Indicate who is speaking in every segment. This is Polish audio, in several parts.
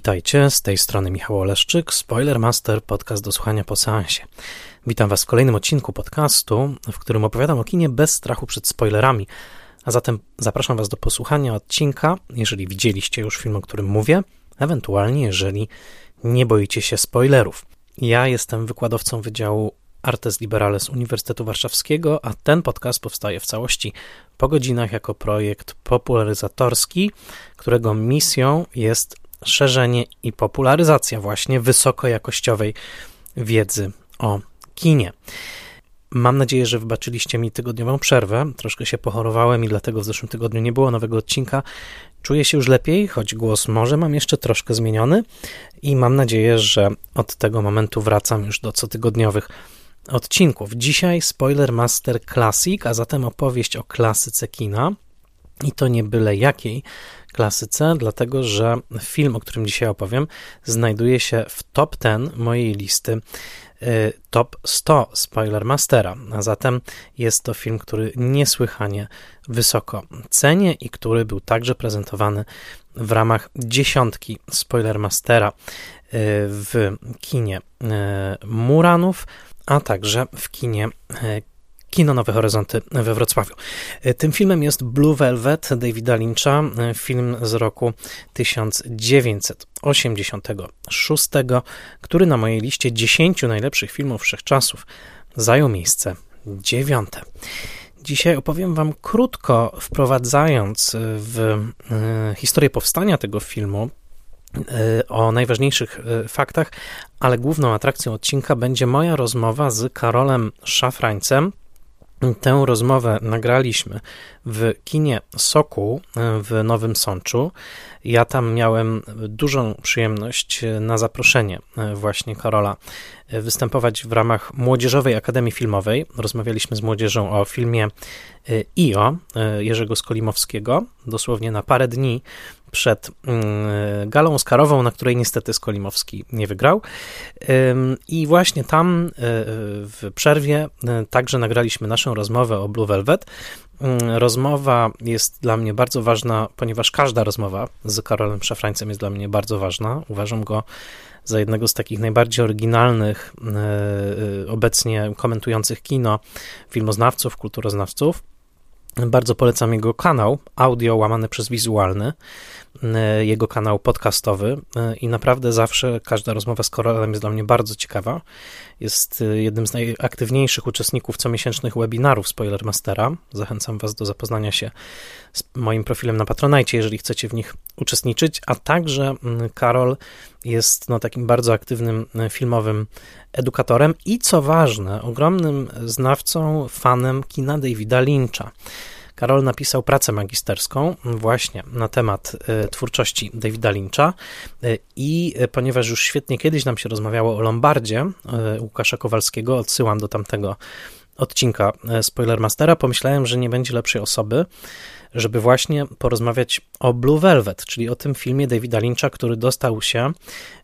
Speaker 1: Witajcie, z tej strony Michał Oleszczyk, Spoilermaster, podcast do słuchania po seansie. Witam Was w kolejnym odcinku podcastu, w którym opowiadam o kinie bez strachu przed spoilerami. A zatem zapraszam Was do posłuchania odcinka, jeżeli widzieliście już film, o którym mówię, ewentualnie jeżeli nie boicie się spoilerów. Ja jestem wykładowcą Wydziału Artes Liberales Uniwersytetu Warszawskiego, a ten podcast powstaje w całości po godzinach jako projekt popularyzatorski, którego misją jest szerzenie i popularyzacja właśnie wysokojakościowej wiedzy o kinie. Mam nadzieję, że wybaczyliście mi tygodniową przerwę. Troszkę się pochorowałem i dlatego w zeszłym tygodniu nie było nowego odcinka. Czuję się już lepiej, choć głos może mam jeszcze troszkę zmieniony i mam nadzieję, że od tego momentu wracam już do cotygodniowych odcinków. Dzisiaj Spoiler Master Classic, a zatem opowieść o klasyce kina i to nie byle jakiej klasyce, dlatego że film, o którym dzisiaj opowiem, znajduje się w top 10 mojej listy y, top 100 Spoilermastera. A zatem jest to film, który niesłychanie wysoko cenię i który był także prezentowany w ramach dziesiątki Spoilermastera y, w kinie y, Muranów, a także w kinie Kino Nowe Horyzonty we Wrocławiu. Tym filmem jest Blue Velvet Davida Lyncha, film z roku 1986, który na mojej liście 10 najlepszych filmów wszechczasów zajął miejsce dziewiąte. Dzisiaj opowiem Wam krótko, wprowadzając w e, historię powstania tego filmu, e, o najważniejszych e, faktach, ale główną atrakcją odcinka będzie moja rozmowa z Karolem Szafrańcem, Tę rozmowę nagraliśmy w kinie Soku w Nowym Sączu. Ja tam miałem dużą przyjemność na zaproszenie właśnie Karola występować w ramach Młodzieżowej Akademii Filmowej. Rozmawialiśmy z młodzieżą o filmie IO Jerzego Skolimowskiego, dosłownie na parę dni przed mm, galą Oscarową, na której niestety Skolimowski nie wygrał. I właśnie tam e, w przerwie e, także nagraliśmy naszą rozmowę o Blue Velvet. Mm, rozmowa jest dla mnie bardzo ważna, ponieważ każda rozmowa z Karolem Szafrańcem jest dla mnie bardzo ważna. Uważam go za jednego z takich najbardziej oryginalnych e, obecnie komentujących kino filmoznawców, kulturoznawców. Bardzo polecam jego kanał, audio łamane przez wizualny, jego kanał podcastowy e, i naprawdę zawsze każda rozmowa z Koralem jest dla mnie bardzo ciekawa. Jest e, jednym z najaktywniejszych uczestników comiesięcznych webinarów Spoilermastera. Zachęcam Was do zapoznania się z moim profilem na Patronite, jeżeli chcecie w nich uczestniczyć, a także Karol jest no, takim bardzo aktywnym filmowym edukatorem i co ważne, ogromnym znawcą, fanem kina Davida Lyncha. Karol napisał pracę magisterską właśnie na temat e, twórczości Davida Lyncha. E, i e, ponieważ już świetnie kiedyś nam się rozmawiało o Lombardzie Łukasza Kowalskiego, odsyłam do tamtego odcinka Spoilermastera, pomyślałem, że nie będzie lepszej osoby, żeby właśnie porozmawiać o Blue Velvet, czyli o tym filmie Davida Lyncha, który dostał się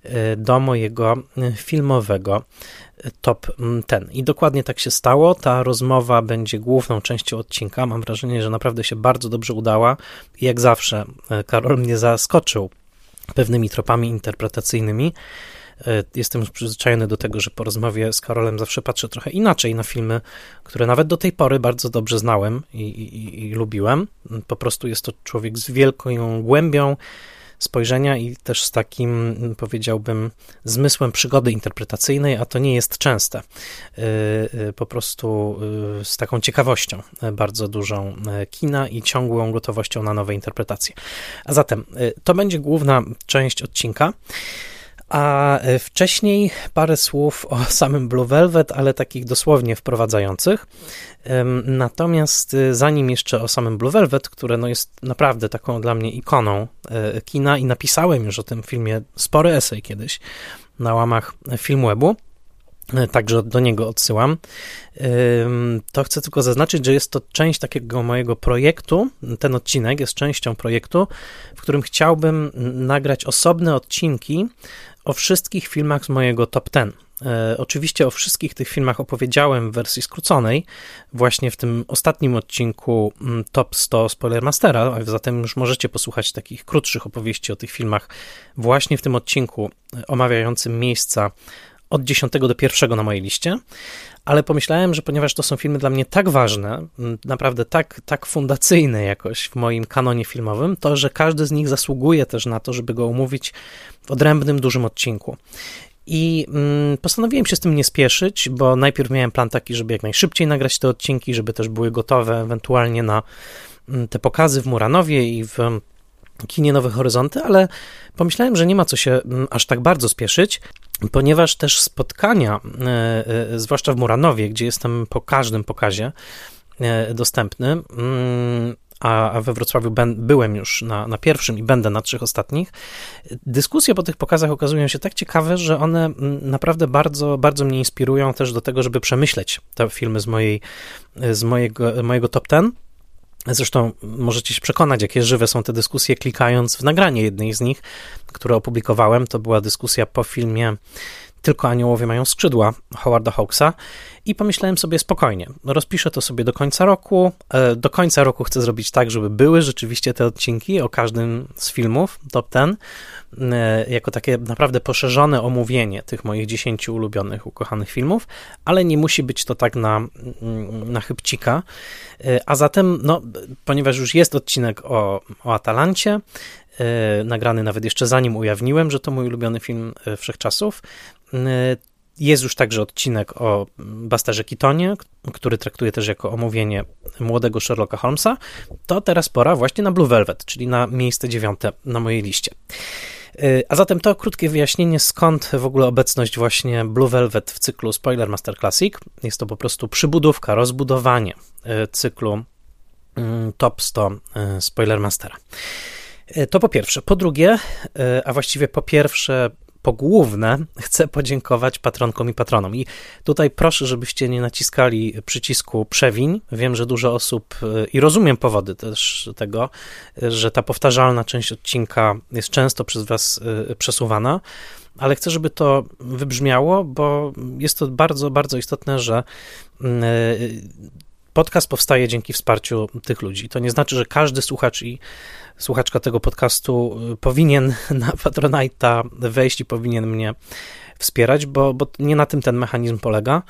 Speaker 1: e, do mojego e, filmowego e, top ten. I dokładnie tak się stało. Ta rozmowa będzie główną częścią odcinka. Mam wrażenie, że naprawdę się bardzo dobrze udała. Jak zawsze, Karol mnie zaskoczył pewnymi tropami interpretacyjnymi. E, jestem przyzwyczajony do tego, że po rozmowie z Karolem zawsze patrzę trochę inaczej na filmy, które nawet do tej pory bardzo dobrze znałem i, i, i lubiłem. Po prostu jest to człowiek z wielką głębią spojrzenia i też z takim, powiedziałbym, zmysłem przygody interpretacyjnej, a to nie jest częste. E, e, po prostu z taką ciekawością bardzo dużą kina i ciągłą gotowością na nowe interpretacje. A zatem to będzie główna część odcinka. A e, wcześniej parę słów o samym Blue Velvet, ale takich dosłownie wprowadzających. Natomiast e, zanim jeszcze o samym Blue Velvet, które no jest naprawdę taką dla mnie ikoną e, kina i napisałem już o tym filmie spory esej kiedyś na łamach Filmwebu, Także do niego odsyłam. To chcę tylko zaznaczyć, że jest to część takiego mojego projektu. Ten odcinek jest częścią projektu, w którym chciałbym nagrać osobne odcinki o wszystkich filmach z mojego top 10. E, oczywiście o wszystkich tych filmach opowiedziałem w wersji skróconej, właśnie w tym ostatnim odcinku mm, Top 100 Spoilermastera, zatem już możecie posłuchać takich krótszych opowieści o tych filmach właśnie w tym odcinku e, omawiającym miejsca od 10 do 1 na mojej liście, ale pomyślałem, że ponieważ to są filmy dla mnie tak ważne, naprawdę tak, tak fundacyjne jakoś w moim kanonie filmowym, to że każdy z nich zasługuje też na to, żeby go omówić w odrębnym, dużym odcinku. I mm, postanowiłem się z tym nie spieszyć, bo najpierw miałem plan taki, żeby jak najszybciej nagrać te odcinki, żeby też były gotowe ewentualnie na mm, te pokazy w Muranowie i w kinie Nowe Horyzonty, ale pomyślałem, że nie ma co się mm, aż tak bardzo spieszyć, ponieważ też spotkania, e, e, zwłaszcza w Muranowie, gdzie jestem po każdym pokazie e, dostępny, mm, a we Wrocławiu byłem już na, na pierwszym i będę na trzech ostatnich. Dyskusje po tych pokazach okazują się tak ciekawe, że one mm, naprawdę bardzo, bardzo mnie inspirują też do tego, żeby przemyśleć te filmy z, mojej, z mojego, mojego top ten. Zresztą możecie się przekonać, jakie żywe są te dyskusje, klikając w nagranie jednej z nich, które opublikowałem. To była dyskusja po filmie tylko aniołowie mają skrzydła Howarda Hawksa i pomyślałem sobie spokojnie, rozpiszę to sobie do końca roku. E, do końca roku chcę zrobić tak, żeby były rzeczywiście te odcinki o każdym z filmów top ten, e, jako takie naprawdę poszerzone omówienie tych moich 10 ulubionych, ukochanych filmów, ale nie musi być to tak na, mm, na chybcika. E, a zatem, no, ponieważ już jest odcinek o, o Atalancie, nagrany nawet jeszcze zanim ujawniłem, że to mój ulubiony film wszechczasów, jest już także odcinek o Bastarze Kitonie, który traktuje też jako omówienie młodego Sherlocka Holmesa. To teraz pora właśnie na Blue Velvet, czyli na miejsce dziewiąte na mojej liście. Y, a zatem to krótkie wyjaśnienie, skąd w ogóle obecność właśnie Blue Velvet w cyklu Spoiler Master Classic. Jest to po prostu przybudówka, rozbudowanie y, cyklu mm, Top 100 y, Spoiler Mastera. To po pierwsze. Po drugie, a właściwie po pierwsze, pogłówne chcę podziękować patronkom i patronom. I tutaj proszę, żebyście nie naciskali przycisku przewiń. Wiem, że dużo osób y, i rozumiem powody też tego, że ta powtarzalna część odcinka jest często przez Was y, przesuwana ale chcę, żeby to wybrzmiało, bo jest to bardzo, bardzo istotne, że y, podcast powstaje dzięki wsparciu tych ludzi. To nie znaczy, że każdy słuchacz i słuchaczka tego podcastu y, powinien na Patronite'a wejść i powinien mnie wspierać, bo, bo nie na tym ten mechanizm polega.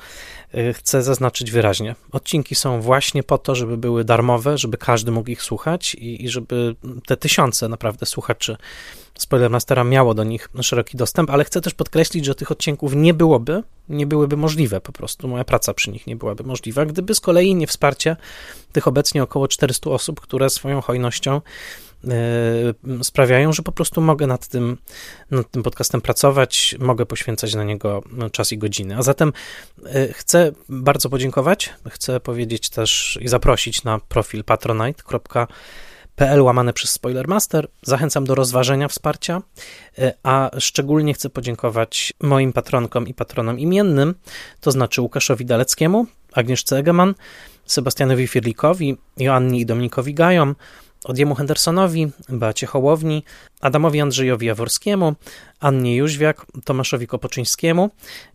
Speaker 1: Y, chcę zaznaczyć wyraźnie. Odcinki są właśnie po to, żeby były darmowe, żeby każdy mógł ich słuchać i, i żeby te tysiące naprawdę słuchaczy Spoilermastera miało do nich szeroki dostęp, ale chcę też podkreślić, że tych odcinków nie byłoby, nie byłyby możliwe po prostu. Moja praca przy nich nie byłaby możliwa, gdyby z kolei nie wsparcie tych obecnie około 400 osób, które swoją hojnością E, sprawiają, że po prostu mogę nad tym, nad tym podcastem pracować, mogę poświęcać na niego czas i godziny. A zatem e, chcę bardzo podziękować, chcę powiedzieć też i zaprosić na profil patronite.pl łamane przez Spoilermaster. Zachęcam do rozważenia wsparcia, e, a szczególnie chcę podziękować moim patronkom i patronom imiennym, to znaczy Łukaszowi Daleckiemu, Agnieszce Egeman, Sebastianowi Firlikowi, Joannie i Dominikowi Gajom, Odjemu Hendersonowi, Beacie Hołowni, Adamowi Andrzejowi Jaworskiemu, Annie Jóźwiak, Tomaszowi Kopoczyńskiemu,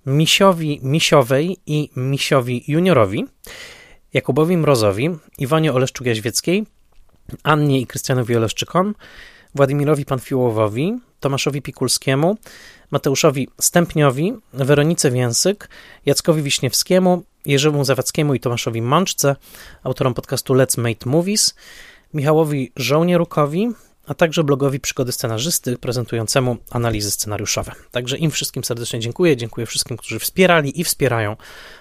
Speaker 1: Misiowi Misiowej i Misiowi Juniorowi, Jakubowi Mrozowi, Iwonie Oleszczuk-Jaźwieckiej, Annie i Krystianowi Oleszczykom, Władimirowi Panfiłowowi, Tomaszowi Pikulskiemu, Mateuszowi Stępniowi, Weronice Więsyk, Jackowi Wiśniewskiemu, Jerzemu Zawadzkiemu i Tomaszowi Mączce, autorom podcastu Let's Make Movies, Michałowi Żołnierukowi, a także blogowi Przygody Scenarzysty prezentującemu analizy scenariuszowe. Także im wszystkim serdecznie dziękuję. Dziękuję wszystkim, którzy wspierali i wspierają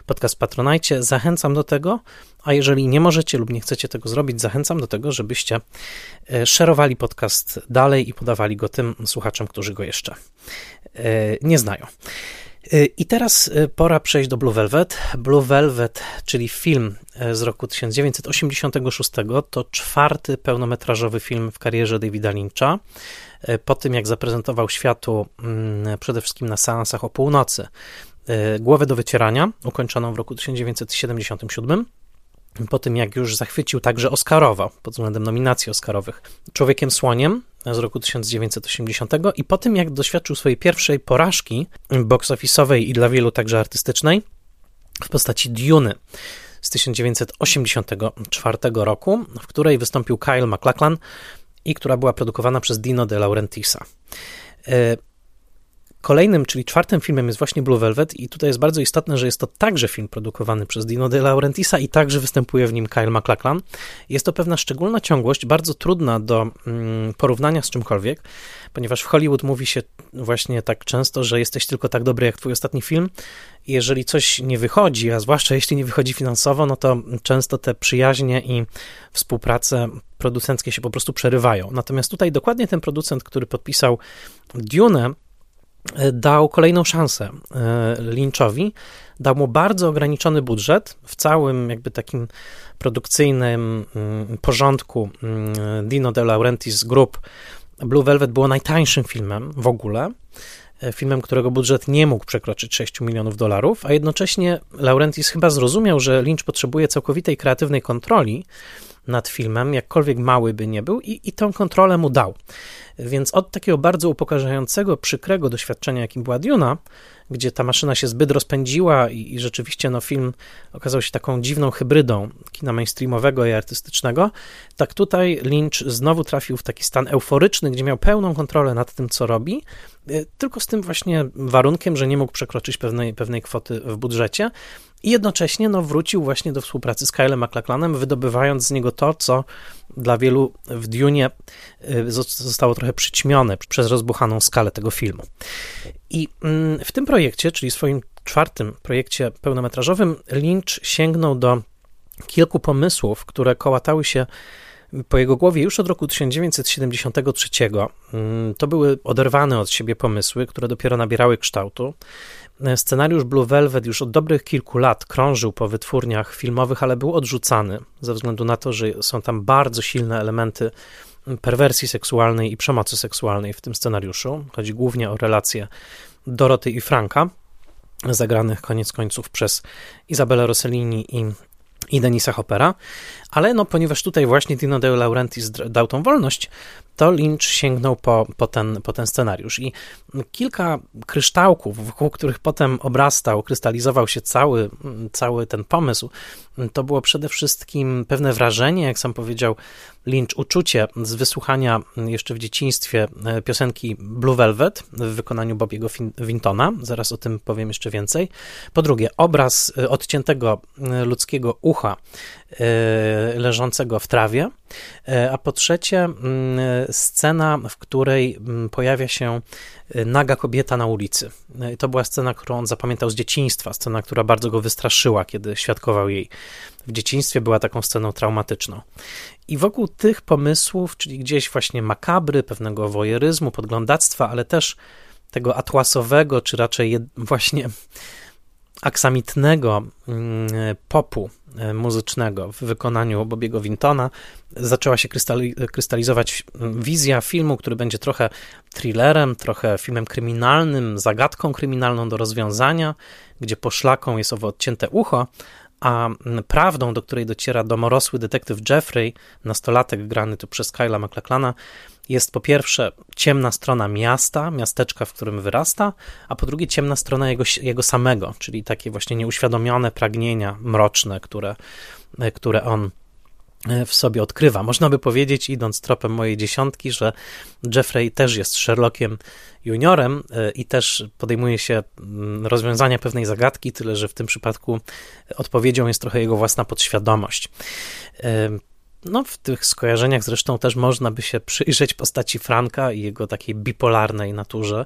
Speaker 1: podcast Patronajcie. Zachęcam do tego, a jeżeli nie możecie lub nie chcecie tego zrobić, zachęcam do tego, żebyście e, szerowali podcast dalej i podawali go tym słuchaczom, którzy go jeszcze e, nie znają. Y, I teraz y, pora przejść do Blue Velvet. Blue Velvet, czyli film y, z roku 1986, to czwarty pełnometrażowy film w karierze Davida Lyncha. Po tym, jak zaprezentował światu mm, przede wszystkim na seansach o północy Głowę do wycierania, ukończoną w roku 1977 po tym jak już zachwycił także Oscarowo pod względem nominacji Oscarowych Człowiekiem Słoniem z roku 1980 i po tym jak doświadczył swojej pierwszej porażki box i dla wielu także artystycznej w postaci Dune z 1984 roku, w której wystąpił Kyle MacLachlan i która była produkowana przez Dino De Laurentisa. Kolejnym, czyli czwartym filmem jest właśnie Blue Velvet i tutaj jest bardzo istotne, że jest to także film produkowany przez Dino De Laurentisa i także występuje w nim Kyle MacLachlan. Jest to pewna szczególna ciągłość, bardzo trudna do mm, porównania z czymkolwiek, ponieważ w Hollywood mówi się właśnie tak często, że jesteś tylko tak dobry jak twój ostatni film jeżeli coś nie wychodzi, a zwłaszcza jeśli nie wychodzi finansowo, no to często te przyjaźnie i współprace producenckie się po prostu przerywają. Natomiast tutaj dokładnie ten producent, który podpisał Dune, dał kolejną szansę e, Lynchowi, dał mu bardzo ograniczony budżet w całym jakby takim produkcyjnym mm, porządku mm, Dino De Laurentiis Group. Blue Velvet było najtańszym filmem w ogóle, e, filmem, którego budżet nie mógł przekroczyć 6 milionów dolarów, a jednocześnie Laurentis chyba zrozumiał, że Lynch potrzebuje całkowitej kreatywnej kontroli nad filmem, jakkolwiek mały by nie był, i, i tę kontrolę mu dał. Więc od takiego bardzo upokarzającego, przykrego doświadczenia, jakim była Duna, gdzie ta maszyna się zbyt rozpędziła i, i, rzeczywiście no, film okazał się taką dziwną hybrydą kina mainstreamowego i artystycznego, tak tutaj Lynch znowu trafił w taki stan euforyczny, gdzie miał pełną kontrolę nad tym, co robi, y, tylko z tym właśnie warunkiem, że nie mógł przekroczyć pewnej, pewnej kwoty w budżecie, i jednocześnie no, wrócił właśnie do współpracy z Kylem MacLachlanem, wydobywając z niego to, co dla wielu w Dune y, zostało trochę przyćmione przez rozbuchaną skalę tego filmu. I mm, w tym projekcie, czyli swoim czwartym projekcie pełnometrażowym, Lynch sięgnął do kilku pomysłów, które kołatały się po jego głowie już od roku 1973. Mm, to były oderwane od siebie pomysły, które dopiero nabierały kształtu. Scenariusz Blue Velvet już od dobrych kilku lat krążył po wytwórniach filmowych, ale był odrzucany ze względu na to, że są tam bardzo silne elementy perwersji seksualnej i przemocy seksualnej w tym scenariuszu. Chodzi głównie o relacje Doroty i Franka, zagranych koniec końców przez Izabelę Rossellini i i Denisa Hoppera, ale no, ponieważ tutaj właśnie Dino De Laurentiis dał tą wolność, to Lynch sięgnął po, po, ten, po ten scenariusz. I kilka kryształków, wokół których potem obrastał, krystalizował się cały, cały ten pomysł, to było przede wszystkim pewne wrażenie, jak sam powiedział Lynch, uczucie z wysłuchania jeszcze w dzieciństwie e, piosenki Blue Velvet w wykonaniu Bobiego Wintona. Zaraz o tym powiem jeszcze więcej. Po drugie, obraz e, odciętego e, ludzkiego ucha leżącego w trawie. A po trzecie, scena, w której pojawia się naga kobieta na ulicy. To była scena, którą on zapamiętał z dzieciństwa, scena, która bardzo go wystraszyła, kiedy świadkował jej w dzieciństwie, była taką sceną traumatyczną. I wokół tych pomysłów, czyli gdzieś właśnie makabry, pewnego wojeryzmu, podglądactwa, ale też tego atłasowego, czy raczej właśnie aksamitnego mm, popu e, muzycznego w wykonaniu Bobiego Wintona zaczęła się krystalizować wizja filmu, który będzie trochę thrillerem, trochę filmem kryminalnym, zagadką kryminalną do rozwiązania, gdzie poszlaką jest owo odcięte ucho, a prawdą, do której dociera domorosły detektyw Jeffrey, nastolatek grany tu przez Kyla McLachlana, jest po pierwsze ciemna strona miasta, miasteczka, w którym wyrasta, a po drugie ciemna strona jego, jego samego, czyli takie właśnie nieuświadomione pragnienia mroczne, które, które on E, w sobie odkrywa. Można by powiedzieć, idąc tropem mojej dziesiątki, że Jeffrey też jest Sherlockiem juniorem e, i też podejmuje się mm, rozwiązania pewnej zagadki, tyle że w tym przypadku odpowiedzią jest trochę jego własna podświadomość. E, no, w tych skojarzeniach zresztą też można by się przyjrzeć postaci Franka i jego takiej bipolarnej naturze,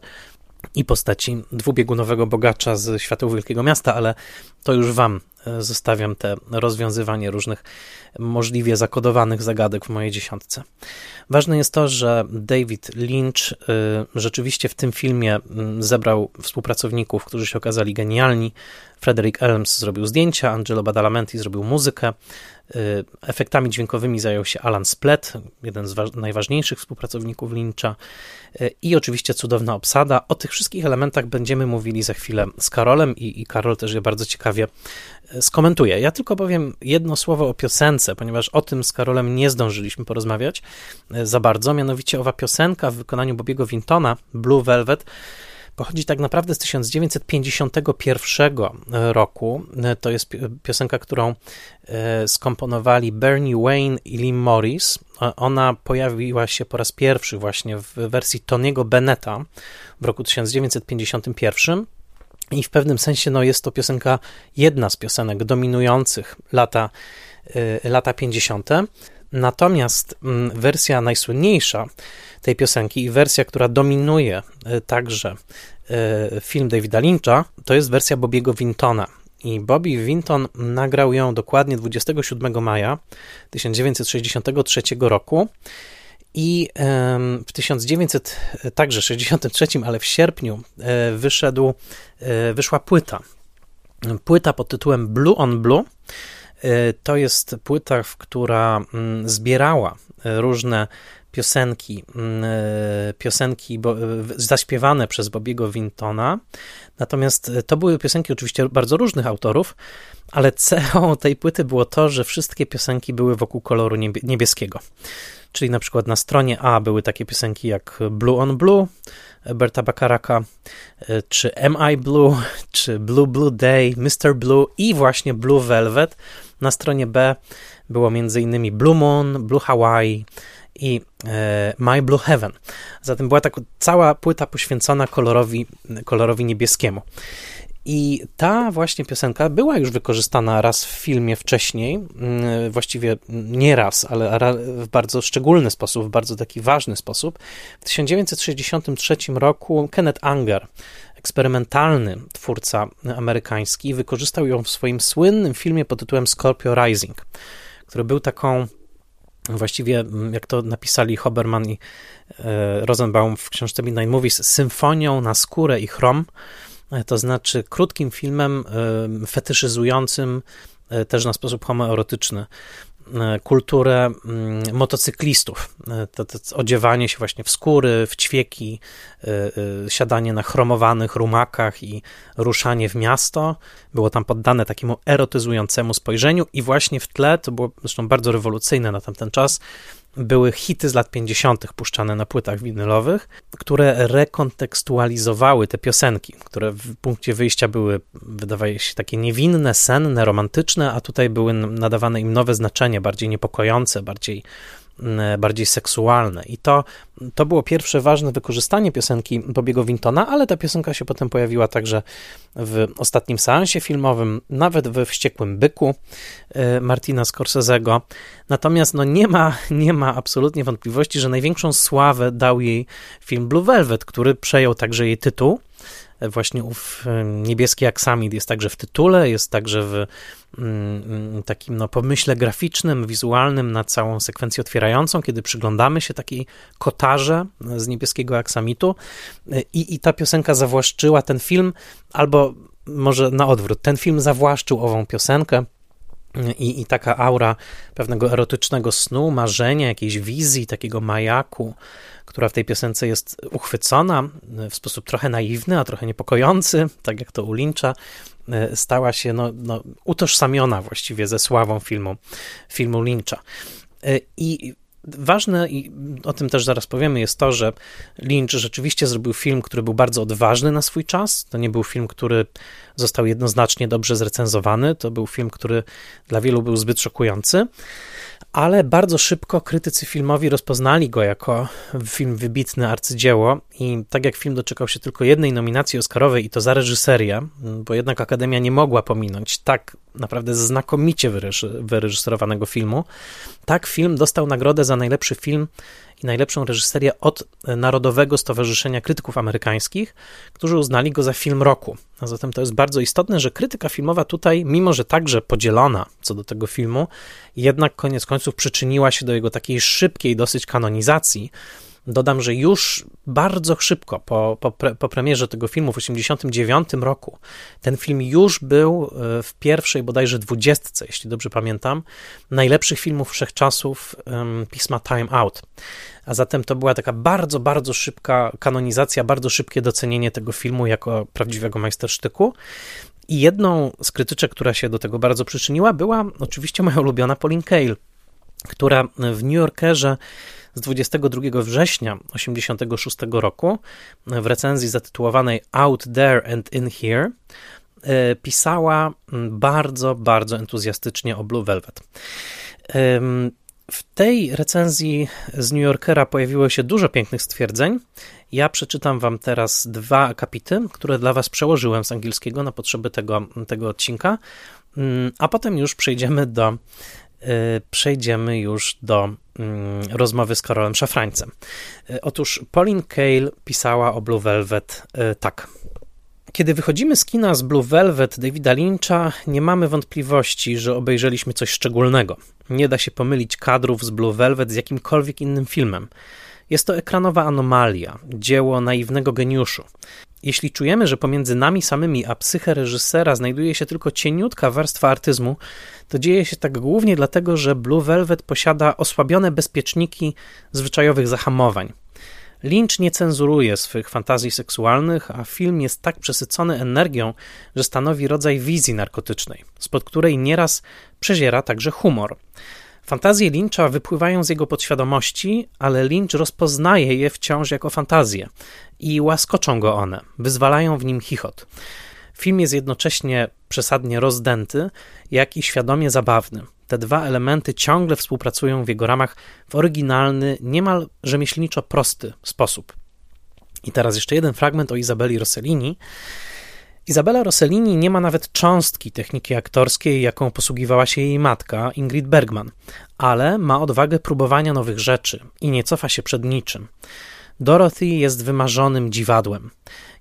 Speaker 1: i postaci dwubiegunowego bogacza z świateł Wielkiego Miasta, ale to już Wam zostawiam te rozwiązywanie różnych możliwie zakodowanych zagadek w mojej dziesiątce. Ważne jest to, że David Lynch y, rzeczywiście w tym filmie zebrał współpracowników, którzy się okazali genialni. Frederick Elms zrobił zdjęcia, Angelo Badalamenti zrobił muzykę, efektami dźwiękowymi zajął się Alan Splett, jeden z najważniejszych współpracowników Lyncha y, i oczywiście cudowna obsada. O tych wszystkich elementach będziemy mówili za chwilę z Karolem i, i Karol też je bardzo ciekawie skomentuję. Ja tylko powiem jedno słowo o piosence, ponieważ o tym z Karolem nie zdążyliśmy porozmawiać za bardzo. Mianowicie owa piosenka w wykonaniu Bobiego Wintona, Blue Velvet, pochodzi tak naprawdę z 1951 roku. E, to jest piosenka, którą e, skomponowali Bernie Wayne i Lee Morris. Ona pojawiła się po raz pierwszy właśnie w wersji Tony'ego Bennetta w roku 1951. I w pewnym sensie no, jest to piosenka, jedna z piosenek dominujących lata, y, lata 50. Natomiast mm, wersja najsłynniejsza tej piosenki i wersja, która dominuje y, także y, film Davida Lyncha, to jest wersja Bobiego Wintona. I Bobby Winton nagrał ją dokładnie 27 maja 1963 roku. I w 1900, także 63, ale w sierpniu e, wyszedł, e, wyszła płyta. Płyta pod tytułem Blue on Blue. E, to jest płyta, która mm, zbierała różne piosenki, mm, piosenki zaśpiewane przez Bobiego Wintona. Natomiast to były piosenki oczywiście bardzo różnych autorów, ale cechą tej płyty było to, że wszystkie piosenki były wokół koloru niebieskiego. Czyli na przykład na stronie A były takie piosenki jak Blue on Blue, Berta Bakaraka, e, czy Am I Blue, czy Blue Blue Day, Mr. Blue i właśnie Blue Velvet. Na stronie B było m.in. Blue Moon, Blue Hawaii i e, My Blue Heaven. Zatem była taka cała płyta poświęcona kolorowi, kolorowi niebieskiemu. I ta właśnie piosenka była już wykorzystana raz w filmie wcześniej, mm, właściwie nie raz, ale w bardzo szczególny sposób, w bardzo taki ważny sposób. W 1963 roku Kenneth Anger, eksperymentalny twórca amerykański, wykorzystał ją w swoim słynnym filmie pod tytułem Scorpio Rising, który był taką właściwie, mm, jak to napisali Hoberman i e, Rosenbaum w książce Midnight Movies, symfonią na skórę i chrom, to znaczy krótkim filmem e, fetyszyzującym e, też na sposób homoerotyczny kulturę mm, motocyklistów. To, to odziewanie się właśnie w skóry, w ćwieki, siadanie na chromowanych rumakach i ruszanie w miasto było tam poddane takiemu erotyzującemu spojrzeniu i właśnie w tle, to było zresztą bardzo rewolucyjne na tamten czas, były hity z lat 50. puszczane na płytach winylowych, które rekontekstualizowały te piosenki, które w punkcie wyjścia były, wydawało się, takie niewinne, senne, romantyczne, a tutaj były nadawane im nowe znaczenie, bardziej niepokojące, bardziej bardziej seksualne. I to, to było pierwsze ważne wykorzystanie piosenki Bobiego Wintona, ale ta piosenka się potem pojawiła także w ostatnim seansie filmowym, nawet we Wściekłym Byku e, Martina Scorsese'ego. Natomiast no nie, ma, nie ma absolutnie wątpliwości, że największą sławę dał jej film Blue Velvet, który przejął także jej tytuł właśnie ów niebieski aksamit jest także w tytule, jest także w takim no, pomyśle graficznym, wizualnym na całą sekwencję otwierającą, kiedy przyglądamy się takiej kotarze z niebieskiego aksamitu. I, i ta piosenka zawłaszczyła ten film, albo może na odwrót, ten film zawłaszczył ową piosenkę, i, I taka aura pewnego erotycznego snu, marzenia, jakiejś wizji, takiego majaku, która w tej piosence jest uchwycona w sposób trochę naiwny, a trochę niepokojący, tak jak to u Lyncha, e, stała się no, no, utożsamiona właściwie ze sławą filmu, filmu Lyncha. E, I Ważne, i o tym też zaraz powiemy, jest to, że Lynch rzeczywiście zrobił film, który był bardzo odważny na swój czas. To nie był film, który został jednoznacznie dobrze zrecenzowany. To był film, który dla wielu był zbyt szokujący ale bardzo szybko krytycy filmowi rozpoznali go jako film wybitny, arcydzieło i tak jak film doczekał się tylko jednej nominacji Oscarowej i to za reżyserię, bo jednak Akademia nie mogła pominąć tak naprawdę znakomicie wyreżyserowanego filmu, tak film dostał nagrodę za najlepszy film najlepszą reżyserię od Narodowego Stowarzyszenia Krytyków Amerykańskich, którzy uznali go za film roku. A zatem to jest bardzo istotne, że krytyka filmowa tutaj, mimo że także podzielona co do tego filmu, jednak koniec końców przyczyniła się do jego takiej szybkiej dosyć kanonizacji Dodam, że już bardzo szybko po, po, po premierze tego filmu w 1989 roku, ten film już był e, w pierwszej bodajże dwudziestce, jeśli dobrze pamiętam, najlepszych filmów wszechczasów um, pisma Time Out. A zatem to była taka bardzo, bardzo szybka kanonizacja, bardzo szybkie docenienie tego filmu jako prawdziwego majstersztyku. I jedną z krytyczek, która się do tego bardzo przyczyniła, była oczywiście moja ulubiona Pauline Kael, która w New Yorkerze z 22 września 1986 roku w recenzji zatytułowanej Out There and In Here e, pisała bardzo, bardzo entuzjastycznie o Blue Velvet. W tej recenzji z New Yorkera pojawiło się dużo pięknych stwierdzeń. Ja przeczytam Wam teraz dwa akapity, które dla Was przełożyłem z angielskiego na potrzeby tego, tego odcinka, mm, a potem już przejdziemy do Y, przejdziemy już do mm, rozmowy z Karolem Szafrańcem. Y, otóż Pauline Kael pisała o Blue Velvet y, tak. Kiedy wychodzimy z kina z Blue Velvet Davida Lyncha, nie mamy wątpliwości, że obejrzeliśmy coś szczególnego. Nie da się pomylić kadrów z Blue Velvet z jakimkolwiek innym filmem. Jest to ekranowa anomalia, dzieło naiwnego geniuszu. Jeśli czujemy, że pomiędzy nami samymi a psychę reżysera znajduje się tylko cieniutka warstwa artyzmu, to dzieje się tak głównie dlatego, że Blue Velvet posiada osłabione bezpieczniki zwyczajowych zahamowań. Lynch nie cenzuruje swych fantazji seksualnych, a film jest tak przesycony energią, że stanowi rodzaj wizji narkotycznej, spod której nieraz przeziera także humor. Fantazje Lyncha wypływają z jego podświadomości, ale Lynch rozpoznaje je wciąż jako fantazje i łaskoczą go one, wyzwalają w nim chichot. Film jest jednocześnie przesadnie rozdęty, jak i świadomie zabawny. Te dwa elementy ciągle współpracują w jego ramach w oryginalny, niemal rzemieślniczo prosty sposób. I teraz jeszcze jeden fragment o Izabeli Rossellini, Izabela Rossellini nie ma nawet cząstki techniki aktorskiej, jaką posługiwała się jej matka, Ingrid Bergman, ale ma odwagę próbowania nowych rzeczy i nie cofa się przed niczym. Dorothy jest wymarzonym dziwadłem.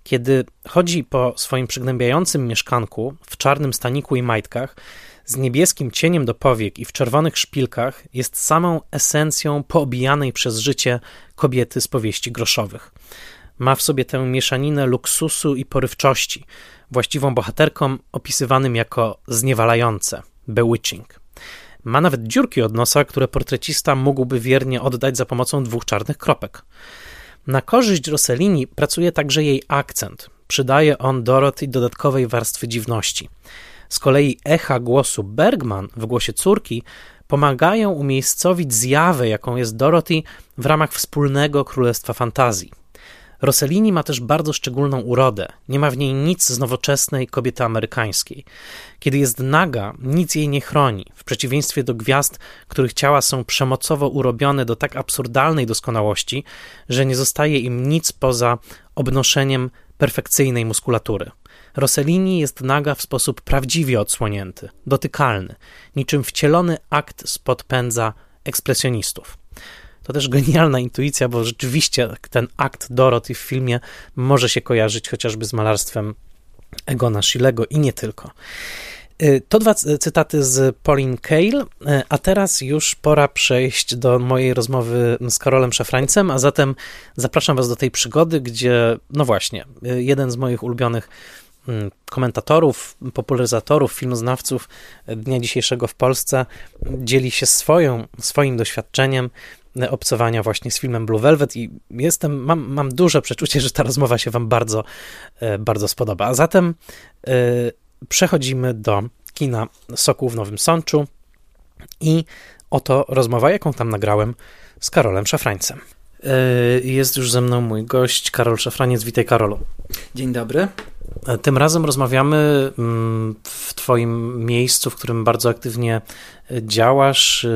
Speaker 1: Kiedy chodzi po swoim przygnębiającym mieszkanku w czarnym staniku i majtkach, z niebieskim cieniem do powiek i w czerwonych szpilkach, jest samą esencją poobijanej przez życie kobiety z powieści groszowych. Ma w sobie tę mieszaninę luksusu i porywczości, właściwą bohaterkom opisywanym jako zniewalające, bewitching. Ma nawet dziurki od nosa, które portrecista mógłby wiernie oddać za pomocą dwóch czarnych kropek. Na korzyść Rossellini pracuje także jej akcent. Przydaje on Dorothy dodatkowej warstwy dziwności. Z kolei echa głosu Bergman w głosie córki pomagają umiejscowić zjawę, jaką jest Dorothy w ramach wspólnego królestwa fantazji. Rossellini ma też bardzo szczególną urodę. Nie ma w niej nic z nowoczesnej kobiety amerykańskiej. Kiedy jest naga, nic jej nie chroni, w przeciwieństwie do gwiazd, których ciała są przemocowo urobione do tak absurdalnej doskonałości, że nie zostaje im nic poza obnoszeniem perfekcyjnej muskulatury. Rossellini jest naga w sposób prawdziwie odsłonięty, dotykalny, niczym wcielony akt spod pędza ekspresjonistów. To też genialna intuicja, bo rzeczywiście ten akt Dorothy w filmie może się kojarzyć chociażby z malarstwem Egona Schillego i nie tylko. Y, to dwa cytaty z Pauline Kael, y, a teraz już pora przejść do mojej rozmowy z Karolem Szafrańcem, a zatem zapraszam Was do tej przygody, gdzie, no właśnie, y, jeden z moich ulubionych mm, komentatorów, popularyzatorów, filmoznawców dnia dzisiejszego w Polsce dzieli się swoją, swoim doświadczeniem obcowania właśnie z filmem Blue Velvet i jestem, mam, mam duże przeczucie, że ta rozmowa się Wam bardzo, e, bardzo spodoba. A zatem e, przechodzimy do kina Sokół w Nowym Sączu i oto rozmowa, jaką tam nagrałem z Karolem Szafrańcem. E, jest już ze mną mój gość, Karol Szafraniec. Witaj, Karolu.
Speaker 2: Dzień dobry.
Speaker 1: Tym razem rozmawiamy mm, w Twoim miejscu, w którym bardzo aktywnie działasz.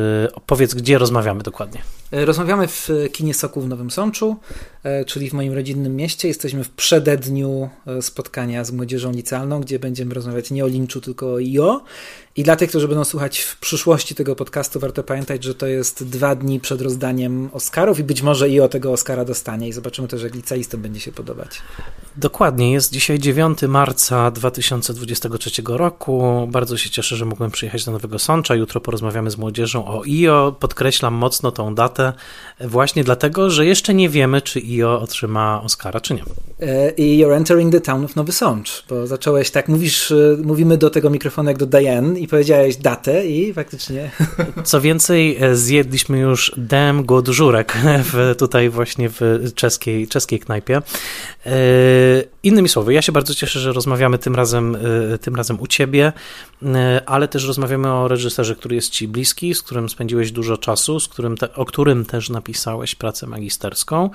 Speaker 1: Powiedz, gdzie rozmawiamy dokładnie.
Speaker 2: Rozmawiamy w kinie Soku w Nowym Sączu, czyli w moim rodzinnym mieście. Jesteśmy w przededniu spotkania z młodzieżą licealną, gdzie będziemy rozmawiać nie o linczu, tylko o IO. I dla tych, którzy będą słuchać w przyszłości tego podcastu, warto pamiętać, że to jest dwa dni przed rozdaniem Oscarów i być może IO tego Oscara dostanie i zobaczymy też, jak liceistom będzie się podobać.
Speaker 1: Dokładnie, jest dzisiaj 9 marca 2023 roku. Bardzo się cieszę, że mogłem przyjechać do Nowego Sącza. Jutro porozmawiamy z młodzieżą o IO. Podkreślam mocno tą datę właśnie dlatego, że jeszcze nie wiemy, czy IO otrzyma Oscara, czy nie.
Speaker 2: E, I you're entering the town of Nowy Sącz, bo zacząłeś tak, mówisz, e, mówimy do tego mikrofonu jak do Diane i powiedziałeś datę i faktycznie...
Speaker 1: Co więcej, e, zjedliśmy już damn good żurek w, tutaj właśnie w czeskiej, czeskiej knajpie. Innymi słowy, ja się bardzo cieszę, że rozmawiamy tym razem, tym razem u ciebie, ale też rozmawiamy o reżyserze, który jest ci bliski, z którym spędziłeś dużo czasu, z którym te, o którym też napisałeś pracę magisterską,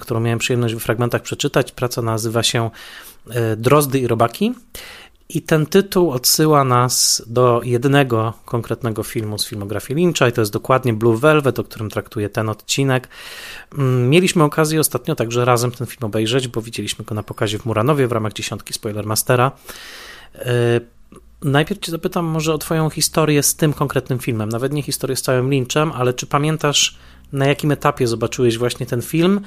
Speaker 1: którą miałem przyjemność w fragmentach przeczytać. Praca nazywa się Drozdy i Robaki. I ten tytuł odsyła nas do jednego konkretnego filmu z filmografii Lyncha, i to jest dokładnie Blue Velvet, o którym traktuje ten odcinek. Mm, mieliśmy okazję ostatnio także razem ten film obejrzeć, bo widzieliśmy go na pokazie w Muranowie w ramach dziesiątki Spoilermastera. E, najpierw Cię zapytam może o Twoją historię z tym konkretnym filmem. Nawet nie historię z całym Lynchem, ale czy pamiętasz, na jakim etapie zobaczyłeś właśnie ten film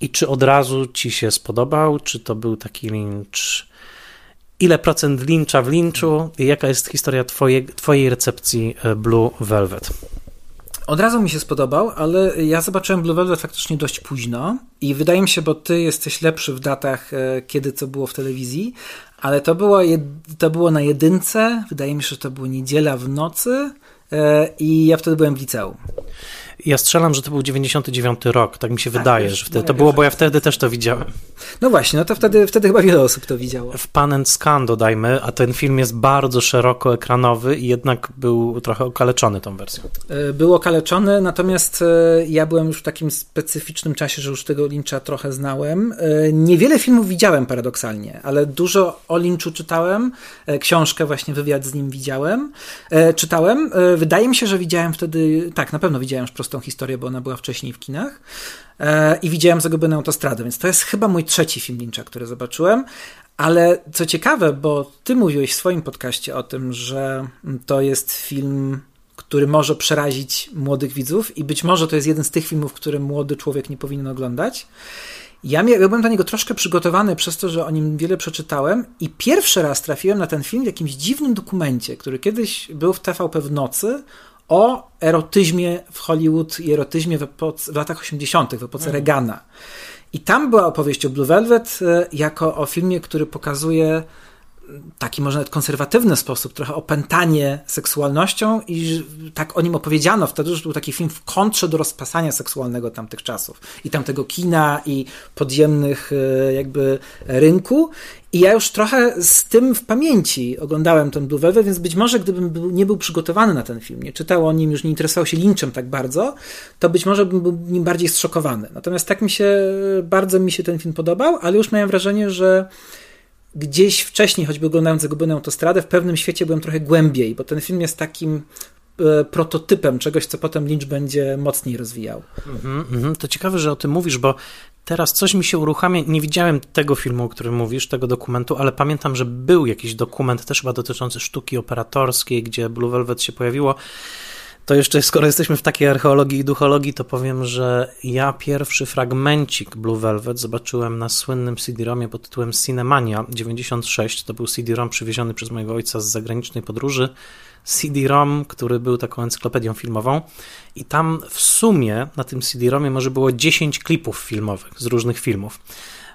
Speaker 1: i czy od razu ci się spodobał, czy to był taki lincz? Ile procent lincza w linczu i jaka jest historia twojej, twojej recepcji e, Blue Velvet?
Speaker 2: Od razu mi się spodobał, ale ja zobaczyłem Blue Velvet faktycznie dość późno i wydaje mi się, bo ty jesteś lepszy w datach, e, kiedy co było w telewizji, ale to było, to było na jedynce, wydaje mi się, że to była niedziela w nocy e, i ja wtedy byłem w liceum.
Speaker 1: Ja strzelam, że to był 99 rok, tak mi się tak, wydaje, że wtedy to było, bo ja wtedy też to widziałem.
Speaker 2: No właśnie, no to wtedy, wtedy chyba wiele osób to widziało.
Speaker 1: W Pan and Scan dodajmy, a ten film jest bardzo szeroko ekranowy i jednak był trochę okaleczony tą wersją.
Speaker 2: E, był okaleczony, natomiast e, ja byłem już w takim specyficznym czasie, że już tego Lyncha trochę znałem. E, niewiele filmów widziałem paradoksalnie, ale dużo o Lynchu czytałem, książkę właśnie, wywiad z nim widziałem, czytałem. Wydaje mi się, że widziałem wtedy, tak, na pewno widziałem już tą historię, bo ona była wcześniej w kinach. E, I widziałem Zagubioną autostradę, więc to jest chyba mój trzeci film Lyncha, który zobaczyłem. Ale co ciekawe, bo ty mówiłeś w swoim podcaście o tym, że to jest film, który może przerazić młodych widzów i być może to jest jeden z tych filmów, które młody człowiek nie powinien oglądać. Ja, ja byłem do niego troszkę przygotowany przez to, że o nim wiele przeczytałem i pierwszy raz trafiłem na ten film w jakimś dziwnym dokumencie, który kiedyś był w TVP w nocy o erotyzmie w Hollywood i erotyzmie w, epoce, w latach 80., w epoce mhm. Reagana. I tam była opowieść o Blue Velvet e, jako o filmie, który pokazuje taki może nawet konserwatywny sposób, trochę opętanie seksualnością i tak o nim opowiedziano wtedy, że był taki film w kontrze do rozpasania seksualnego tamtych czasów i tamtego kina i podziemnych e, jakby rynku i ja już trochę z tym w pamięci oglądałem ten Blue Velvet, więc być może gdybym był, nie był przygotowany na ten film, nie czytał o nim, już nie interesował się Lynchem tak bardzo, to być może bym był nim bardziej zszokowany. Natomiast tak mi się, bardzo mi się ten film podobał, ale już miałem wrażenie, że gdzieś wcześniej, choćby oglądając Zagubioną autostradę, w pewnym świecie byłem trochę głębiej, bo ten film jest takim e, prototypem czegoś, co potem Lynch będzie mocniej rozwijał.
Speaker 1: Mm -hmm, to ciekawe, że o tym mówisz, bo teraz coś mi się uruchamia. Nie widziałem tego filmu, o którym mówisz, tego dokumentu, ale pamiętam, że był jakiś dokument też chyba dotyczący sztuki operatorskiej, gdzie Blue Velvet się pojawiło. To jeszcze, skoro jesteśmy w takiej archeologii i duchologii, to powiem, że ja pierwszy fragmencik Blue Velvet zobaczyłem na słynnym CD-ROMie pod tytułem Cinemania 96. To był CD-ROM przywieziony przez mojego ojca z zagranicznej podróży. CD-ROM, który był taką encyklopedią filmową i tam w sumie na tym CD-ROMie może było 10 klipów filmowych z różnych filmów.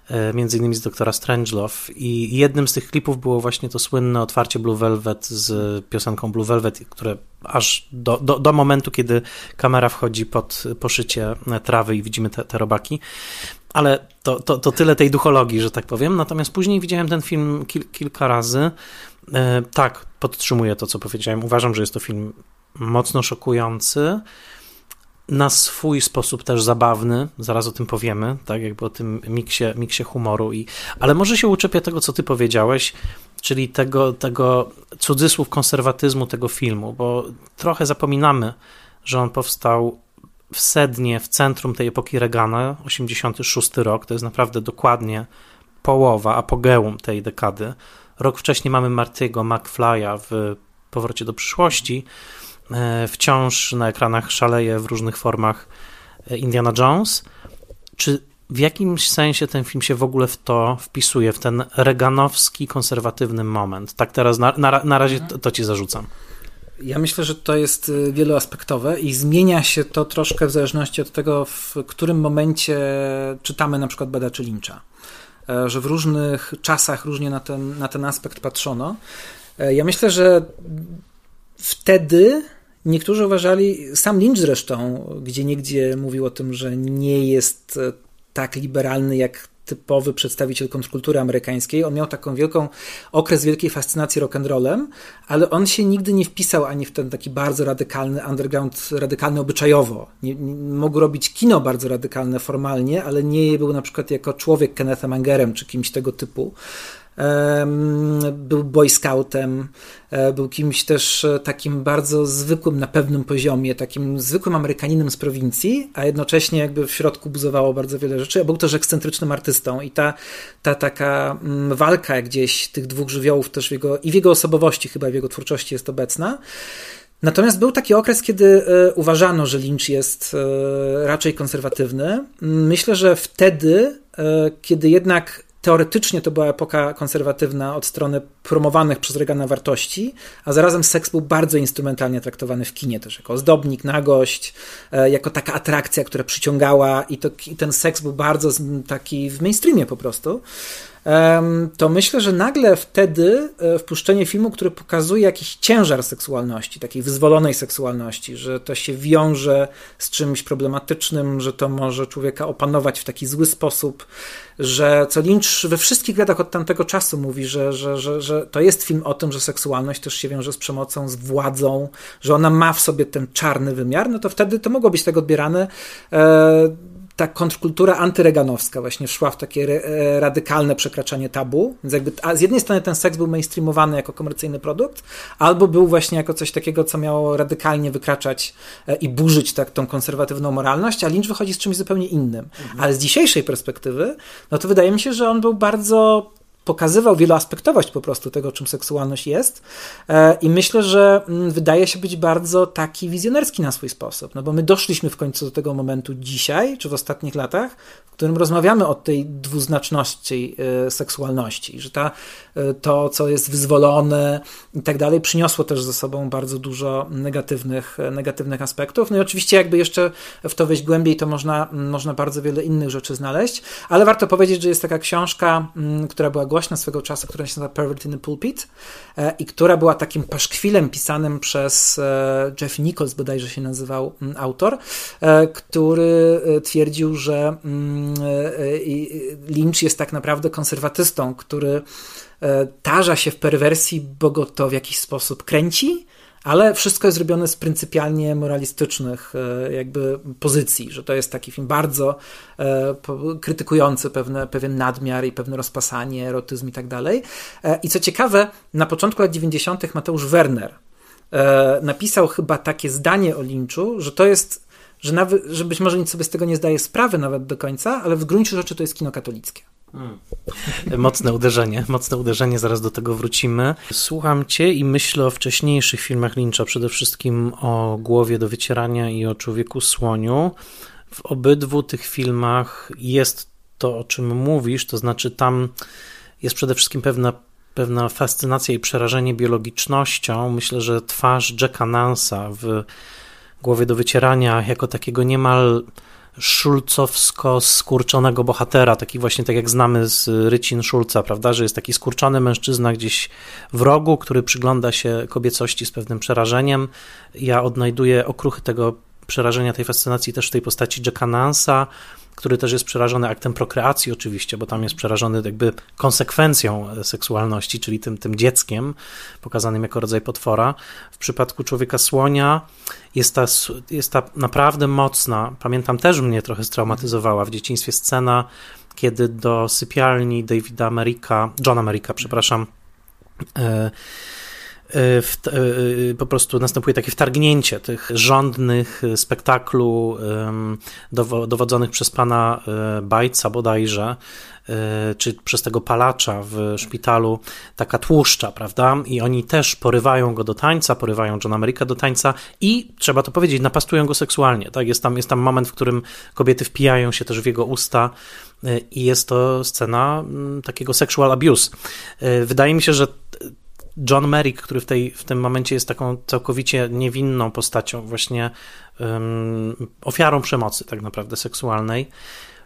Speaker 1: E, między innymi z doktora Strangelove i jednym z tych klipów było właśnie to słynne otwarcie Blue Velvet z piosenką Blue Velvet, które aż do, do, do momentu, kiedy kamera wchodzi pod poszycie trawy i widzimy te, te robaki. Ale to, to, to tyle tej duchologii, że tak powiem. Natomiast później widziałem ten film kil, kilka razy. E, tak, podtrzymuję to, co powiedziałem. Uważam, że jest to film mocno szokujący na swój sposób też zabawny, zaraz o tym powiemy, tak jakby o tym miksie, miksie humoru, i, ale może się uczepię tego, co ty powiedziałeś, czyli tego, tego cudzysłów konserwatyzmu tego filmu, bo trochę zapominamy, że on powstał w sednie, w centrum tej epoki Reagana, 86 rok, to jest naprawdę dokładnie połowa, apogeum tej dekady. Rok wcześniej mamy Marty'ego McFly'a w Powrocie do przyszłości, wciąż na ekranach szaleje w różnych formach e, Indiana Jones. Czy w jakimś sensie ten film się w ogóle w to wpisuje, w ten reganowski, konserwatywny moment? Tak teraz na, na, na razie to, to ci zarzucam.
Speaker 2: Ja myślę, że to jest y, wieloaspektowe i zmienia się to troszkę w zależności od tego, w którym momencie czytamy na przykład badaczy Lyncha. E, że w różnych czasach różnie na ten, na ten aspekt patrzono. Ja myślę, że wtedy niektórzy uważali, sam Lynch zresztą, gdzie niegdzie mówił o tym, że nie jest e, tak liberalny jak typowy przedstawiciel kontrkultury amerykańskiej. On miał taką wielką okres wielkiej fascynacji rock'n'rollem, ale on się nigdy nie wpisał ani w ten taki bardzo radykalny underground, radykalny obyczajowo. Nie, nie, mógł robić kino bardzo radykalne formalnie, ale nie był na przykład jako człowiek Kennethem Angerem czy kimś tego typu był boy scoutem, e, był kimś też e, takim bardzo zwykłym na pewnym poziomie, takim zwykłym Amerykaninem z prowincji, a jednocześnie jakby w środku buzowało bardzo wiele rzeczy, a był też ekscentrycznym artystą i ta, ta taka mm, walka gdzieś tych dwóch żywiołów też w jego, i w jego osobowości chyba, w jego twórczości jest obecna. Natomiast był taki okres, kiedy e, uważano, że Lynch jest raczej konserwatywny. Myślę, że wtedy, kiedy jednak teoretycznie to była epoka konserwatywna od strony promowanych przez Reagana wartości, a zarazem seks był bardzo instrumentalnie traktowany w kinie też, jako ozdobnik, nagość, e, jako taka atrakcja, która przyciągała i, to, i ten seks był bardzo taki w mainstreamie po prostu to myślę, że nagle wtedy e, wpuszczenie filmu, który pokazuje jakiś ciężar seksualności, takiej wyzwolonej seksualności, że to się wiąże z czymś problematycznym, że to może człowieka opanować w taki zły sposób, że co Lynch we wszystkich latach od tamtego czasu mówi, że, że, że, że to jest film o tym, że seksualność też się wiąże z przemocą, z władzą, że ona ma w sobie ten czarny wymiar, no to wtedy to mogło być tak odbierane. E, ta kontrkultura antyreganowska właśnie szła w takie e, radykalne przekraczanie tabu. Więc jakby, a z jednej strony ten seks był mainstreamowany jako komercyjny produkt, albo był właśnie jako coś takiego, co miało radykalnie wykraczać e, i burzyć tak, tą konserwatywną moralność, a Lynch wychodzi z czymś zupełnie innym. Mhm. Ale z dzisiejszej perspektywy, no to wydaje mi się, że on był bardzo pokazywał wieloaspektowość po prostu tego, czym seksualność jest. E, I myślę, że mm, wydaje się być bardzo taki wizjonerski na swój sposób, no bo my doszliśmy w końcu do tego momentu dzisiaj, czy w ostatnich latach, w którym rozmawiamy o tej dwuznaczności e, seksualności, że ta, e, to, co jest wyzwolone i tak dalej, przyniosło też ze sobą bardzo dużo negatywnych, negatywnych aspektów. No i oczywiście, jakby jeszcze w to wejść głębiej, to można, można bardzo wiele innych rzeczy znaleźć, ale warto powiedzieć, że jest taka książka, mm, która była głośna swego czasu, która się nazywa Pervert in the Pulpit e, i która była takim paszkwilem pisanym przez e, Jeff Nichols, bodajże się nazywał mm, autor, e, który twierdził, że mm, Lynch jest tak naprawdę konserwatystą, który tarza się w perwersji, bo go to w jakiś sposób kręci, ale wszystko jest zrobione z pryncypialnie moralistycznych e, jakby pozycji, że to jest taki film bardzo e, krytykujący pewne, pewien nadmiar i pewne rozpasanie, erotyzm i tak dalej. E, I co ciekawe, na początku lat 90. Mateusz Werner napisał chyba takie zdanie o Lynchu, że to jest, że, nawet, że być może nic sobie z tego nie zdaje sprawy nawet do końca, ale w gruncie rzeczy to jest kino katolickie. Hmm.
Speaker 1: Mocne uderzenie, mocne uderzenie, zaraz do tego wrócimy. Słucham cię i myślę o wcześniejszych filmach Lyncha, przede wszystkim o Głowie do wycierania i o Człowieku Słoniu. W obydwu tych filmach jest to, o czym mówisz, to znaczy tam jest przede wszystkim pewna, pewna fascynacja i przerażenie biologicznością. Myślę, że twarz Jacka Nansa w Głowie do wycierania jako takiego niemal szulcowsko skurczonego bohatera, taki właśnie tak jak znamy z Rycin Szulca, prawda, że jest taki skurczony mężczyzna gdzieś w rogu, który przygląda się kobiecości z pewnym przerażeniem. Ja odnajduję okruchy tego przerażenia, tej fascynacji też w tej postaci Jacka Nansa, który też jest przerażony aktem prokreacji oczywiście, bo tam jest przerażony jakby konsekwencją seksualności, czyli tym, tym dzieckiem pokazanym jako rodzaj potwora. W przypadku człowieka słonia jest ta, jest ta naprawdę mocna, pamiętam też mnie trochę straumatyzowała w dzieciństwie scena, kiedy do sypialni Davida Amerika, John Amerika, przepraszam, E, w, e, po prostu następuje takie wtargnięcie tych rządnych spektaklu dowodzonych przez pana Bajca bodajże, czy przez tego palacza w szpitalu, taka tłuszcza, prawda? I oni też porywają go do tańca, porywają John America do tańca i trzeba to powiedzieć, napastują go seksualnie. Tak? Jest, tam, jest tam moment, w którym kobiety wpijają się też w jego usta i jest to scena takiego sexual abuse. Wydaje mi się, że John Merrick, który w, tej, w tym momencie jest taką całkowicie niewinną postacią, właśnie um, ofiarą przemocy, tak naprawdę seksualnej,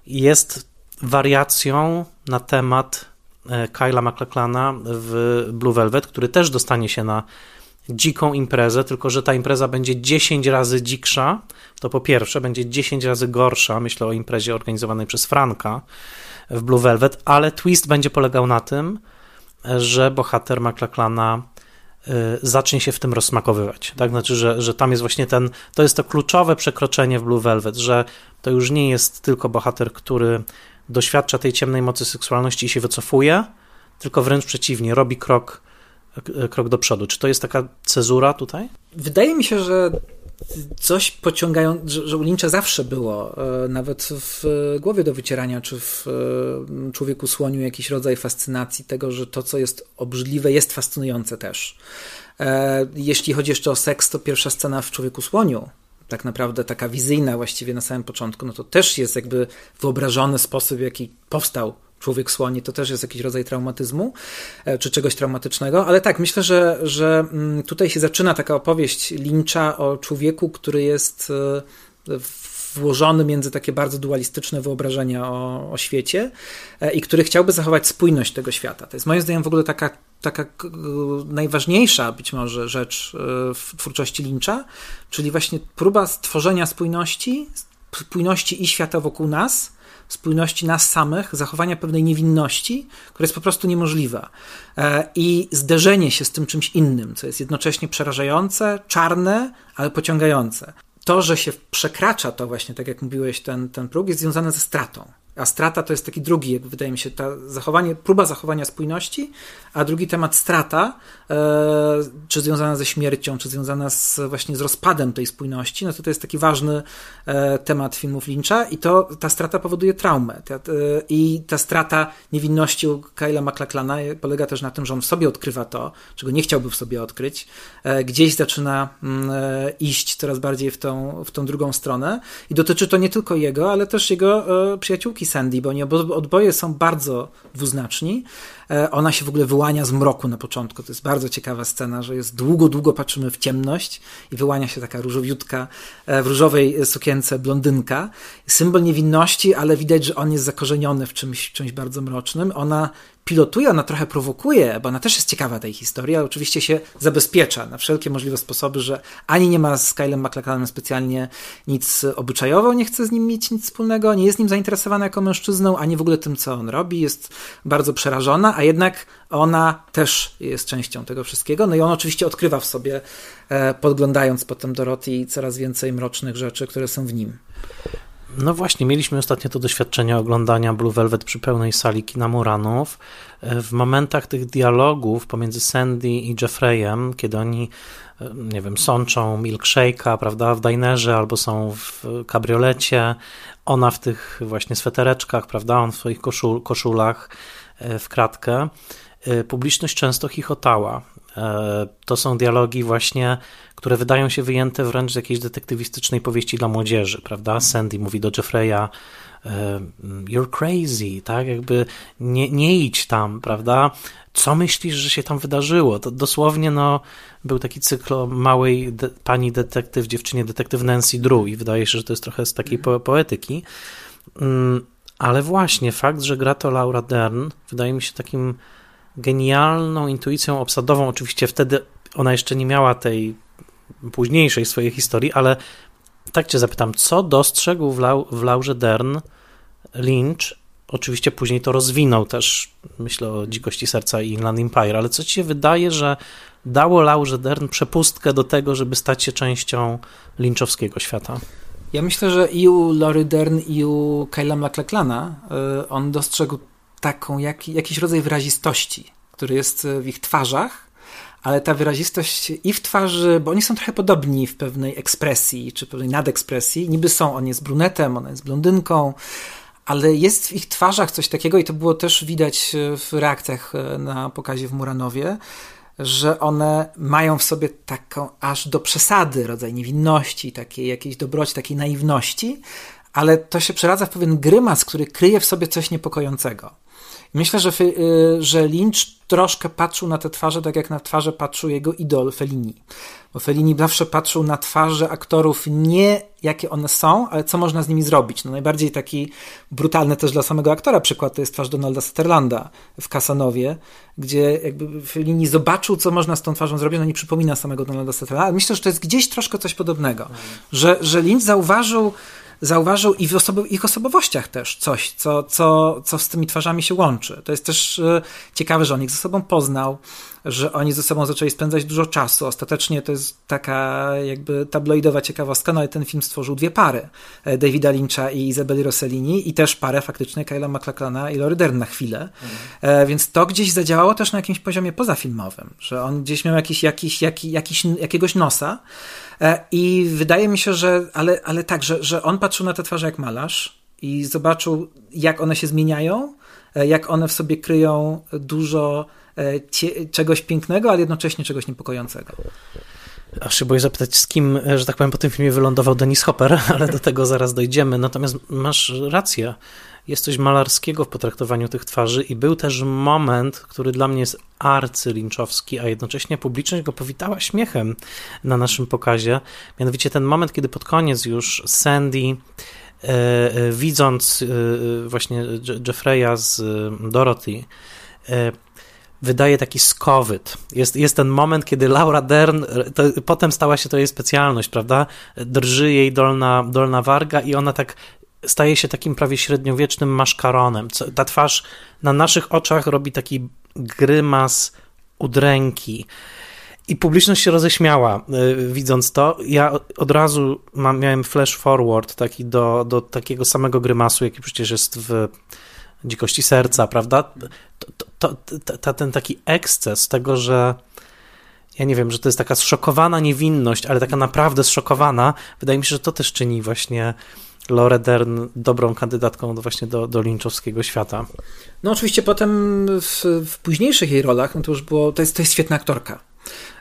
Speaker 1: jest wariacją na temat e, Kyla McLachlana w Blue Velvet, który też dostanie się na dziką imprezę, tylko że ta impreza będzie 10 razy dziksza. To po pierwsze, będzie 10 razy gorsza. Myślę o imprezie organizowanej przez Franka w Blue Velvet, ale twist będzie polegał na tym, że bohater McLachlana y, zacznie się w tym rozsmakowywać. Tak? Znaczy, że, że tam jest właśnie ten, to jest to kluczowe przekroczenie w Blue Velvet, że to już nie jest tylko bohater, który doświadcza tej ciemnej mocy seksualności i się wycofuje, tylko wręcz przeciwnie, robi krok, krok do przodu. Czy to jest taka cezura tutaj?
Speaker 2: Wydaje mi się, że coś pociągają, że, że u Lyncha zawsze było, e, nawet w głowie do wycierania, czy w e, człowieku słoniu jakiś rodzaj fascynacji tego, że to, co jest obrzydliwe, jest fascynujące też. E, jeśli chodzi jeszcze o seks, to pierwsza scena w człowieku słoniu, tak naprawdę taka wizyjna właściwie na samym początku, no to też jest jakby wyobrażony sposób, w jaki powstał człowiek słoni, to też jest jakiś rodzaj traumatyzmu, e, czy czegoś traumatycznego, ale tak, myślę, że, że mm, tutaj się zaczyna taka opowieść Lyncha o człowieku, który jest e, włożony między takie bardzo dualistyczne wyobrażenia o, o świecie e, i który chciałby zachować spójność tego świata. To jest moim zdaniem w ogóle taka, taka najważniejsza być może rzecz w twórczości Lyncha, czyli właśnie próba stworzenia spójności, spójności i świata wokół nas, spójności nas samych, zachowania pewnej niewinności, która jest po prostu niemożliwa. E, I zderzenie się z tym czymś innym, co jest jednocześnie przerażające, czarne, ale pociągające. To, że się przekracza to właśnie, tak jak mówiłeś, ten, ten próg, jest związane ze stratą. A strata to jest taki drugi, jakby wydaje mi się, ta zachowanie, próba zachowania spójności, a drugi temat strata, e, czy związana ze śmiercią, czy związana z, właśnie z rozpadem tej spójności, no to to jest taki ważny e, temat filmów Lyncha i to ta strata powoduje traumę. E, I ta strata niewinności u Kyla McLachlana polega też na tym, że on w sobie odkrywa to, czego nie chciałby w sobie odkryć. Gdzieś zaczyna mm, iść coraz bardziej w tą, w tą drugą stronę i dotyczy to nie tylko jego, ale też jego przyjaciółki Sandy, bo oni oboje są bardzo dwuznaczni. E, ona się w ogóle wyłania z mroku na początku. To jest bardzo ciekawa scena, że jest długo, długo patrzymy w ciemność i wyłania się taka różowiutka e, w różowej sukience blondynka. Symbol niewinności, ale widać, że on jest zakorzeniony w czymś, czymś bardzo mrocznym. Ona pilotuje, ona trochę prowokuje, bo ona też jest ciekawa tej historii, ale oczywiście się zabezpiecza na wszelkie możliwe sposoby, że ani nie ma z Kylem McLachanem specjalnie nic obyczajowo, nie chce z nim mieć nic wspólnego, nie jest nim zainteresowana jako mężczyzną, ani w ogóle tym, co on robi, jest bardzo przerażona, a jednak ona też jest częścią tego wszystkiego. No i on oczywiście odkrywa w sobie, e, podglądając potem Dorothy, coraz więcej mrocznych rzeczy, które są w nim.
Speaker 1: No właśnie, mieliśmy ostatnio to doświadczenie oglądania Blue Velvet przy pełnej sali kina Muranów. E, w momentach tych dialogów pomiędzy Sandy i Jeffreyem, kiedy oni, e, nie wiem, sączą milkshake'a, prawda, w dinerze albo są w kabriolecie, ona w tych właśnie swetereczkach, prawda, on w swoich koszul, koszulach e, w kratkę, publiczność często chichotała. To są dialogi właśnie które wydają się wyjęte wręcz z jakiejś detektywistycznej powieści dla młodzieży, prawda? Sandy mówi do Jeffreya, e, you're crazy, tak? Jakby nie, nie idź tam, prawda? Co myślisz, że się tam wydarzyło? To dosłownie, no, był taki cykl o małej de pani detektyw, dziewczynie detektyw Nancy Drew i wydaje się, że to jest trochę z takiej po poetyki. Mm, ale właśnie fakt, że gra to Laura Dern, wydaje mi się takim genialną intuicją obsadową. Oczywiście wtedy ona jeszcze nie miała tej późniejszej swojej historii, ale tak cię zapytam, co dostrzegł w, Lau w Laurze Dern Lynch oczywiście później to rozwinął też, myślę o Dzikości Serca i Inland Empire, ale co ci się wydaje, że dało Laurze Dern przepustkę do tego, żeby stać się częścią lynchowskiego świata?
Speaker 2: Ja myślę, że i u Lory Dern, i u Kyla McLachlana y, on dostrzegł taką, jak, jakiś rodzaj wyrazistości, który jest w ich twarzach, ale ta wyrazistość i w twarzy, bo oni są trochę podobni w pewnej ekspresji, czy pewnej nadekspresji. Niby są, on jest brunetem, ona jest blondynką, ale jest w ich twarzach coś takiego i to było też widać w reakcjach e, na pokazie w Muranowie, że one mają w sobie taką aż do przesady rodzaj niewinności, takiej jakiejś dobroci, takiej naiwności, ale to się przeradza w pewien grymas, który kryje w sobie coś niepokojącego. Myślę, że, y, że Lynch troszkę patrzył na te twarze tak jak na twarze patrzył jego idol Fellini. Bo Fellini zawsze patrzył na twarze aktorów nie jakie one są, ale co można z nimi zrobić. No najbardziej taki brutalny też dla samego aktora przykład to jest twarz Donalda Sutherlanda w Kasanowie, gdzie jakby Fellini zobaczył, co można z tą twarzą zrobić, no nie przypomina samego Donalda Sutherlanda, ale myślę, że to jest gdzieś troszkę coś podobnego. Mhm. Że, że Lynch zauważył zauważył i w osobo ich osobowościach też coś, co, co, co z tymi twarzami się łączy. To jest też e, ciekawe, że on ich ze sobą poznał, że oni ze sobą zaczęli spędzać dużo czasu. Ostatecznie to jest taka jakby tabloidowa ciekawostka, no ale ten film stworzył dwie pary, e, Davida Lyncha i Izabeli Rossellini i też parę faktycznie Kyla McLachlana i Laurie Dern na chwilę. Mhm. Więc to gdzieś zadziałało też na jakimś poziomie pozafilmowym, że on gdzieś miał jakiś, jakiś, jakiś, jakiś jakiegoś nosa, E, I wydaje mi się, że, ale, ale tak, że, że on patrzył na te twarze jak malarz i zobaczył, jak one się zmieniają, e, jak one w sobie kryją dużo e, czegoś pięknego, ale jednocześnie czegoś niepokojącego.
Speaker 1: Aż się boję zapytać, z kim, że tak powiem, po tym filmie wylądował Denis Hopper, ale do tego zaraz dojdziemy. Natomiast masz rację jest coś malarskiego w potraktowaniu tych twarzy i był też moment, który dla mnie jest arcylinczowski, a jednocześnie publiczność go powitała śmiechem na naszym pokazie. Mianowicie ten moment, kiedy pod koniec już Sandy e, e, widząc e, właśnie Jeffreya z Dorothy wydaje taki skowyt. Jest, jest ten moment, kiedy Laura Dern, to, potem stała się to jej specjalność, prawda? Drży jej dolna, dolna warga i ona tak staje się takim prawie średniowiecznym maszkaronem. Ta twarz na naszych oczach robi taki grymas udręki. I publiczność się roześmiała, y, widząc to. Ja od razu miałem flash forward taki do, do takiego samego grymasu, jaki przecież jest w Dzikości Serca, prawda? To, to, to, ten taki eksces tego, że ja nie wiem, że to jest taka zszokowana niewinność, ale taka naprawdę zszokowana. Wydaje mi się, że to też czyni właśnie Lore Dern dobrą kandydatką właśnie do, do linczowskiego świata.
Speaker 2: No oczywiście potem w, w późniejszych jej rolach, no to już było, to jest, to jest świetna aktorka.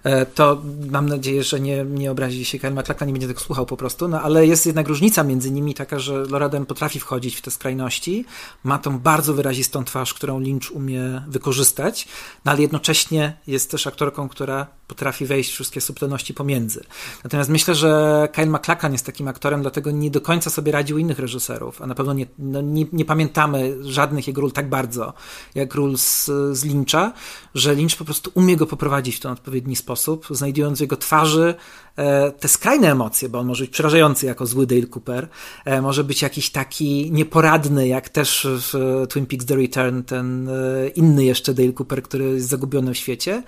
Speaker 2: E, to mam nadzieję, że nie, nie obrazi się Kyle MacLachlan, nie będzie tego słuchał po prostu, no ale jest jednak różnica między nimi taka, że Loraden potrafi wchodzić w te skrajności, ma tą bardzo wyrazistą twarz, którą Lynch umie wykorzystać, no ale jednocześnie jest też aktorką, która potrafi wejść w wszystkie subtelności pomiędzy. Natomiast myślę, że Kyle MacLachlan jest takim aktorem, dlatego nie do końca sobie radził innych reżyserów, a na pewno nie, no nie, nie pamiętamy żadnych jego ról tak bardzo, jak ról z, z Lyncha, że Lynch po prostu umie go poprowadzić w ten odpowiedni sposób sposób, znajdując w jego twarzy e, te skrajne emocje, bo on może być przerażający jako zły Dale Cooper, e, może być jakiś taki nieporadny, jak też w Twin Peaks The Return, ten e, inny jeszcze Dale Cooper, który jest zagubiony w świecie,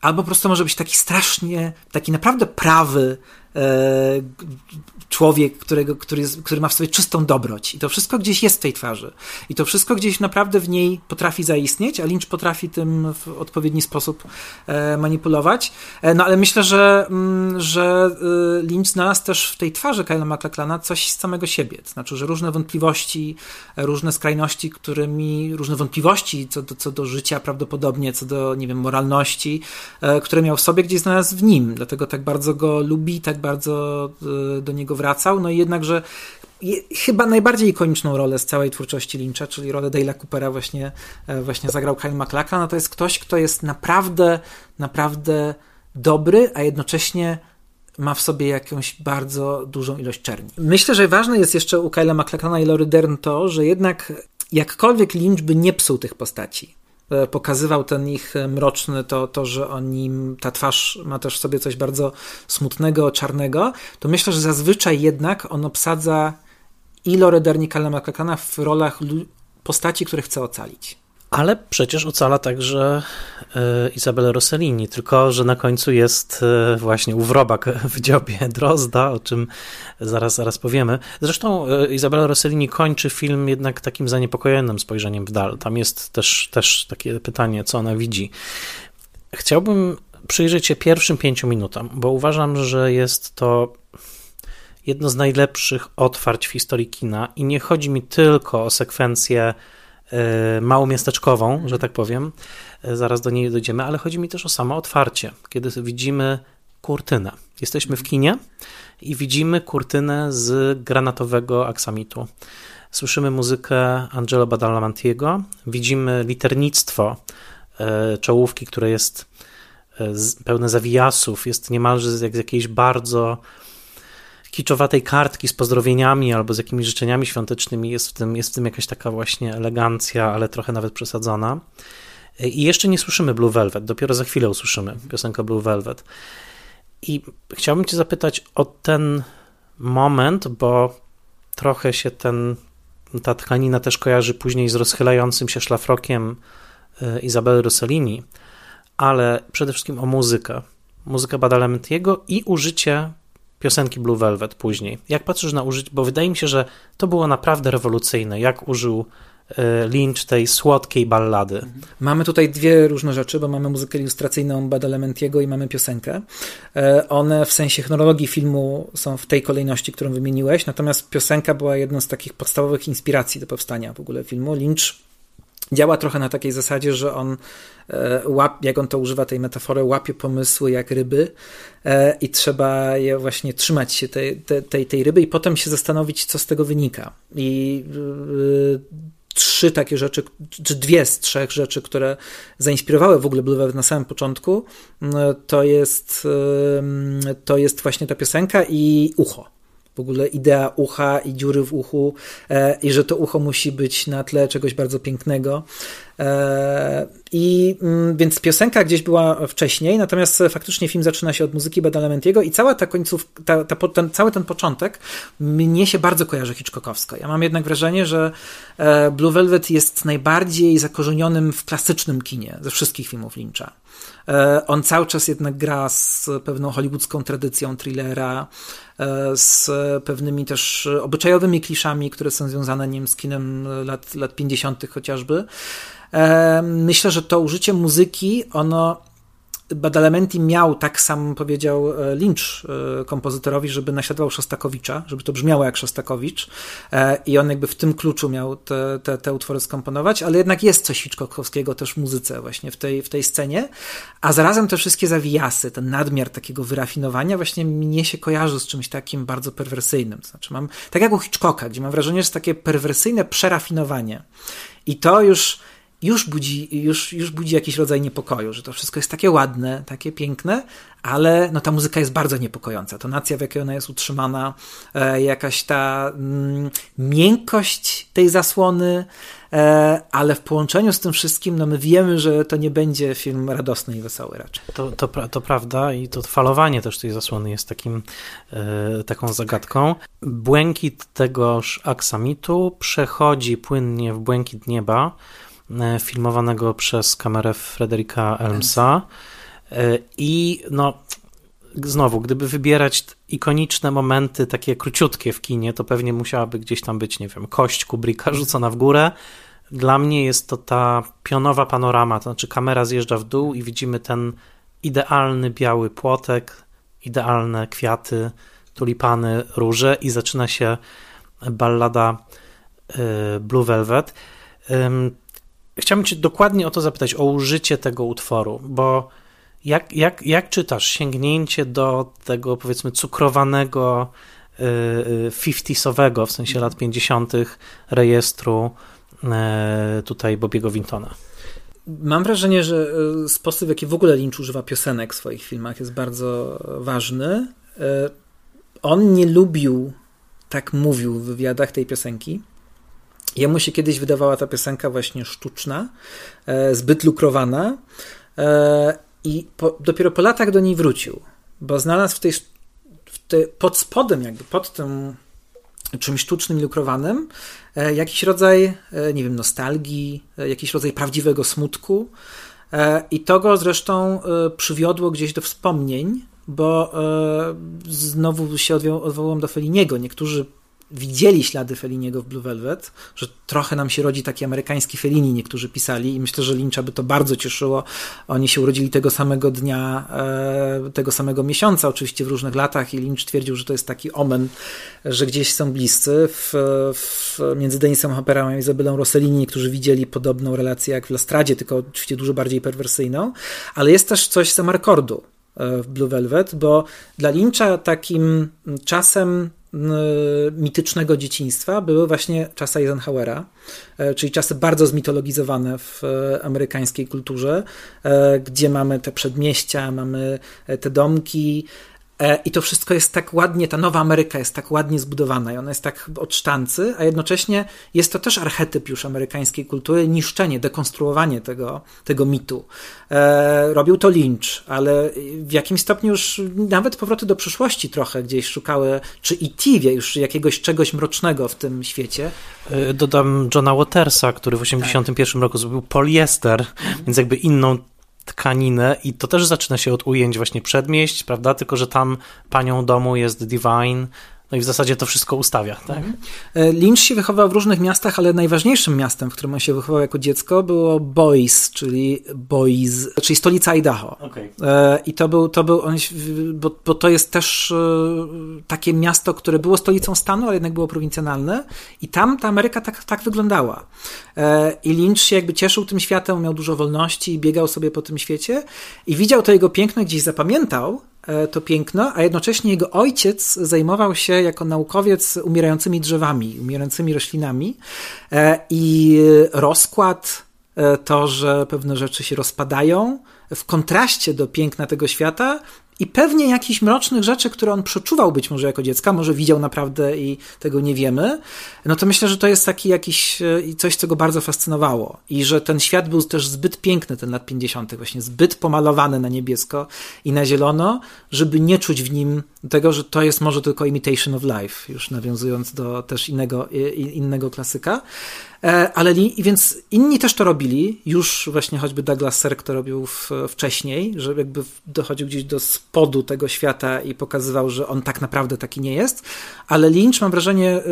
Speaker 2: albo po prostu może być taki strasznie, taki naprawdę prawy, człowiek, którego, który, jest, który ma w sobie czystą dobroć. I to wszystko gdzieś jest w tej twarzy. I to wszystko gdzieś naprawdę w niej potrafi zaistnieć, a Lynch potrafi tym w odpowiedni sposób e, manipulować. E, no ale myślę, że, mm, że e, Lynch znalazł też w tej twarzy Kyla MacLachlana coś z samego siebie. To znaczy, że różne wątpliwości, różne skrajności, którymi, różne wątpliwości co do, co do życia prawdopodobnie, co do, nie wiem, moralności, e, które miał w sobie, gdzieś znalazł w nim. Dlatego tak bardzo go lubi, tak bardzo e, do niego wraca wracał, no i jednakże chyba najbardziej ikoniczną rolę z całej twórczości Lyncha, czyli rolę Dale'a Coopera właśnie, e, właśnie zagrał Kyle MacLachlan, no to jest ktoś, kto jest naprawdę, naprawdę dobry, a jednocześnie ma w sobie jakąś bardzo dużą ilość czerni. Myślę, że ważne jest jeszcze u Kyle'a MacLachana i Lory Dern to, że jednak jakkolwiek Lynch by nie psuł tych postaci, pokazywał ten ich e, mroczny, to, to że oni, ta twarz ma też w sobie coś bardzo smutnego, czarnego, to myślę, że zazwyczaj jednak on obsadza i Lore Derni McCrackena w rolach postaci, które chce ocalić.
Speaker 1: Ale przecież ocala także e, Izabela Rossellini, tylko że na końcu jest e, właśnie uwrobak w dziobie Drozda, o czym zaraz, zaraz powiemy. Zresztą e, Izabela Rossellini kończy film jednak takim zaniepokojonym spojrzeniem w dal. Tam jest też, też takie pytanie, co ona widzi. Chciałbym przyjrzeć się pierwszym pięciu minutom, bo uważam, że jest to jedno z najlepszych otwarć w historii kina i nie chodzi mi tylko o sekwencję małomiasteczkową, że tak powiem. E, zaraz do niej dojdziemy, ale chodzi mi też o samo otwarcie, kiedy widzimy kurtynę. Jesteśmy w kinie i widzimy kurtynę z granatowego aksamitu. Słyszymy muzykę Angelo Badalamentiego, widzimy liternictwo e, czołówki, które jest pełne zawijasów, jest niemalże z jakiejś bardzo kiczowatej kartki z pozdrowieniami albo z jakimiś życzeniami świątecznymi. Jest w tym, jest w tym jakaś taka właśnie elegancja, ale trochę nawet przesadzona. I jeszcze nie słyszymy Blue Velvet, dopiero za chwilę usłyszymy piosenkę Blue Velvet. I chciałbym Cię zapytać o ten moment, bo trochę się ten, ta tkanina też kojarzy później z rozchylającym się szlafrokiem e, Izabely Rossellini, ale przede wszystkim o muzykę. Muzykę Badalamentiego i użycie piosenki Blue Velvet później. Jak patrzysz na użycie, bo wydaje mi się, że to było naprawdę rewolucyjne, jak użył e, Lynch tej słodkiej ballady.
Speaker 2: Mamy tutaj dwie różne rzeczy, bo mamy muzykę ilustracyjną Badalamentiego i mamy piosenkę. E, one w sensie chronologii filmu są w tej kolejności, którą wymieniłeś, natomiast piosenka była jedną z takich podstawowych inspiracji do powstania w ogóle filmu. Lynch działa trochę na takiej zasadzie, że on łap, jak on to używa tej metafory, łapie pomysły jak ryby e, i trzeba je właśnie trzymać się tej, tej, tej ryby i potem się zastanowić, co z tego wynika. I e, trzy takie rzeczy, czy dwie z trzech rzeczy, które zainspirowały w ogóle Blue na samym początku, to jest, to jest właśnie ta piosenka i ucho w ogóle idea ucha i dziury w uchu e, i że to ucho musi być na tle czegoś bardzo pięknego. E, I mm, więc piosenka gdzieś była wcześniej, natomiast faktycznie film zaczyna się od muzyki Badalamentiego i cała ta końcówka, ta, ta, ten, cały ten początek mnie się bardzo kojarzy Hitchcockowsko. Ja mam jednak wrażenie, że e, Blue Velvet jest najbardziej zakorzenionym w klasycznym kinie ze wszystkich filmów Lyncha. E, on cały czas jednak gra z pewną hollywoodzką tradycją thrillera, e, z pewnymi też obyczajowymi kliszami, które są związane wiem, z kinem lat, lat 50. chociażby. E, myślę, że to użycie muzyki, ono Badalamenti miał, tak sam powiedział e, Lynch e, kompozytorowi, żeby naśladował Szostakowicza, żeby to brzmiało jak Szostakowicz e, i on jakby w tym kluczu miał te, te, te utwory skomponować, ale jednak jest coś Hitchcockowskiego też w muzyce właśnie w tej, w tej scenie, a zarazem te wszystkie zawijasy, ten nadmiar takiego wyrafinowania właśnie mnie się kojarzy z czymś takim bardzo perwersyjnym. Znaczy mam, tak jak u Hitchcocka, gdzie mam wrażenie, że jest takie perwersyjne przerafinowanie i to już już budzi, już, już budzi jakiś rodzaj niepokoju, że to wszystko jest takie ładne, takie piękne, ale no, ta muzyka jest bardzo niepokojąca. Tonacja, w jakiej ona jest utrzymana, e, jakaś ta mm, miękkość tej zasłony, e, ale w połączeniu z tym wszystkim, no my wiemy, że to nie będzie film radosny i wesoły raczej.
Speaker 1: To, to, to prawda i to falowanie też tej zasłony jest takim, e, taką zagadką. Błękit tegoż aksamitu przechodzi płynnie w błękit nieba, filmowanego przez kamerę Frederika Elmsa. E, I no, znowu, gdyby wybierać ikoniczne momenty, takie króciutkie w kinie, to pewnie musiałaby gdzieś tam być, nie wiem, kość Kubricka rzucona w górę. Dla mnie jest to ta pionowa panorama, to znaczy kamera zjeżdża w dół i widzimy ten idealny biały płotek, idealne kwiaty, tulipany, róże i zaczyna się ballada e, Blue Velvet. Chciałbym Cię dokładnie o to zapytać, o użycie tego utworu, bo jak, jak, jak czytasz sięgnięcie do tego powiedzmy cukrowanego, yy, 50 w sensie lat 50. rejestru yy, tutaj Bobiego Wintona?
Speaker 2: Mam wrażenie, że y, sposób, w jaki w ogóle Lynch używa piosenek w swoich filmach jest bardzo ważny. Y, on nie lubił, tak mówił w wywiadach tej piosenki, Jemu się kiedyś wydawała ta piosenka właśnie sztuczna, e, zbyt lukrowana e, i po, dopiero po latach do niej wrócił, bo znalazł w tej, w pod spodem, jakby pod tym czymś sztucznym lukrowanym, jakiś rodzaj, nie wiem, nostalgii, jakiś rodzaj prawdziwego smutku. I to go zresztą przywiodło gdzieś do wspomnień, bo znowu się odwołam do Feliniego. Niektórzy widzieli ślady Feliniego w Blue Velvet, że trochę nam się rodzi taki amerykański Felini, niektórzy pisali i myślę, że Lyncha by to bardzo cieszyło. Oni się urodzili tego samego dnia, e, tego samego miesiąca, oczywiście w różnych latach i Lynch twierdził, że to jest taki omen, że gdzieś są bliscy. W, w, między Denisem Hopperem a Izabelą Rossellini niektórzy widzieli podobną relację jak w Lastradzie, tylko oczywiście dużo bardziej perwersyjną, ale jest też coś z Amarkordu e, w Blue Velvet, bo dla Lyncha takim czasem mitycznego dzieciństwa były właśnie czasy Eisenhowera, e, czyli czasy bardzo zmitologizowane w e, amerykańskiej kulturze, e, gdzie mamy te przedmieścia, mamy te domki, I to wszystko jest tak ładnie, ta nowa Ameryka jest tak ładnie zbudowana i ona jest tak od sztancy, a jednocześnie jest to też archetyp już amerykańskiej kultury, niszczenie, dekonstruowanie tego, tego mitu. E, robił to Lynch, ale w jakimś stopniu już nawet powroty do przyszłości trochę gdzieś szukały, czy i TV już jakiegoś czegoś mrocznego w tym świecie.
Speaker 1: E, dodam Johna Watersa, który w 1981 tak. roku zrobił poliester, mhm. więc jakby inną tkaninę i to też zaczyna się od ujęć właśnie przedmieść, prawda? Tylko, że tam panią domu jest Divine, no i w zasadzie to wszystko ustawia. Tak? Mhm.
Speaker 2: E, Lynch się wychował w różnych miastach, ale najważniejszym miastem, w którym on się wychował jako dziecko, było Boise, czyli Boise, czyli stolica Idaho. Okay. E, I to był, to był on, bo, bo to jest też e, takie miasto, które było stolicą stanu, ale jednak było prowincjonalne. I tam ta Ameryka tak, tak wyglądała. I Lynch się jakby cieszył tym światem, miał dużo wolności i biegał sobie po tym świecie. I widział to jego piękno, gdzieś zapamiętał, to piękno, a jednocześnie jego ojciec zajmował się jako naukowiec umierającymi drzewami, umierającymi roślinami. E, i rozkład, e, to, że pewne rzeczy się rozpadają, w kontraście do piękna tego świata, i pewnie jakichś mrocznych rzeczy, które on przeczuwał być może jako dziecka, może widział naprawdę i tego nie wiemy, no to myślę, że to jest taki jakiś e, coś, co go bardzo fascynowało. I że ten świat był też zbyt piękny, ten lat 50., właśnie zbyt pomalowany na niebiesko i na zielono, żeby nie czuć w nim tego, że to jest może tylko imitation of life, już nawiązując do też innego, innego klasyka. E, ale więc inni też to robili, już właśnie choćby Douglas Sirk to robił w, wcześniej, że jakby dochodził gdzieś do spodu tego świata i pokazywał, że on tak naprawdę taki nie jest, ale Lynch mam wrażenie,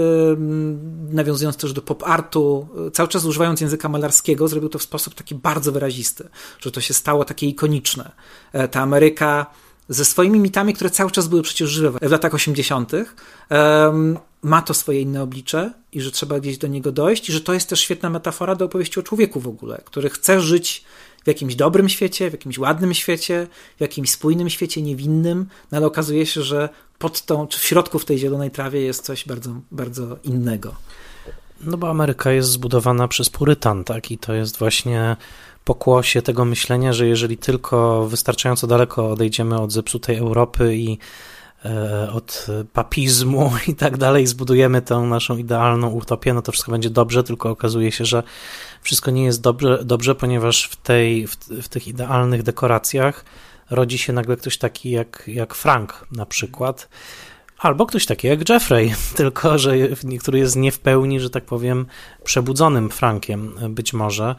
Speaker 2: nawiązując też do pop artu, cały czas używając języka malarskiego, zrobił to w sposób taki bardzo wyrazisty, że to się stało takie ikoniczne. E, ta Ameryka ze swoimi mitami, które cały czas były przecież żywe w latach 80., ma to swoje inne oblicze i że trzeba gdzieś do niego dojść, i że to jest też świetna metafora do opowieści o człowieku w ogóle, który chce żyć w jakimś dobrym świecie, w jakimś ładnym świecie, w jakimś spójnym świecie, niewinnym, no ale okazuje się, że pod tą, czy w środku w tej zielonej trawie jest coś bardzo, bardzo innego.
Speaker 1: No bo Ameryka jest zbudowana przez purytan, tak? I to jest właśnie pokłosie tego myślenia, że jeżeli tylko wystarczająco daleko odejdziemy od zepsutej Europy i e, od papizmu i tak dalej, zbudujemy tę naszą idealną utopię, no to wszystko będzie dobrze, tylko okazuje się, że wszystko nie jest dobrze, dobrze ponieważ w, tej, w, w tych idealnych dekoracjach rodzi się nagle ktoś taki jak, jak Frank na przykład, albo ktoś taki jak Jeffrey, tylko że który jest nie w pełni, że tak powiem, przebudzonym Frankiem być może.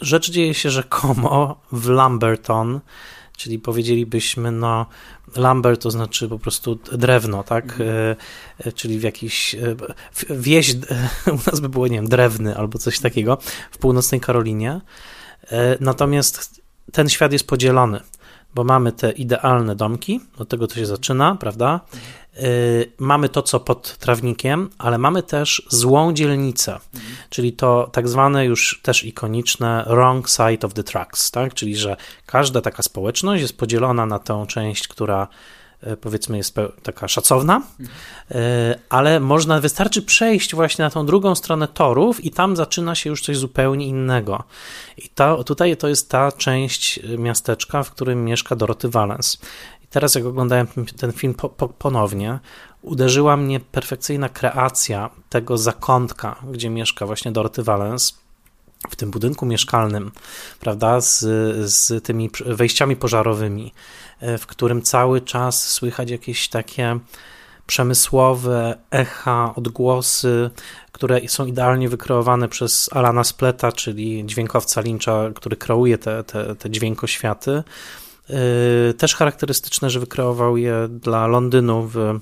Speaker 1: Rzecz dzieje się rzekomo w Lamberton, czyli powiedzielibyśmy, no, lumber to znaczy po prostu drewno, tak? Mhm. E, e, czyli w jakiś e, wieś, u nas by było, nie wiem, drewny albo coś takiego w północnej Karolinie. Natomiast ten świat jest podzielony, bo mamy te idealne domki, od tego to się zaczyna, prawda? Y, mamy to, co pod trawnikiem, ale mamy też złą dzielnicę, czyli to tak zwane już też ikoniczne wrong side of the tracks, tak? czyli że każda taka społeczność jest podzielona na tę część, która powiedzmy jest taka szacowna. Y, ale można, wystarczy przejść właśnie na tą drugą stronę torów i tam zaczyna się już coś zupełnie innego. I to, tutaj to jest ta część miasteczka, w którym mieszka Dorothy Valens. I teraz, jak oglądałem ten film po, po, ponownie, uderzyła mnie perfekcyjna kreacja tego zakątka, gdzie mieszka właśnie Dorothy Valens w tym budynku mieszkalnym, prawda, z, z tymi wejściami pożarowymi, e, w którym cały czas słychać jakieś takie przemysłowe echa, odgłosy, które są idealnie wykreowane przez Alana Spleta, czyli dźwiękowca Lyncha, który kreuje te, te, te dźwiękoświaty. Yy, też charakterystyczne, że wykreował je dla Londynu w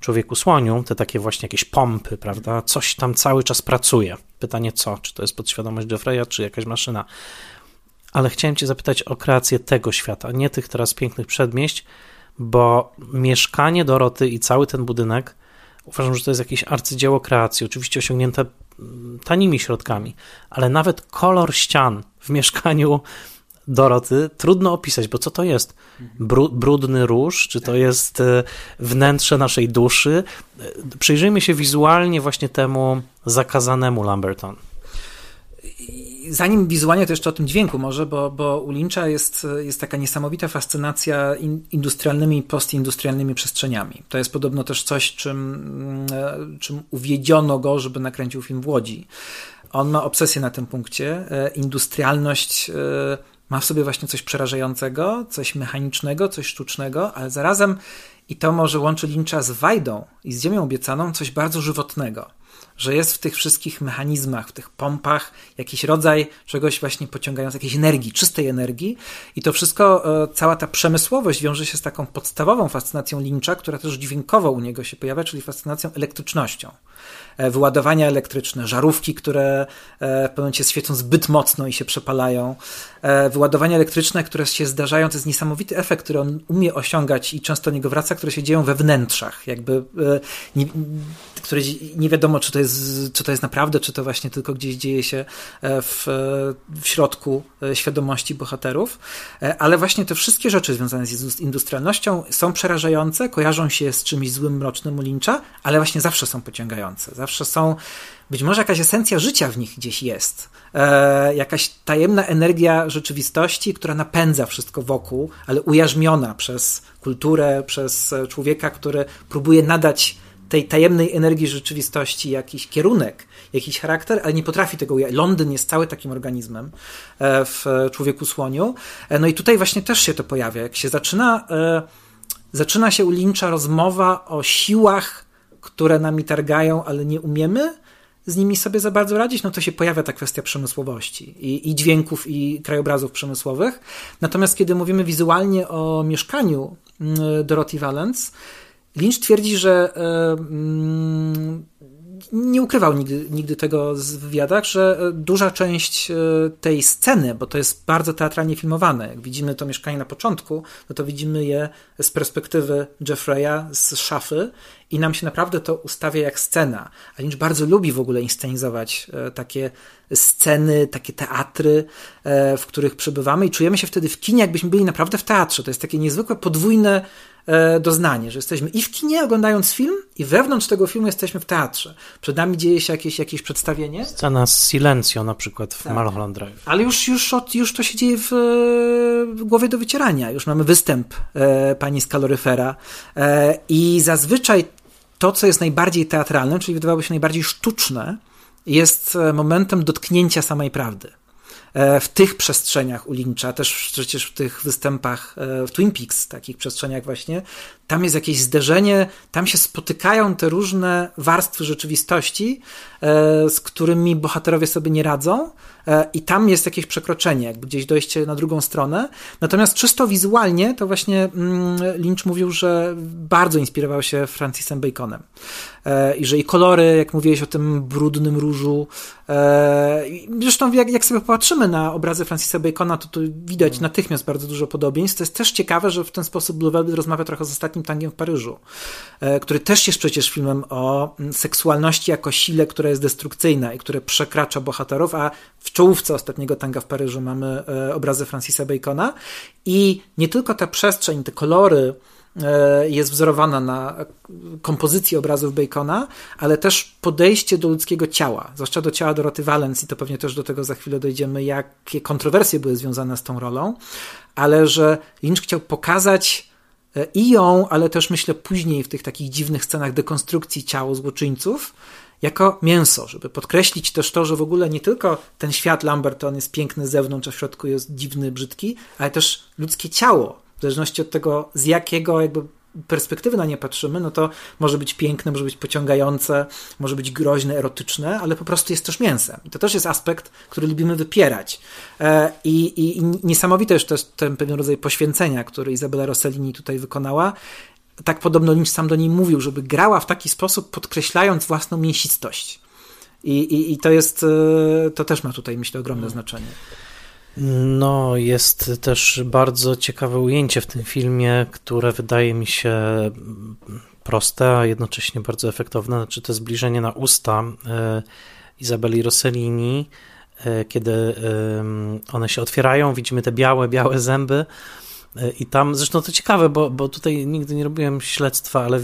Speaker 1: Człowieku Słoniu, te takie właśnie jakieś pompy, prawda? Coś tam cały czas pracuje. Pytanie co? Czy to jest podświadomość Jeffreya, czy jakaś maszyna? Ale chciałem Cię zapytać o kreację tego świata, nie tych teraz pięknych przedmieść, bo mieszkanie Doroty i cały ten budynek uważam, że to jest jakieś arcydzieło kreacji, oczywiście osiągnięte mm, tanimi środkami, ale nawet kolor ścian w mieszkaniu Doroty trudno opisać, bo co to jest? brudny róż, czy to jest e, wnętrze naszej duszy? E, przyjrzyjmy się wizualnie właśnie temu zakazanemu Lamberton
Speaker 2: zanim wizualnie, to jeszcze o tym dźwięku może, bo, bo u Lyncha jest, jest taka niesamowita fascynacja industrialnymi i postindustrialnymi przestrzeniami. To jest podobno też coś, czym, mm, czym uwiedziono go, żeby nakręcił film w Łodzi. On ma obsesję na tym punkcie. E, industrialność e, ma w sobie właśnie coś przerażającego, coś mechanicznego, coś sztucznego, ale zarazem i to może łączy Lyncha z Wajdą i z Ziemią Obiecaną coś bardzo żywotnego że jest w tych wszystkich mechanizmach, w tych pompach jakiś rodzaj czegoś właśnie pociągającego, jakiejś energii, czystej energii i to wszystko, e, cała ta przemysłowość wiąże się z taką podstawową fascynacją Lyncha, która też dźwiękowo u niego się pojawia, czyli fascynacją elektrycznością. E, wyładowania elektryczne, żarówki, które e, w pewnym momencie świecą zbyt mocno i się przepalają, wyładowania elektryczne, które się zdarzają, to jest niesamowity efekt, który on umie osiągać i często niego wraca, które się dzieją we wnętrzach, jakby nie, które nie wiadomo, czy to, jest, czy to jest naprawdę, czy to właśnie tylko gdzieś dzieje się e, w, w środku e, świadomości bohaterów. E, ale właśnie te wszystkie rzeczy związane z industrialnością są przerażające, kojarzą się z czymś złym, mrocznym u Lyncha, ale właśnie zawsze są pociągające. Zawsze są być może jakaś esencja życia w nich gdzieś jest. E, jakaś tajemna energia rzeczywistości, która napędza wszystko wokół, ale ujarzmiona przez kulturę, przez człowieka, który próbuje nadać tej tajemnej energii rzeczywistości jakiś kierunek, jakiś charakter, ale nie potrafi tego ujawnić. Londyn jest cały takim organizmem e, w Człowieku Słoniu. E, no i tutaj właśnie też się to pojawia. Jak się zaczyna, e, zaczyna się u rozmowa o siłach, które nami targają, ale nie umiemy z nimi sobie za bardzo radzić, no to się pojawia ta kwestia przemysłowości i, i dźwięków, i krajobrazów przemysłowych. Natomiast kiedy mówimy wizualnie o mieszkaniu mm, Dorothy Valence, Lynch twierdzi, że e, mm, nie ukrywał nigdy, nigdy tego w wywiadach, że e, duża część e, tej sceny, bo to jest bardzo teatralnie filmowane, jak widzimy to mieszkanie na początku, no to widzimy je z perspektywy Jeffreya z szafy i nam się naprawdę to ustawia jak scena. A Lynch bardzo lubi w ogóle inscenizować takie sceny, takie teatry, w których przebywamy i czujemy się wtedy w kinie, jakbyśmy byli naprawdę w teatrze. To jest takie niezwykłe podwójne E, doznanie, że jesteśmy i w kinie oglądając film, i wewnątrz tego filmu jesteśmy w teatrze. Przed nami dzieje się jakieś, jakieś przedstawienie.
Speaker 1: Scena z Silencio na przykład w tak. Mulholland Drive.
Speaker 2: Ale już, już, od, już to się dzieje w, w głowie do wycierania. Już mamy występ e, pani z kaloryfera e, i zazwyczaj to, co jest najbardziej teatralne, czyli wydawałoby się najbardziej sztuczne, jest e, momentem dotknięcia samej prawdy. E, w tych przestrzeniach u Lyncha, też przecież w tych występach e, w Twin Peaks, takich przestrzeniach właśnie, tam jest jakieś zderzenie, tam się spotykają te różne warstwy rzeczywistości, e, z którymi bohaterowie sobie nie radzą, i tam jest jakieś przekroczenie, jakby gdzieś dojście na drugą stronę. Natomiast czysto wizualnie, to właśnie mm, Lynch mówił, że bardzo inspirował się Francisem Baconem. I że i kolory, jak mówiłeś o tym brudnym różu, zresztą jak, jak sobie popatrzymy na obrazy Francisa Bacona, to tu widać hmm. natychmiast bardzo dużo podobieństw. To jest też ciekawe, że w ten sposób Blue Velvet rozmawia trochę z ostatnim tangiem w Paryżu, e, który też jest przecież filmem o mm, seksualności jako sile, która jest destrukcyjna i które przekracza bohaterów, a w czołówce ostatniego tanga w Paryżu mamy e, obrazy Francisa Bacona. I nie tylko ta przestrzeń, te kolory, E, jest wzorowana na kompozycji obrazów Bacona, ale też podejście do ludzkiego ciała, zwłaszcza do ciała Doroty Valence i to pewnie też do tego za chwilę dojdziemy, jakie kontrowersje były związane z tą rolą, ale że Lynch chciał pokazać e, i ją, ale też myślę później w tych takich dziwnych scenach dekonstrukcji ciała złoczyńców, jako mięso, żeby podkreślić też to, że w ogóle nie tylko ten świat Lamberton jest piękny z zewnątrz, a w środku jest dziwny, brzydki, ale też ludzkie ciało w zależności od tego, z jakiego jakby perspektywy na nie patrzymy, no to może być piękne, może być pociągające, może być groźne, erotyczne, ale po prostu jest też mięsem. I to też jest aspekt, który lubimy wypierać. E, I, i, i niesamowite jest też ten pewien rodzaj poświęcenia, który Izabela Rossellini tutaj wykonała. Tak podobno Lynch sam do niej mówił, żeby grała w taki sposób, podkreślając własną mięsistość. I, i, i to jest, e, to też ma tutaj, myślę, ogromne znaczenie.
Speaker 1: No, jest też bardzo ciekawe ujęcie w tym filmie, które wydaje mi się proste, a jednocześnie bardzo efektowne. Znaczy to zbliżenie na usta e, Izabeli Rossellini, e, kiedy one się otwierają, widzimy te białe, białe zęby. I tam, zresztą to ciekawe, bo, bo tutaj nigdy nie robiłem śledztwa, ale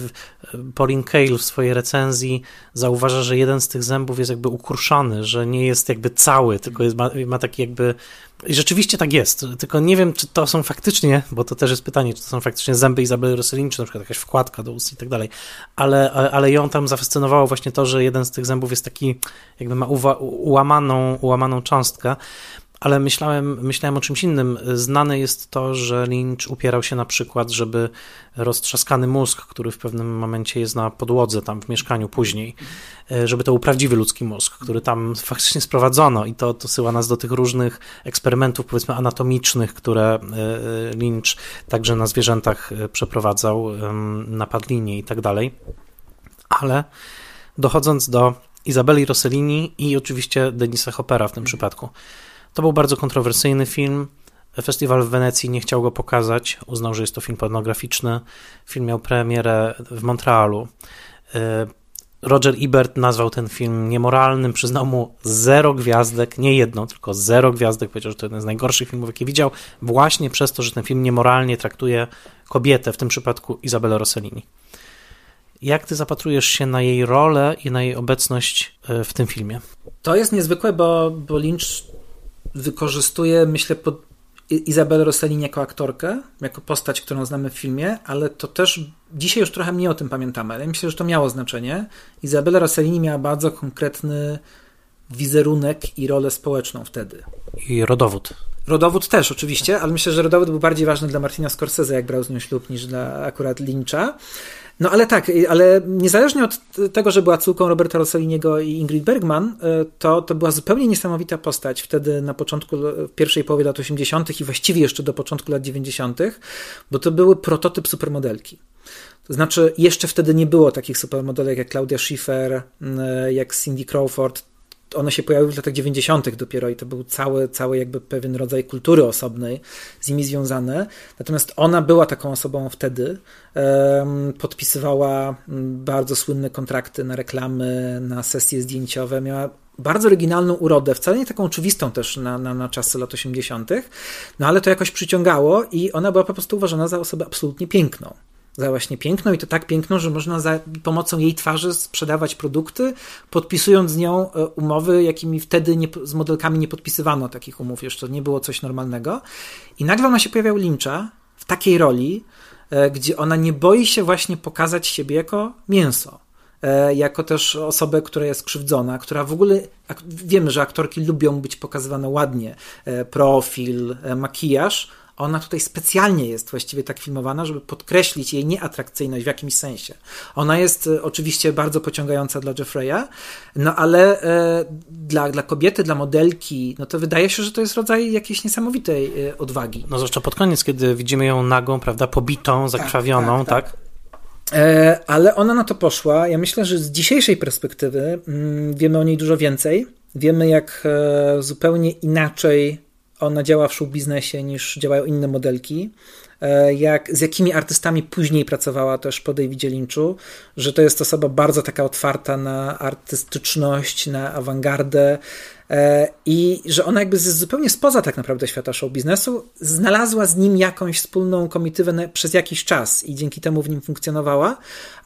Speaker 1: Pauline Kael w swojej recenzji zauważa, że jeden z tych zębów jest jakby ukruszony, że nie jest jakby cały, tylko jest, ma, ma taki jakby i rzeczywiście tak jest, tylko nie wiem, czy to są faktycznie, bo to też jest pytanie, czy to są faktycznie zęby Izabeli Rossellini, czy na przykład jakaś wkładka do ust i tak dalej, ale, ale ją tam zafascynowało właśnie to, że jeden z tych zębów jest taki, jakby ma uwa, ułamaną, ułamaną cząstkę, ale myślałem, myślałem o czymś innym. Znane jest to, że Lynch upierał się na przykład, żeby roztrzaskany mózg, który w pewnym momencie jest na podłodze tam w mieszkaniu później, e, żeby to był prawdziwy ludzki mózg, który tam faktycznie sprowadzono i to dosyła nas do tych różnych eksperymentów powiedzmy anatomicznych, które e, Lynch także na zwierzętach e, przeprowadzał, na padlinie i tak dalej. Ale dochodząc do Izabeli Rossellini i oczywiście Denisa Hoppera w tym przypadku, to był bardzo kontrowersyjny film. Festiwal w Wenecji nie chciał go pokazać, uznał, że jest to film pornograficzny. Film miał premierę w Montrealu. E, Roger Ebert nazwał ten film niemoralnym, przyznał mu zero gwiazdek, nie jedną, tylko zero gwiazdek. Powiedział, że to jeden z najgorszych filmów, jakie widział, właśnie przez to, że ten film niemoralnie traktuje kobietę, w tym przypadku Izabelę Rossellini. Jak ty zapatrujesz się na jej rolę i na jej obecność e, w tym filmie?
Speaker 2: To jest niezwykłe, bo, bo Lynch wykorzystuje, myślę, pod Izabelę Rossellini jako aktorkę, jako postać, którą znamy w filmie, ale to też dzisiaj już trochę mniej o tym pamiętamy, ale myślę, że to miało znaczenie. Izabela Rossellini miała bardzo konkretny wizerunek i rolę społeczną wtedy.
Speaker 1: I rodowód.
Speaker 2: Rodowód też oczywiście, ale myślę, że rodowód był bardziej ważny dla Martina Scorsese, jak brał z nią ślub, niż dla akurat Lyncha. No ale tak, ale niezależnie od tego, że była córką Roberta Rosselliniego i Ingrid Bergman, e, to, to była zupełnie niesamowita postać wtedy na początku, w pierwszej połowie lat 80. i właściwie jeszcze do początku lat 90., bo to były prototyp supermodelki. To znaczy, jeszcze wtedy nie było takich supermodelek jak Claudia Schiffer, jak Cindy Crawford, one się pojawiły w latach 90. dopiero i to był cały, cały jakby pewien rodzaj kultury osobnej z nimi związane. Natomiast ona była taką osobą wtedy, podpisywała bardzo słynne kontrakty na reklamy, na sesje zdjęciowe, miała bardzo oryginalną urodę, wcale nie taką oczywistą też na, na, na czasy lat 80., no ale to jakoś przyciągało i ona była po prostu uważana za osobę absolutnie piękną za właśnie piękną i to tak piękną, że można za pomocą jej twarzy sprzedawać produkty, podpisując z nią e, umowy, jakimi wtedy nie, z modelkami nie podpisywano takich umów, jeszcze nie było coś normalnego. I nagle ona się pojawia u Lyncha w takiej roli, e, gdzie ona nie boi się właśnie pokazać siebie jako mięso e, jako też osobę, która jest krzywdzona, która w ogóle, wiemy, że aktorki lubią być pokazywane ładnie, profil, makijaż, ona tutaj specjalnie jest właściwie tak filmowana, żeby podkreślić jej nieatrakcyjność w jakimś sensie. Ona jest e, oczywiście bardzo pociągająca dla Jeffreya, no ale e, dla, dla kobiety, dla modelki, no to wydaje się, że to jest rodzaj jakiejś niesamowitej e, odwagi.
Speaker 1: No zwłaszcza pod koniec, kiedy widzimy ją nagą, prawda, pobitą, tak, zakrwawioną, tak? tak, tak.
Speaker 2: E, ale ona na to poszła. Ja myślę, że z dzisiejszej perspektywy mm, wiemy o niej dużo więcej. Wiemy, jak zupełnie inaczej ona działa w show biznesie niż działają inne modelki. E, jak, z jakimi artystami później pracowała też po Davidzie Lynchu, że to jest osoba bardzo taka otwarta na artystyczność, na awangardę e, i że ona jakby zupełnie spoza tak naprawdę świata show biznesu, znalazła z nim jakąś wspólną komitywę przez jakiś czas i dzięki temu w nim funkcjonowała,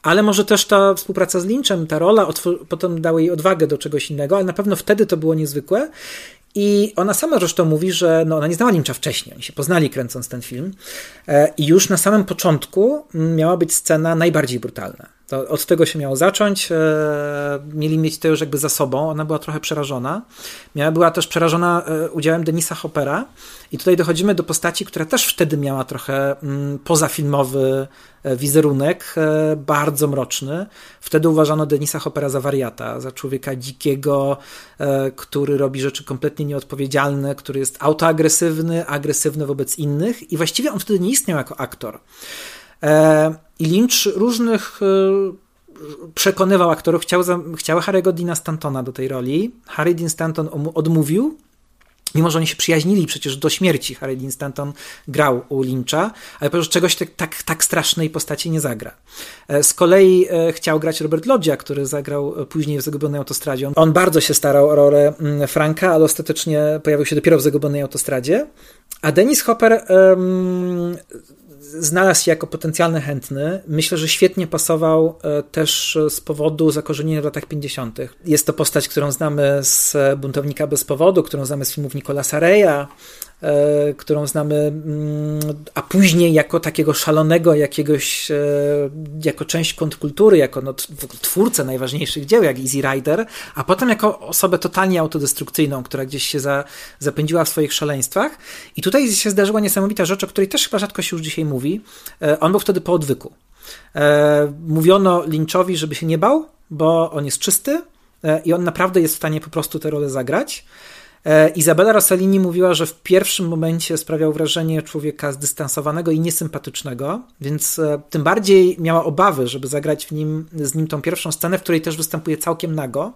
Speaker 2: ale może też ta współpraca z Lynchem, ta rola potem dała jej odwagę do czegoś innego, ale na pewno wtedy to było niezwykłe i ona sama zresztą mówi, że no ona nie znała Lyncha wcześniej, oni się poznali kręcąc ten film. E, I już na samym początku miała być scena najbardziej brutalna. To od tego się miało zacząć. E, mieli mieć to już jakby za sobą. Ona była trochę przerażona. Miała, była też przerażona e, udziałem Denisa Hoppera. I tutaj dochodzimy do postaci, która też wtedy miała trochę mm, pozafilmowy e, wizerunek, bardzo mroczny. Wtedy uważano Denisa Hoppera za wariata, za człowieka dzikiego, który robi rzeczy kompletnie nieodpowiedzialne, który jest autoagresywny, agresywny wobec innych i właściwie on wtedy nie istniał jako aktor. I Lynch różnych e, przekonywał aktorów, chciał, chciał Harry'ego Dina Stantona do tej roli. Harry Dean Stanton odmówił, mimo że oni się przyjaźnili przecież do śmierci. Harry Dean Stanton grał u Lyncha, ale po czegoś tak, tak, tak strasznej postaci nie zagra. E, z kolei e, chciał grać Robert Loggia, który zagrał później w Zagubionej Autostradzie. On bardzo się starał o rolę mm, Franka, ale ostatecznie pojawił się dopiero w Zagubionej Autostradzie. A Dennis Hopper um, znalazł się jako potencjalny chętny. Myślę, że świetnie pasował e, też z powodu zakorzenienia w latach 50. Jest to postać, którą znamy z Buntownika bez powodu, którą znamy z filmów Nicolasa Reya, którą znamy, mm, a później jako takiego szalonego jakiegoś, e, jako część kontrkultury, jako no, twórcę najważniejszych dzieł, jak Easy Rider, a potem jako osobę totalnie autodestrukcyjną, która gdzieś się za, zapędziła w swoich szaleństwach. I tutaj się zdarzyła niesamowita rzecz, o której też chyba rzadko się już dzisiaj mówi. E, on był wtedy po odwyku. Mówiono Lynchowi, żeby się nie bał, bo on jest czysty i on naprawdę jest w stanie po prostu tę rolę zagrać. E, Izabela Rossellini mówiła, że w pierwszym momencie sprawiał wrażenie człowieka zdystansowanego i niesympatycznego, więc e, tym bardziej miała obawy, żeby zagrać w nim, z nim tą pierwszą scenę, w której też występuje całkiem nago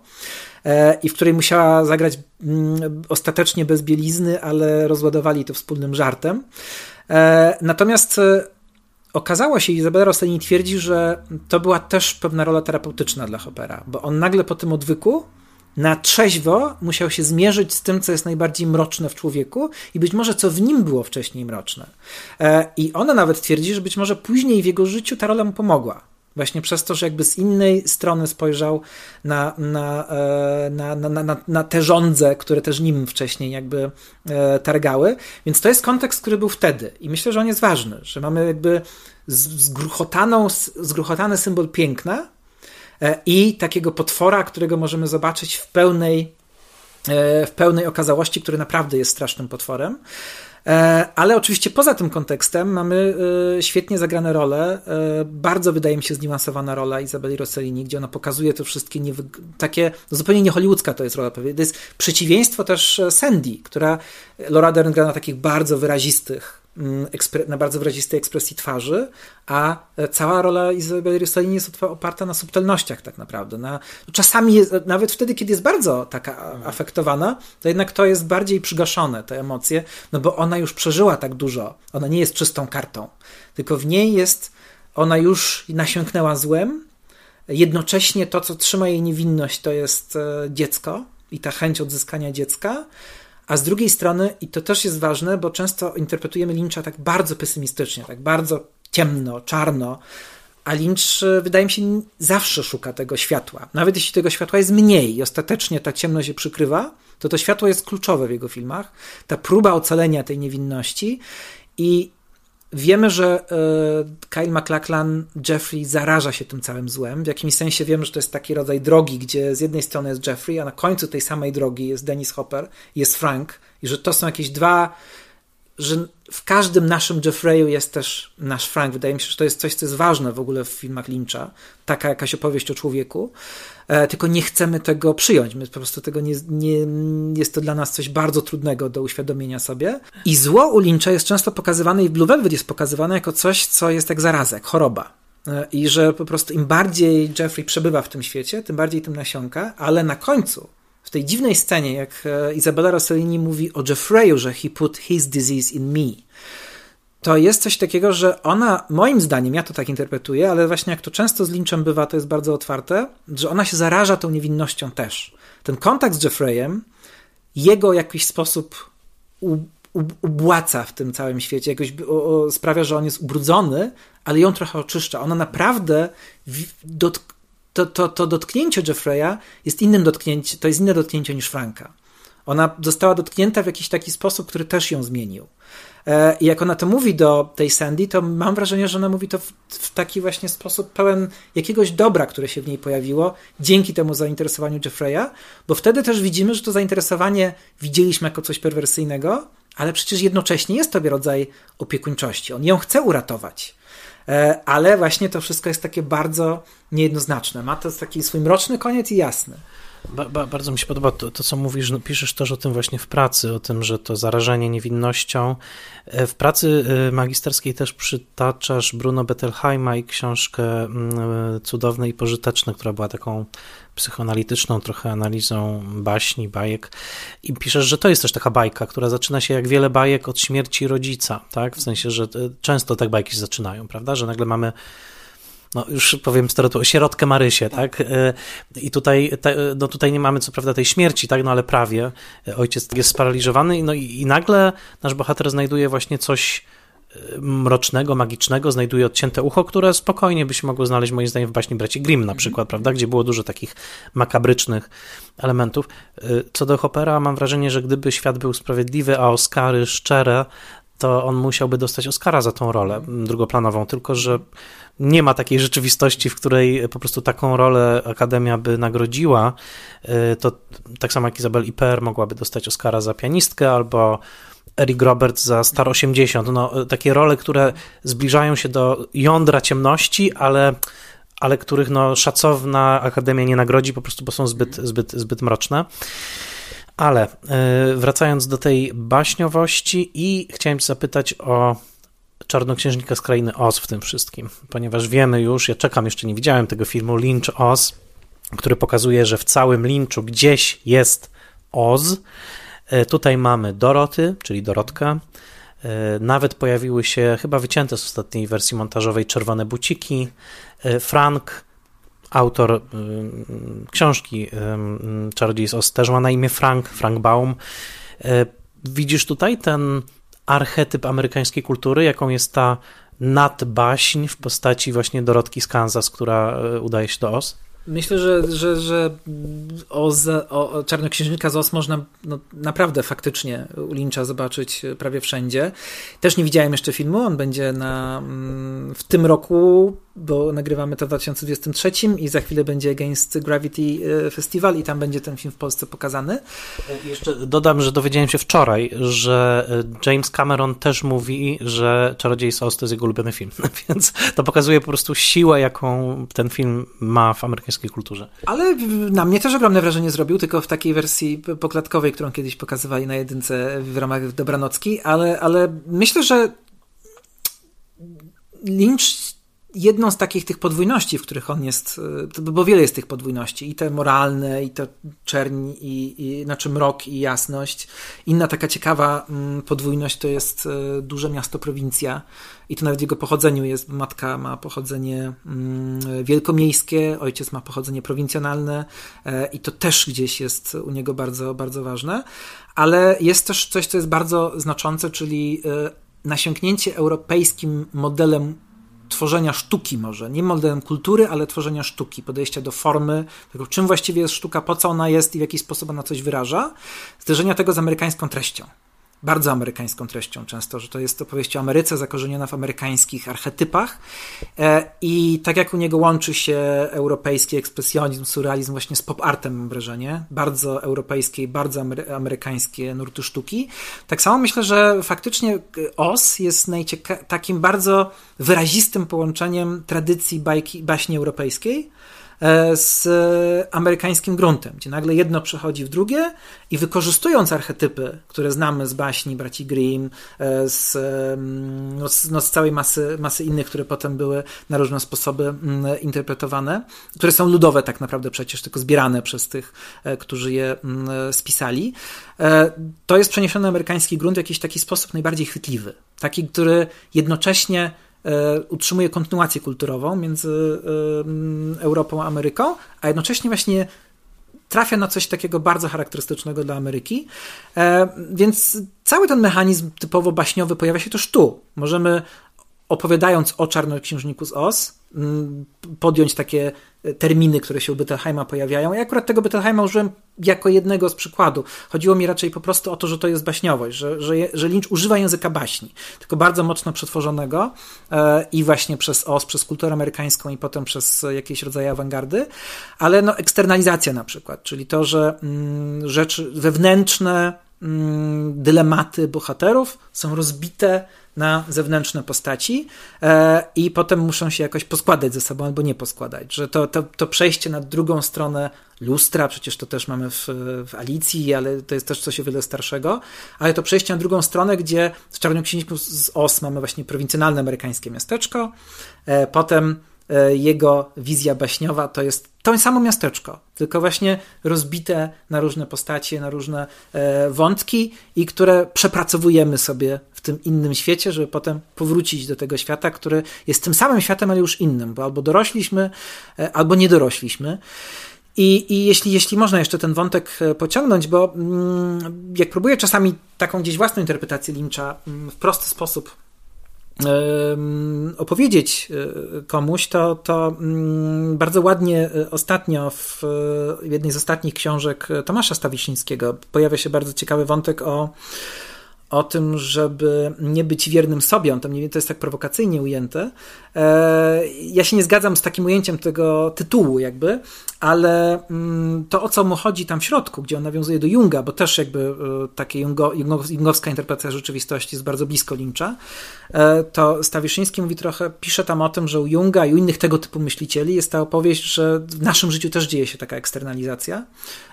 Speaker 2: e, i w której musiała zagrać mm, ostatecznie bez bielizny, ale rozładowali to wspólnym żartem. Natomiast okazało się, Izabela Rossellini twierdzi, że to była też pewna rola terapeutyczna dla Hoppera, bo on nagle po tym odwyku na trzeźwo musiał się zmierzyć z tym, co jest najbardziej mroczne w człowieku i być może co w nim było wcześniej mroczne. E, I ona nawet twierdzi, że być może później w jego życiu ta rola mu pomogła. Właśnie przez to, że jakby z innej strony spojrzał na, na, e, na, na, na, na te żądze, które też nim wcześniej jakby e, targały. Więc to jest kontekst, który był wtedy. I myślę, że on jest ważny, że mamy jakby zgruchotaną, zgruchotany symbol piękna, i takiego potwora, którego możemy zobaczyć w pełnej, e, w pełnej okazałości, który naprawdę jest strasznym potworem. E, ale oczywiście poza tym kontekstem mamy świetnie zagrane role. Bardzo wydaje mi się zniuansowana rola Izabeli Rossellini, gdzie ona pokazuje te wszystkie takie, no zupełnie nie hollywoodzka to jest rola. To jest przeciwieństwo też Sandy, która Laura Dern gra na takich bardzo wyrazistych na bardzo wyrazistej ekspresji twarzy, a e, cała rola Izabeli Rossellini jest oparta na subtelnościach tak naprawdę. Na, czasami, jest, nawet wtedy, kiedy jest bardzo taka mhm. afektowana, to jednak to jest bardziej przygaszone, te emocje, no bo ona już przeżyła tak dużo. Ona nie jest czystą kartą, tylko w niej jest, ona już nasiąknęła złem, jednocześnie to, co trzyma jej niewinność, to jest e, dziecko i ta chęć odzyskania dziecka, a z drugiej strony, i to też jest ważne, bo często interpretujemy Lyncha tak bardzo pesymistycznie, tak bardzo ciemno, czarno, a Lynch, e, wydaje mi się, zawsze szuka tego światła. Nawet jeśli tego światła jest mniej i ostatecznie ta ciemność się przykrywa, to to światło jest kluczowe w jego filmach. Ta próba ocalenia tej niewinności i Wiemy, że e, Kyle MacLachlan, Jeffrey zaraża się tym całym złem. W jakimś sensie wiemy, że to jest taki rodzaj drogi, gdzie z jednej strony jest Jeffrey, a na końcu tej samej drogi jest Dennis Hopper, jest Frank i że to są jakieś dwa, że w każdym naszym Jeffreyu jest też nasz Frank. Wydaje mi się, że to jest coś, co jest ważne w ogóle w filmach Lyncha. Taka jakaś opowieść o człowieku. E, tylko nie chcemy tego przyjąć. My po prostu tego nie, nie, jest to dla nas coś bardzo trudnego do uświadomienia sobie. I zło u Lyncha jest często pokazywane i w Blue Velvet jest pokazywane jako coś, co jest jak zaraza, jak choroba. E, I że po prostu im bardziej Jeffrey przebywa w tym świecie, tym bardziej tym nasiąka, ale na końcu w tej dziwnej scenie, jak e, Izabela Rossellini mówi o Jeffreyu, że he put his disease in me, to jest coś takiego, że ona, moim zdaniem, ja to tak interpretuję, ale właśnie jak to często z Lynchem bywa, to jest bardzo otwarte, że ona się zaraża tą niewinnością też. Ten kontakt z Jeffreyem jego w jakiś sposób u, u, ubłaca w tym całym świecie, jakoś o, o, sprawia, że on jest ubrudzony, ale ją trochę oczyszcza. Ona naprawdę w, to, to, to dotknięcie Jeffreya jest innym dotknięciem, to jest inne dotknięcie niż Franka. Ona została dotknięta w jakiś taki sposób, który też ją zmienił. E, I jak ona to mówi do tej Sandy, to mam wrażenie, że ona mówi to w, w, taki właśnie sposób pełen jakiegoś dobra, które się w niej pojawiło dzięki temu zainteresowaniu Jeffreya, bo wtedy też widzimy, że to zainteresowanie widzieliśmy jako coś perwersyjnego, ale przecież jednocześnie jest to rodzaj opiekuńczości. On ją chce uratować. E, ale właśnie to wszystko jest takie bardzo niejednoznaczne. Ma to taki swój mroczny koniec i jasny.
Speaker 1: Ba, ba, bardzo mi się podoba to, to co mówisz, no, piszesz też o tym właśnie w pracy, o tym, że to zarażenie niewinnością. E, w pracy e, magisterskiej też przytaczasz Bruno Bettelheima i książkę mm, Cudowne i Pożyteczne, która była taką psychoanalityczną trochę analizą baśni, bajek i piszesz, że to jest też taka bajka, która zaczyna się jak wiele bajek od śmierci rodzica, tak? W sensie, że często tak bajki się zaczynają, prawda? Że nagle mamy no już powiem stereotyp, sierotkę Marysię, tak? E, I tutaj, no tutaj nie mamy co prawda tej śmierci, tak? No ale prawie. Ojciec jest sparaliżowany no i, i nagle nasz bohater znajduje właśnie coś mrocznego, magicznego, znajduje odcięte ucho, które spokojnie by się mogło znaleźć moim zdaniem w baśni braci Grimm na przykład, prawda? Gdzie było dużo takich makabrycznych elementów. Co do Hoppera mam wrażenie, że gdyby świat był sprawiedliwy, a Oscary szczere, to on musiałby dostać Oscara za tą rolę drugoplanową, tylko że nie ma takiej rzeczywistości, w której po prostu taką rolę Akademia by nagrodziła, y, to tak samo jak Izabel Iper mogłaby dostać Oscara za pianistkę albo Eric Roberts za Star 80. No, takie role, które zbliżają się do jądra ciemności, ale, ale których no, szacowna Akademia nie nagrodzi po prostu, bo są zbyt, zbyt, zbyt mroczne. Ale y, wracając do tej baśniowości i chciałem zapytać o Czarnoksiężnika z Krainy Oz w tym wszystkim, ponieważ wiemy już, ja czekam, jeszcze nie widziałem tego filmu, Lynch Oz, który pokazuje, że w całym Lynchu gdzieś jest Oz. E, tutaj mamy Doroty, czyli Dorotka. E, nawet pojawiły się, chyba wycięte z ostatniej wersji montażowej, czerwone buciki. E, Frank, autor książki Czarodziej z Oz, też ma na imię Frank, Frank Baum. Widzisz tutaj ten archetyp amerykańskiej kultury, jaką jest ta nadbaśń w postaci właśnie Dorotki z Kansas, która e, udaje się do Oz?
Speaker 2: Myślę, że, że, że o, o Czarnoksiężnika z Os można no, naprawdę faktycznie u Lyncha zobaczyć prawie wszędzie. Też nie widziałem jeszcze filmu, on będzie na, mm, w tym roku bo nagrywamy to w 2023 i za chwilę będzie Against Gravity e, Festival i tam będzie ten film w Polsce pokazany.
Speaker 1: E, jeszcze dodam, że dowiedziałem się wczoraj, że e, James Cameron też mówi, że Czarodziej Sos to jest jego ulubiony film, więc to pokazuje po prostu siłę, jaką ten film ma w amerykańskiej kulturze.
Speaker 2: Ale na mnie też ogromne wrażenie zrobił, tylko w takiej wersji poklatkowej, którą kiedyś pokazywali na jedynce w ramach Dobranocki, ale, ale myślę, że Lynch jedną z takich tych podwójności, w których on jest, e, bo wiele jest tych podwójności, i te moralne, i to czerń, i, i znaczy mrok, i jasność. Inna taka ciekawa mm, podwójność to jest e, duże miasto, prowincja, i to nawet w jego pochodzeniu jest, matka ma pochodzenie mm, wielkomiejskie, ojciec ma pochodzenie prowincjonalne, e, i to też gdzieś jest u niego bardzo, bardzo ważne. Ale jest też coś, co jest bardzo znaczące, czyli nasiąknięcie europejskim modelem tworzenia sztuki może, nie modelem kultury, ale tworzenia sztuki, podejścia do formy, tego czym właściwie jest sztuka, po co ona jest i w jaki sposób ona coś wyraża, zderzenia tego z amerykańską treścią bardzo amerykańską treścią często, że to jest opowieść o Ameryce zakorzeniona w amerykańskich archetypach. E, i tak jak u niego łączy się europejski ekspresjonizm, surrealizm właśnie z pop-artem mam wrażenie, bardzo europejskie i bardzo amerykańskie nurty sztuki, tak samo myślę, że faktycznie Oz jest takim bardzo wyrazistym połączeniem tradycji bajki, baśni europejskiej z amerykańskim gruntem, gdzie nagle jedno przechodzi w drugie i wykorzystując archetypy, które znamy z baśni braci Grimm, e, z, no, z, no, z całej masy, masy innych, które potem były na różne sposoby mm, interpretowane, które są ludowe tak naprawdę przecież, tylko zbierane przez tych, e, którzy je mm, spisali, to jest przeniesiony amerykański grunt w jakiś taki sposób najbardziej chwytliwy. Taki, który jednocześnie E, utrzymuje kontynuację kulturową między e, Europą a Ameryką, a jednocześnie właśnie trafia na coś takiego bardzo charakterystycznego dla Ameryki. E, więc cały ten mechanizm typowo baśniowy pojawia się też tu. Możemy opowiadając o Czarnoksiężniku z Oz, mm, podjąć takie e, terminy, które się u Bettelheima pojawiają. Ja akurat tego Bettelheima użyłem jako jednego z przykładu. Chodziło mi raczej po prostu o to, że to jest baśniowość, że, że, że Lynch używa języka baśni, tylko bardzo mocno przetworzonego e, i właśnie przez Oz, przez kulturę amerykańską i potem przez jakieś rodzaje awangardy, ale no eksternalizacja na przykład, czyli to, że mm, rzeczy wewnętrzne, dylematy bohaterów są rozbite na zewnętrzne postaci e, i potem muszą się jakoś poskładać ze sobą albo nie poskładać. Że to, to, to przejście na drugą stronę lustra, przecież to też mamy w, w Alicji, ale to jest też coś o wiele starszego, ale to przejście na drugą stronę, gdzie w Czarnoksiężniku z Os mamy właśnie prowincjonalne amerykańskie miasteczko, e, potem jego wizja baśniowa to jest to samo miasteczko, tylko właśnie rozbite na różne postacie, na różne e, wątki i które przepracowujemy sobie w tym innym świecie, żeby potem powrócić do tego świata, który jest tym samym światem, ale już innym, bo albo dorośliśmy, e, albo nie dorośliśmy. I, I jeśli, jeśli można jeszcze ten wątek pociągnąć, bo mm, jak próbuję czasami taką gdzieś własną interpretację Lyncha mm, w prosty sposób opowiedzieć e, komuś, to, to mm, bardzo ładnie e, ostatnio w jednej z ostatnich książek Tomasza Stawiszyńskiego pojawia się bardzo ciekawy wątek o o tym, żeby nie być wiernym sobie, on tam nie to jest tak prowokacyjnie ujęte. Ja się nie zgadzam z takim ujęciem tego tytułu, jakby, ale mm, to o co mu chodzi tam w środku, gdzie on nawiązuje do Junga, bo też jakby e, takie Jungo, jungowska interpretacja rzeczywistości jest bardzo blisko Lyncha, e, to Stawiszyński mówi trochę, pisze tam o tym, że u Junga i u innych tego typu myślicieli jest ta opowieść, że w naszym życiu też dzieje się taka eksternalizacja.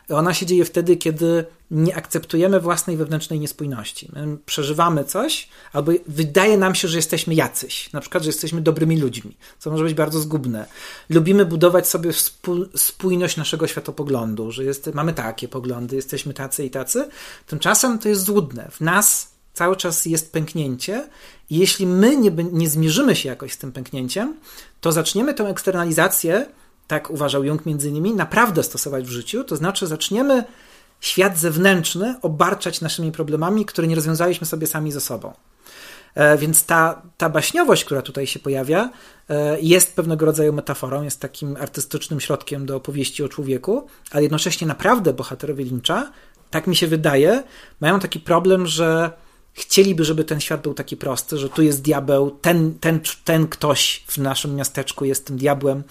Speaker 2: Ona się dzieje wtedy, kiedy nie akceptujemy własnej wewnętrznej niespójności. My przeżywamy coś, albo wydaje nam się, że jesteśmy jacyś, na przykład, że jesteśmy dobrymi ludźmi, co może być bardzo zgubne. Lubimy budować sobie spójność naszego światopoglądu, że jest, mamy takie poglądy, jesteśmy tacy i tacy. Tymczasem to jest złudne. W nas cały czas jest pęknięcie i jeśli my nie, nie zmierzymy się jakoś z tym pęknięciem, to zaczniemy tę eksternalizację, tak uważał Jung między innymi, naprawdę stosować w życiu, to znaczy zaczniemy świat zewnętrzny obarczać naszymi problemami, które nie rozwiązaliśmy sobie sami ze sobą. E, więc ta, ta baśniowość, która tutaj się pojawia, e, jest pewnego rodzaju metaforą, jest takim artystycznym środkiem do opowieści o człowieku, ale jednocześnie naprawdę bohaterowie Lyncha, tak mi się wydaje, mają taki problem, że chcieliby, żeby ten świat był taki prosty, że tu jest diabeł, ten, ten, ten ktoś w naszym miasteczku jest tym diabłem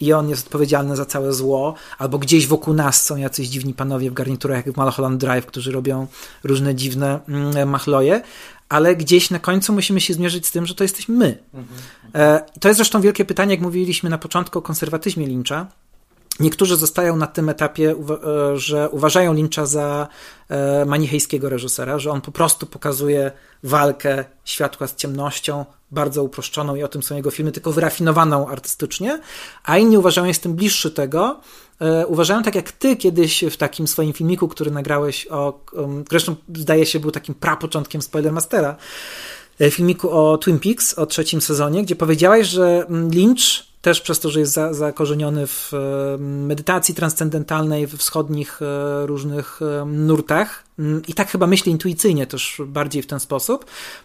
Speaker 2: i on jest odpowiedzialny za całe zło, albo gdzieś wokół nas są jacyś dziwni panowie w garniturach jak w Malholland Drive, którzy robią różne dziwne mm, machloje, ale gdzieś na końcu musimy się zmierzyć z tym, że to jesteśmy my. E, to jest zresztą wielkie pytanie, jak mówiliśmy na początku o konserwatyzmie Lyncha, Niektórzy zostają na tym etapie, e, że uważają Lyncha za e, manichejskiego reżysera, że on po prostu pokazuje walkę światła z ciemnością, bardzo uproszczoną i o tym są jego filmy, tylko wyrafinowaną artystycznie, a inni uważają, jestem bliższy tego, e, uważają tak jak ty kiedyś w takim swoim filmiku, który nagrałeś o, zresztą zdaje się był takim prapoczątkiem Spoilermastera, filmiku o Twin Peaks, o trzecim sezonie, gdzie powiedziałeś, że Lynch też przez to, że jest za, zakorzeniony w e, medytacji transcendentalnej, w wschodnich e, różnych e, nurtach mm, i tak chyba myśli intuicyjnie też bardziej w ten sposób,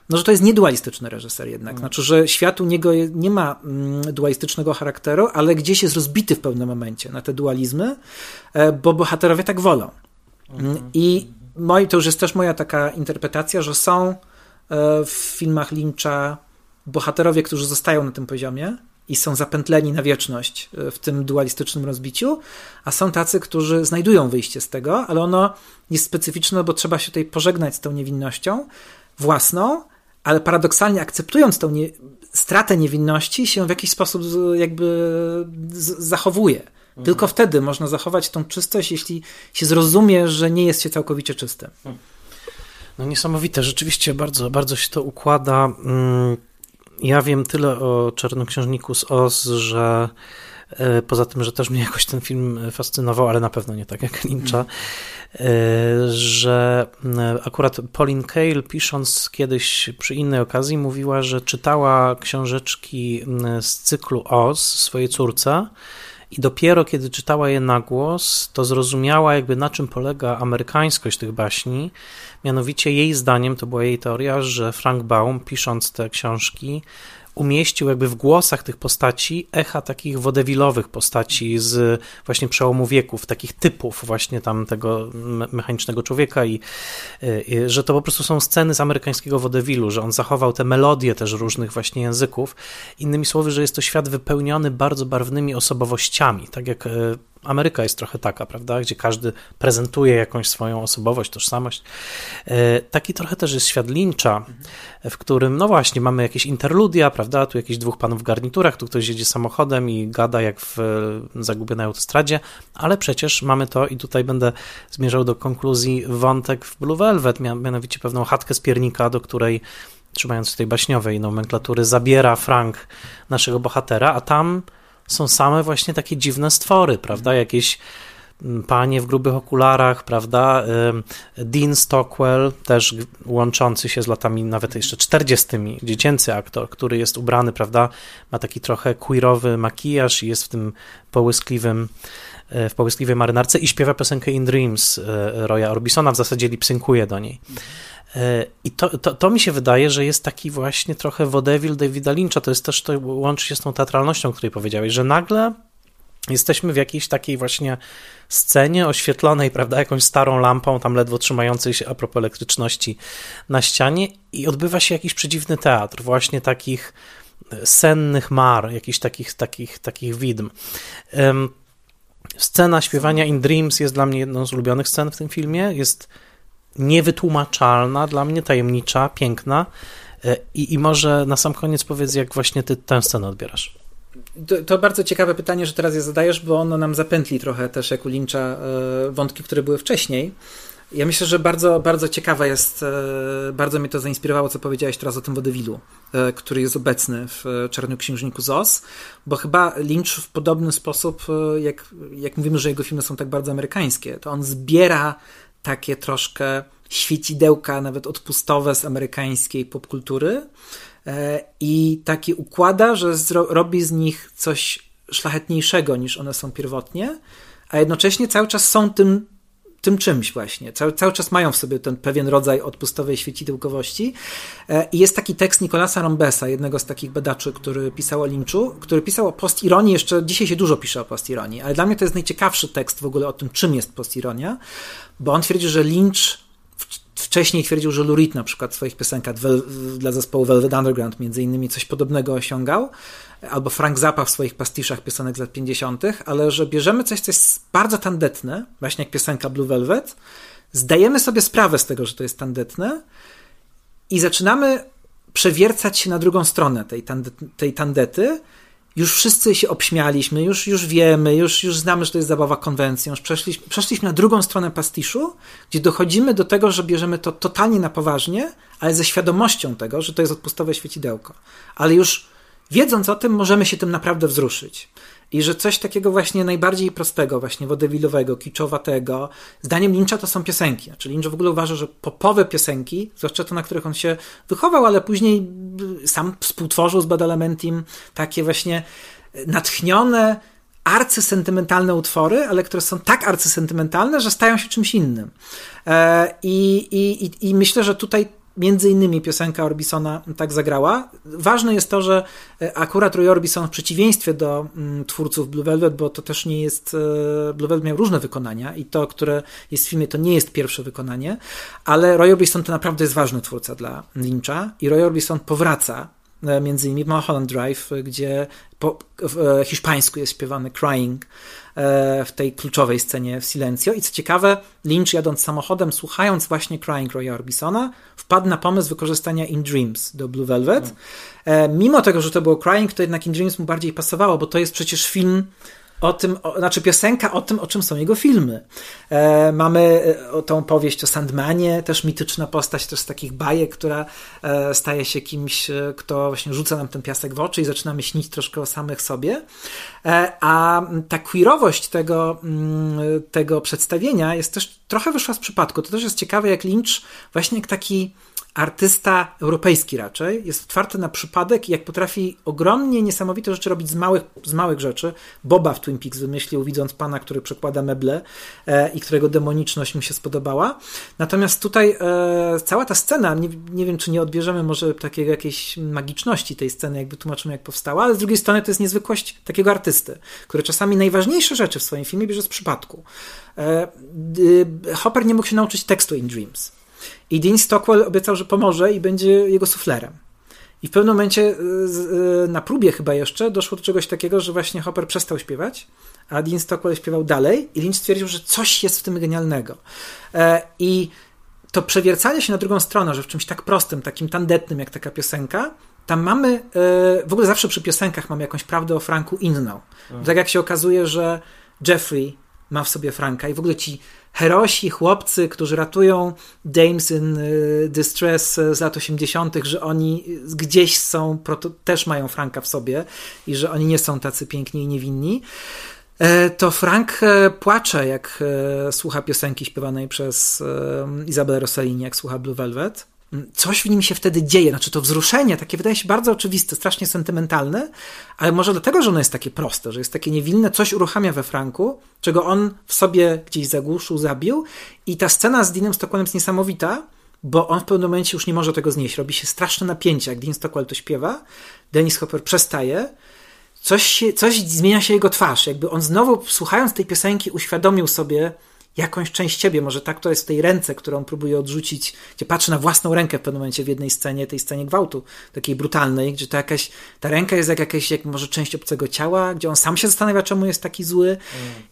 Speaker 2: no że to jest niedualistyczny reżyser jednak. Mm. Znaczy, że świat u niego nie ma mm, dualistycznego charakteru, ale gdzieś jest rozbity w pewnym momencie na te dualizmy, bo bohaterowie tak wolą. Mhm. I moi, to już jest też moja taka interpretacja, że są w filmach Lyncha bohaterowie, którzy zostają na tym poziomie, i są zapętleni na wieczność e, w tym dualistycznym rozbiciu, a są tacy, którzy znajdują wyjście z tego, ale ono jest specyficzne, bo trzeba się tutaj pożegnać z tą niewinnością własną, ale paradoksalnie akceptując tą nie, stratę niewinności się w jakiś sposób jakby zachowuje. Mhm. Tylko wtedy można zachować tą czystość, jeśli się zrozumie, że nie jest się całkowicie czystym.
Speaker 1: No niesamowite, rzeczywiście bardzo, bardzo się to układa. Ja wiem tyle o Czarnoksiężniku z Oz, że e, poza tym, że też mnie jakoś ten film fascynował, ale na pewno nie tak jak Lyncha, e, że e, akurat Pauline Kael pisząc kiedyś przy innej okazji mówiła, że czytała książeczki z cyklu Oz swojej córce i dopiero kiedy czytała je na głos, to zrozumiała jakby na czym polega amerykańskość tych baśni. Mianowicie jej zdaniem, to była jej teoria, że Frank Baum pisząc te książki umieścił jakby w głosach tych postaci echa takich wodewilowych postaci z właśnie przełomu wieków, takich typów właśnie tam tego mechanicznego człowieka i, i że to po prostu są sceny z amerykańskiego wodewilu, że on zachował te melodie też różnych właśnie języków. Innymi słowy, że jest to świat wypełniony bardzo barwnymi osobowościami, tak jak e, Ameryka jest trochę taka, prawda, gdzie każdy prezentuje jakąś swoją osobowość, tożsamość. E, taki trochę też jest świat Lyncha, w którym, no właśnie, mamy jakieś interludia, prawda, tu jakiś dwóch panów w garniturach, tu ktoś jedzie samochodem i gada jak w zagubionej autostradzie, ale przecież mamy to i tutaj będę zmierzał do konkluzji wątek w Blue Velvet, mianowicie pewną chatkę z piernika, do której trzymając tej baśniowej nomenklatury, zabiera Frank naszego bohatera, a tam są same właśnie takie dziwne stwory, prawda? Jakieś mm, panie w grubych okularach, prawda? Dean Stockwell, też łączący się z latami nawet jeszcze 40. dziecięcy aktor, który jest ubrany, prawda? Ma taki trochę queerowy makijaż i jest w tym połyskliwym e, w połyskliwej marynarce i śpiewa piosenkę In Dreams e, Roya Orbisona, w zasadzie lipsynkuje do niej. E, I to, to, to, mi się wydaje, że jest taki właśnie trochę wodevil Davida Lyncha. To jest też, to łączy się z tą teatralnością, o której powiedziałeś, że nagle jesteśmy w jakiejś takiej właśnie scenie oświetlonej, prawda, jakąś starą lampą, tam ledwo trzymającej się a propos elektryczności na ścianie i odbywa się jakiś przedziwny teatr, właśnie takich sennych mar, jakichś takich, takich, takich widm. Scena śpiewania In Dreams jest dla mnie jedną z ulubionych scen w tym filmie. Jest niewytłumaczalna, dla mnie tajemnicza, piękna. E, I, I może na sam koniec powiedz, jak właśnie ty tę scenę odbierasz.
Speaker 2: To, to, bardzo ciekawe pytanie, że teraz je zadajesz, bo ono nam zapętli trochę też jak u Lyncha e, wątki, które były wcześniej. Ja myślę, że bardzo, bardzo ciekawe jest, e, bardzo mnie to zainspirowało, co powiedziałeś teraz o tym wodewilu, który jest obecny w Czarnoksiężniku ZOS, bo chyba Lynch w podobny sposób, jak, jak mówimy, że jego filmy są tak bardzo amerykańskie, to on zbiera takie troszkę świecidełka, nawet odpustowe z amerykańskiej popkultury. E, i takie układa, że robi z nich coś szlachetniejszego niż one są pierwotnie, a jednocześnie cały czas są tym, tym czymś właśnie. Cały, cały czas mają w sobie ten pewien rodzaj odpustowej świecidełkowości. E, I jest taki tekst Nikolasa Rombesa, jednego z takich badaczy, który pisał o Lynchu, który pisał o postironii, jeszcze dzisiaj się dużo pisze o postironii, ale dla mnie to jest najciekawszy tekst w ogóle o tym, czym jest postironia, bo on twierdzi, że Lynch wcześniej twierdził, że Lurid na przykład w swoich piosenkach dla zespołu Velvet Underground między innymi coś podobnego osiągał, albo Frank Zappa w swoich pastiszach piosenek z lat 50., ale że bierzemy coś, co jest bardzo tandetne, właśnie jak piosenka Blue Velvet, zdajemy sobie sprawę z tego, że to jest tandetne i zaczynamy przewiercać się na drugą stronę tej, tej tandety, już wszyscy się obśmialiśmy, już, już wiemy, już, już znamy, że to jest zabawa konwencją, już przeszliśmy, przeszliśmy na drugą stronę pastiszu, gdzie dochodzimy do tego, że bierzemy to totalnie na poważnie, ale ze świadomością tego, że to jest odpustowe świecidełko. Ale już wiedząc o tym, możemy się tym naprawdę wzruszyć. I że coś takiego właśnie najbardziej prostego, właśnie wodewilowego, kiczowatego, zdaniem Lyncha to są piosenki. Znaczy Lynch w ogóle uważa, że popowe piosenki, zwłaszcza te, na których on się wychował, ale później sam współtworzył z Badalamentim takie właśnie natchnione, arcysentymentalne utwory, ale które są tak arcysentymentalne, że stają się czymś innym. E, I, i, i myślę, że tutaj między innymi piosenka Orbisona tak zagrała. Ważne jest to, że e, akurat Roy Orbison w przeciwieństwie do mm, twórców Blue Velvet, bo to też nie jest, e, Blue Velvet miał różne wykonania i to, które jest w filmie, to nie jest pierwsze wykonanie, ale Roy Orbison to naprawdę jest ważny twórca dla Lyncha i Roy Orbison powraca między innymi Mulholland Drive, gdzie po w hiszpańsku jest śpiewany Crying, E, w tej kluczowej scenie w Silencio. I co ciekawe, Lynch jadąc samochodem, słuchając właśnie Crying Roya Orbisona, wpadł na pomysł wykorzystania In Dreams do Blue Velvet. Mm. Mimo tego, że to było Crying, to jednak In Dreams mu bardziej pasowało, bo to jest przecież film o tym, o, znaczy piosenka o tym, o czym są jego filmy. E, mamy e, tą powieść o Sandmanie, też mityczna postać, też z takich bajek, która e, staje się kimś, e, kto właśnie rzuca nam ten piasek w oczy i zaczynamy śnić troszkę o samych sobie. E, a ta queerowość tego, mm, tego przedstawienia jest też trochę wyszła z przypadku. To też jest ciekawe, jak Lynch właśnie jak taki artysta europejski raczej, jest otwarty na przypadek i jak potrafi ogromnie niesamowite rzeczy robić z małych, z małych rzeczy. Boba w Twin Peaks wymyślił, widząc pana, który przekłada meble e, i którego demoniczność mu się spodobała. Natomiast tutaj e, cała ta scena, nie, nie wiem, czy nie odbierzemy może takiej jakiejś magiczności tej sceny, jakby tłumaczymy, jak powstała, ale z drugiej strony to jest niezwykłość takiego artysty, który czasami najważniejsze rzeczy w swoim filmie bierze z przypadku. E, Hopper nie mógł się nauczyć tekstu in Dreams. I Dean Stockwell obiecał, że pomoże i będzie jego suflerem. I w pewnym momencie, y, y, na próbie chyba jeszcze, doszło do czegoś takiego, że właśnie Hopper przestał śpiewać, a Dean Stockwell śpiewał dalej i Lynch stwierdził, że coś jest w tym genialnego. E, I to przewiercanie się na drugą stronę, że w czymś tak prostym, takim tandetnym jak taka piosenka, tam mamy, e, w ogóle zawsze przy piosenkach mamy jakąś prawdę o Franku inną. Mhm. Tak jak się okazuje, że Jeffrey ma w sobie Franka i w ogóle ci herosi, chłopcy, którzy ratują Dames in y, Distress z lat 80., że oni gdzieś są, też mają Franka w sobie i że oni nie są tacy piękni i niewinni e, to Frank e, płacze, jak e, słucha piosenki śpiewanej przez Izabelę Rossellini, jak słucha Blue Velvet coś w nim się wtedy dzieje. Znaczy to wzruszenie takie wydaje się bardzo oczywiste, strasznie sentymentalne, ale może dlatego, że ono jest takie proste, że jest takie niewinne, coś uruchamia we Franku, czego on w sobie gdzieś zagłuszył, zabił i ta scena z Deanem Stockwellem jest niesamowita, bo on w pewnym momencie już nie może tego znieść. Robi się straszne napięcie, jak Dean Stockwell to śpiewa, Dennis Hopper przestaje, coś, się, coś zmienia się jego twarz, jakby on znowu słuchając tej piosenki uświadomił sobie, jakąś część ciebie, może ta, która jest w tej ręce, którą próbuje odrzucić, gdzie patrzy na własną rękę w pewnym momencie w jednej scenie, tej scenie gwałtu, takiej brutalnej, gdzie to jakaś, ta ręka jest jak jakaś, jak może część obcego ciała, gdzie on sam się zastanawia, czemu jest taki zły mm.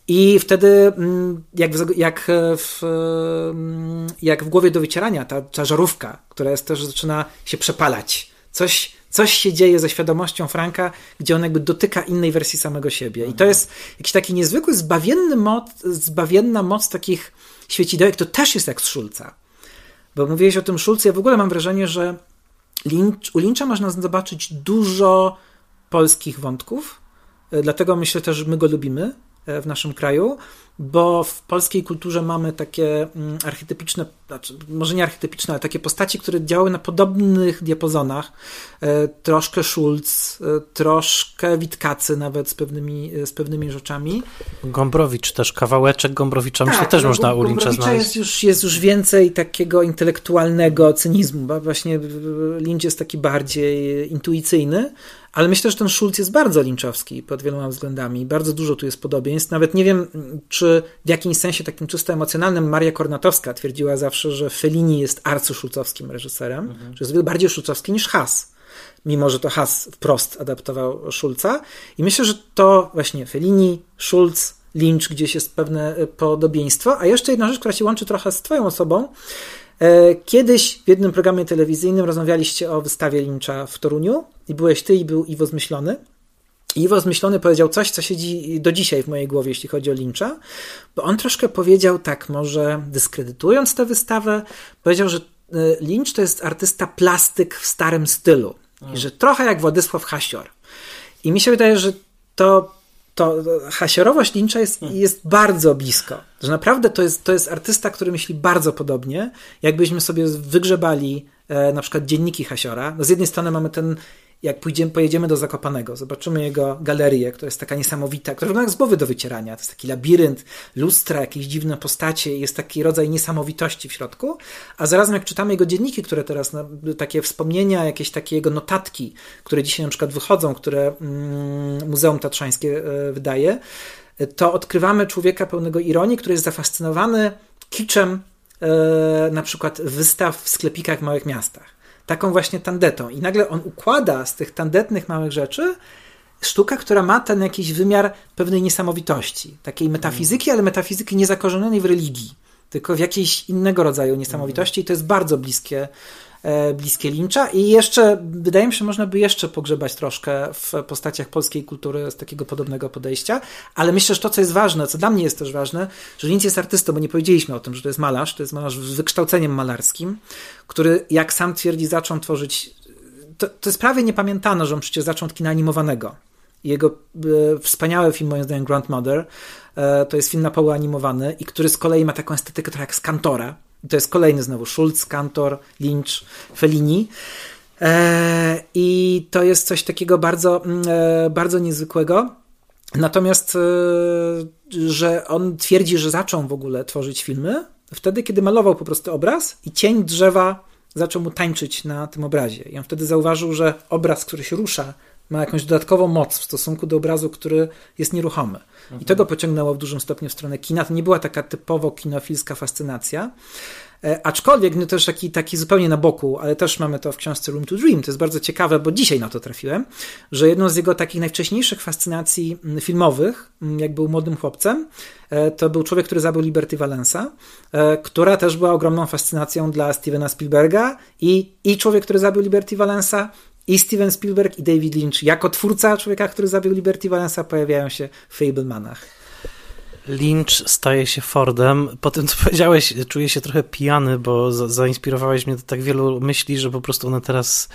Speaker 2: i wtedy mm, jak w, jak, w, mm, jak w głowie do wycierania ta, ta żarówka, która jest też, zaczyna się przepalać. Coś, Coś się dzieje ze świadomością Franka, gdzie on jakby dotyka innej wersji samego siebie. I to mhm. jest jakiś taki niezwykły, zbawienny moc, zbawienna moc takich świecidełek. To też jest jak z Szulca. Bo mówiłeś o tym Szulcu, ja w ogóle mam wrażenie, że Lynch, u Lyncha można zobaczyć dużo polskich wątków, e, dlatego myślę też, że my go lubimy w naszym kraju, bo w polskiej kulturze mamy takie mm, archetypiczne, znaczy może nie archetypiczne, ale takie postaci, które działały na podobnych diapazonach. E, troszkę Schulz, e, troszkę Witkacy nawet z pewnymi, z pewnymi rzeczami.
Speaker 1: Gombrowicz też, kawałeczek Gombrowicza tak, myślę też no, można u Lyncha znaleźć.
Speaker 2: Jest już, jest już więcej takiego intelektualnego cynizmu, bo właśnie Lynch jest taki bardziej intuicyjny, ale myślę, że ten Schulz jest bardzo linczowski pod wieloma względami. Bardzo dużo tu jest podobieństw. Nawet nie wiem, czy w jakimś sensie takim czysto emocjonalnym Maria Kornatowska twierdziła zawsze, że Fellini jest arcyszulcowskim reżyserem, mhm. że jest bardziej szulcowski niż Haas. Mimo, że to Haas wprost adaptował Schulza. I myślę, że to właśnie Fellini, Schulz, Lynch gdzieś jest pewne podobieństwo. A jeszcze jedna rzecz, która się łączy trochę z Twoją osobą, kiedyś w jednym programie telewizyjnym rozmawialiście o wystawie Lyncha w Toruniu i byłeś ty i był Iwo Zmyślony. Iwo Zmyślony powiedział coś, co siedzi do dzisiaj w mojej głowie, jeśli chodzi o Lyncha, bo on troszkę powiedział tak, może dyskredytując tę wystawę, powiedział, że e, Lynch to jest artysta plastyk w starym stylu i że trochę jak Władysław Hasior. I mi się wydaje, że to to hasiorowość Lyncha jest, hmm. jest bardzo blisko. Że naprawdę to jest, to jest artysta, który myśli bardzo podobnie. Jakbyśmy sobie wygrzebali e, na przykład dzienniki Hasiora. No z jednej strony mamy ten jak pójdziemy, pojedziemy do Zakopanego, zobaczymy jego galerię, która jest taka niesamowita, która wygląda jak z głowy do wycierania. To jest taki labirynt, lustra, jakieś dziwne postacie, jest taki rodzaj niesamowitości w środku, a zarazem jak czytamy jego dzienniki, które teraz, no, takie wspomnienia, jakieś takie jego notatki, które dzisiaj na przykład wychodzą, które mm, Muzeum Tatrzańskie y, wydaje, to odkrywamy człowieka pełnego ironii, który jest zafascynowany kiczem y, na przykład wystaw w sklepikach w małych miastach taką właśnie tandetą. I nagle on układa z tych tandetnych małych rzeczy sztuka, która ma ten jakiś wymiar pewnej niesamowitości, takiej metafizyki, ale metafizyki niezakorzenionej w religii, tylko w jakiejś innego rodzaju niesamowitości. I to jest bardzo bliskie bliskie Lyncha i jeszcze, wydaje mi się, można by jeszcze pogrzebać troszkę w postaciach polskiej kultury z takiego podobnego podejścia, ale myślę, że to, co jest ważne, co dla mnie jest też ważne, że Lynch jest artystą, bo nie powiedzieliśmy o tym, że to jest malarz, to jest malarz z wykształceniem malarskim, który, jak sam twierdzi, zaczął tworzyć to, to jest prawie niepamiętane, że on przecież zaczął od kina animowanego. Jego e, wspaniały film, moim zdaniem, Grandmother, e, to jest film na poły animowany i który z kolei ma taką estetykę trochę jak z Kantora, To jest kolejny znowu Schulz, Kantor, Lynch, Fellini. E, I to jest coś takiego bardzo, mm, e, bardzo niezwykłego. Natomiast, e, że on twierdzi, że zaczął w ogóle tworzyć filmy wtedy, kiedy malował po prostu obraz i cień drzewa zaczął mu tańczyć na tym obrazie. I on wtedy zauważył, że obraz, który się rusza, ma jakąś dodatkową moc w stosunku do obrazu, który jest nieruchomy. I to go pociągnęło w dużym stopniu w stronę kina. To nie była taka typowo kinofilska fascynacja. E, aczkolwiek, no też taki, taki zupełnie na boku, ale też mamy to w książce Room to Dream. To jest bardzo ciekawe, bo dzisiaj na to trafiłem, że jedną z jego takich najwcześniejszych fascynacji mm, filmowych, mm, jak był młodym chłopcem, e, to był człowiek, który zabił Liberty Valensa, e, która też była ogromną fascynacją dla Stevena Spielberga i, i człowiek, który zabił Liberty Valensa i Steven Spielberg i David Lynch jako twórca człowieka, który zabił Liberty Valensa pojawiają się w Fablemanach.
Speaker 1: Lynch staje się Fordem. Po tym, co powiedziałeś, czuję się trochę pijany, bo zainspirowałeś mnie do tak wielu myśli, że po prostu one teraz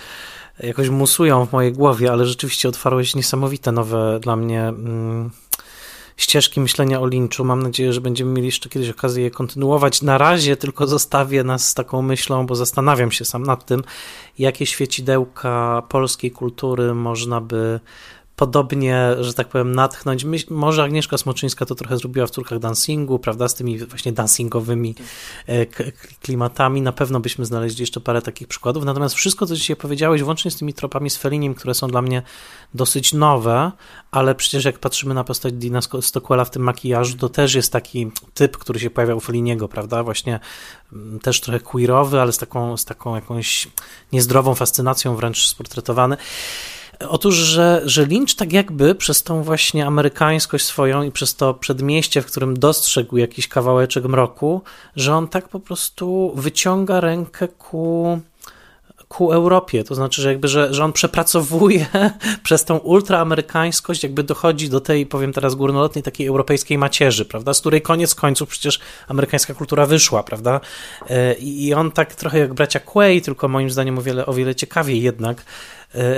Speaker 1: jakoś musują w mojej głowie, ale rzeczywiście otwarłeś niesamowite nowe dla mnie mm, ścieżki myślenia o Lynchu. Mam nadzieję, że będziemy mieli jeszcze kiedyś okazję je kontynuować. Na razie tylko zostawię nas z taką myślą, bo zastanawiam się sam nad tym, jakie świecidełka polskiej kultury można by podobnie, że tak powiem, natchnąć. może Agnieszka Smoczyńska to trochę zrobiła w córkach dancingu, prawda, z tymi właśnie dancingowymi e, klimatami. Na pewno byśmy znaleźli jeszcze parę takich przykładów. Natomiast wszystko, co dzisiaj powiedziałeś, włącznie z tymi tropami z Feliniem, które są dla mnie dosyć nowe, ale przecież jak patrzymy na postać Dina Stockwella w tym makijażu, to też jest taki typ, który się pojawia u Feliniego, prawda, właśnie mm, też trochę queerowy, ale z taką, z taką jakąś niezdrową fascynacją wręcz sportretowany. Otóż, że, że Lynch tak jakby przez tą właśnie amerykańskość swoją i przez to przedmieście, w którym dostrzegł jakiś kawałeczek mroku, że on tak po prostu wyciąga rękę ku ku Europie, to znaczy, że jakby, że, że on przepracowuje przez tą ultraamerykańskość, jakby dochodzi do tej, powiem teraz górnolotnej, takiej europejskiej macierzy, prawda, z której koniec końców przecież amerykańska kultura wyszła, prawda, e, i on tak trochę jak bracia Quay, tylko moim zdaniem o wiele, o wiele ciekawiej jednak,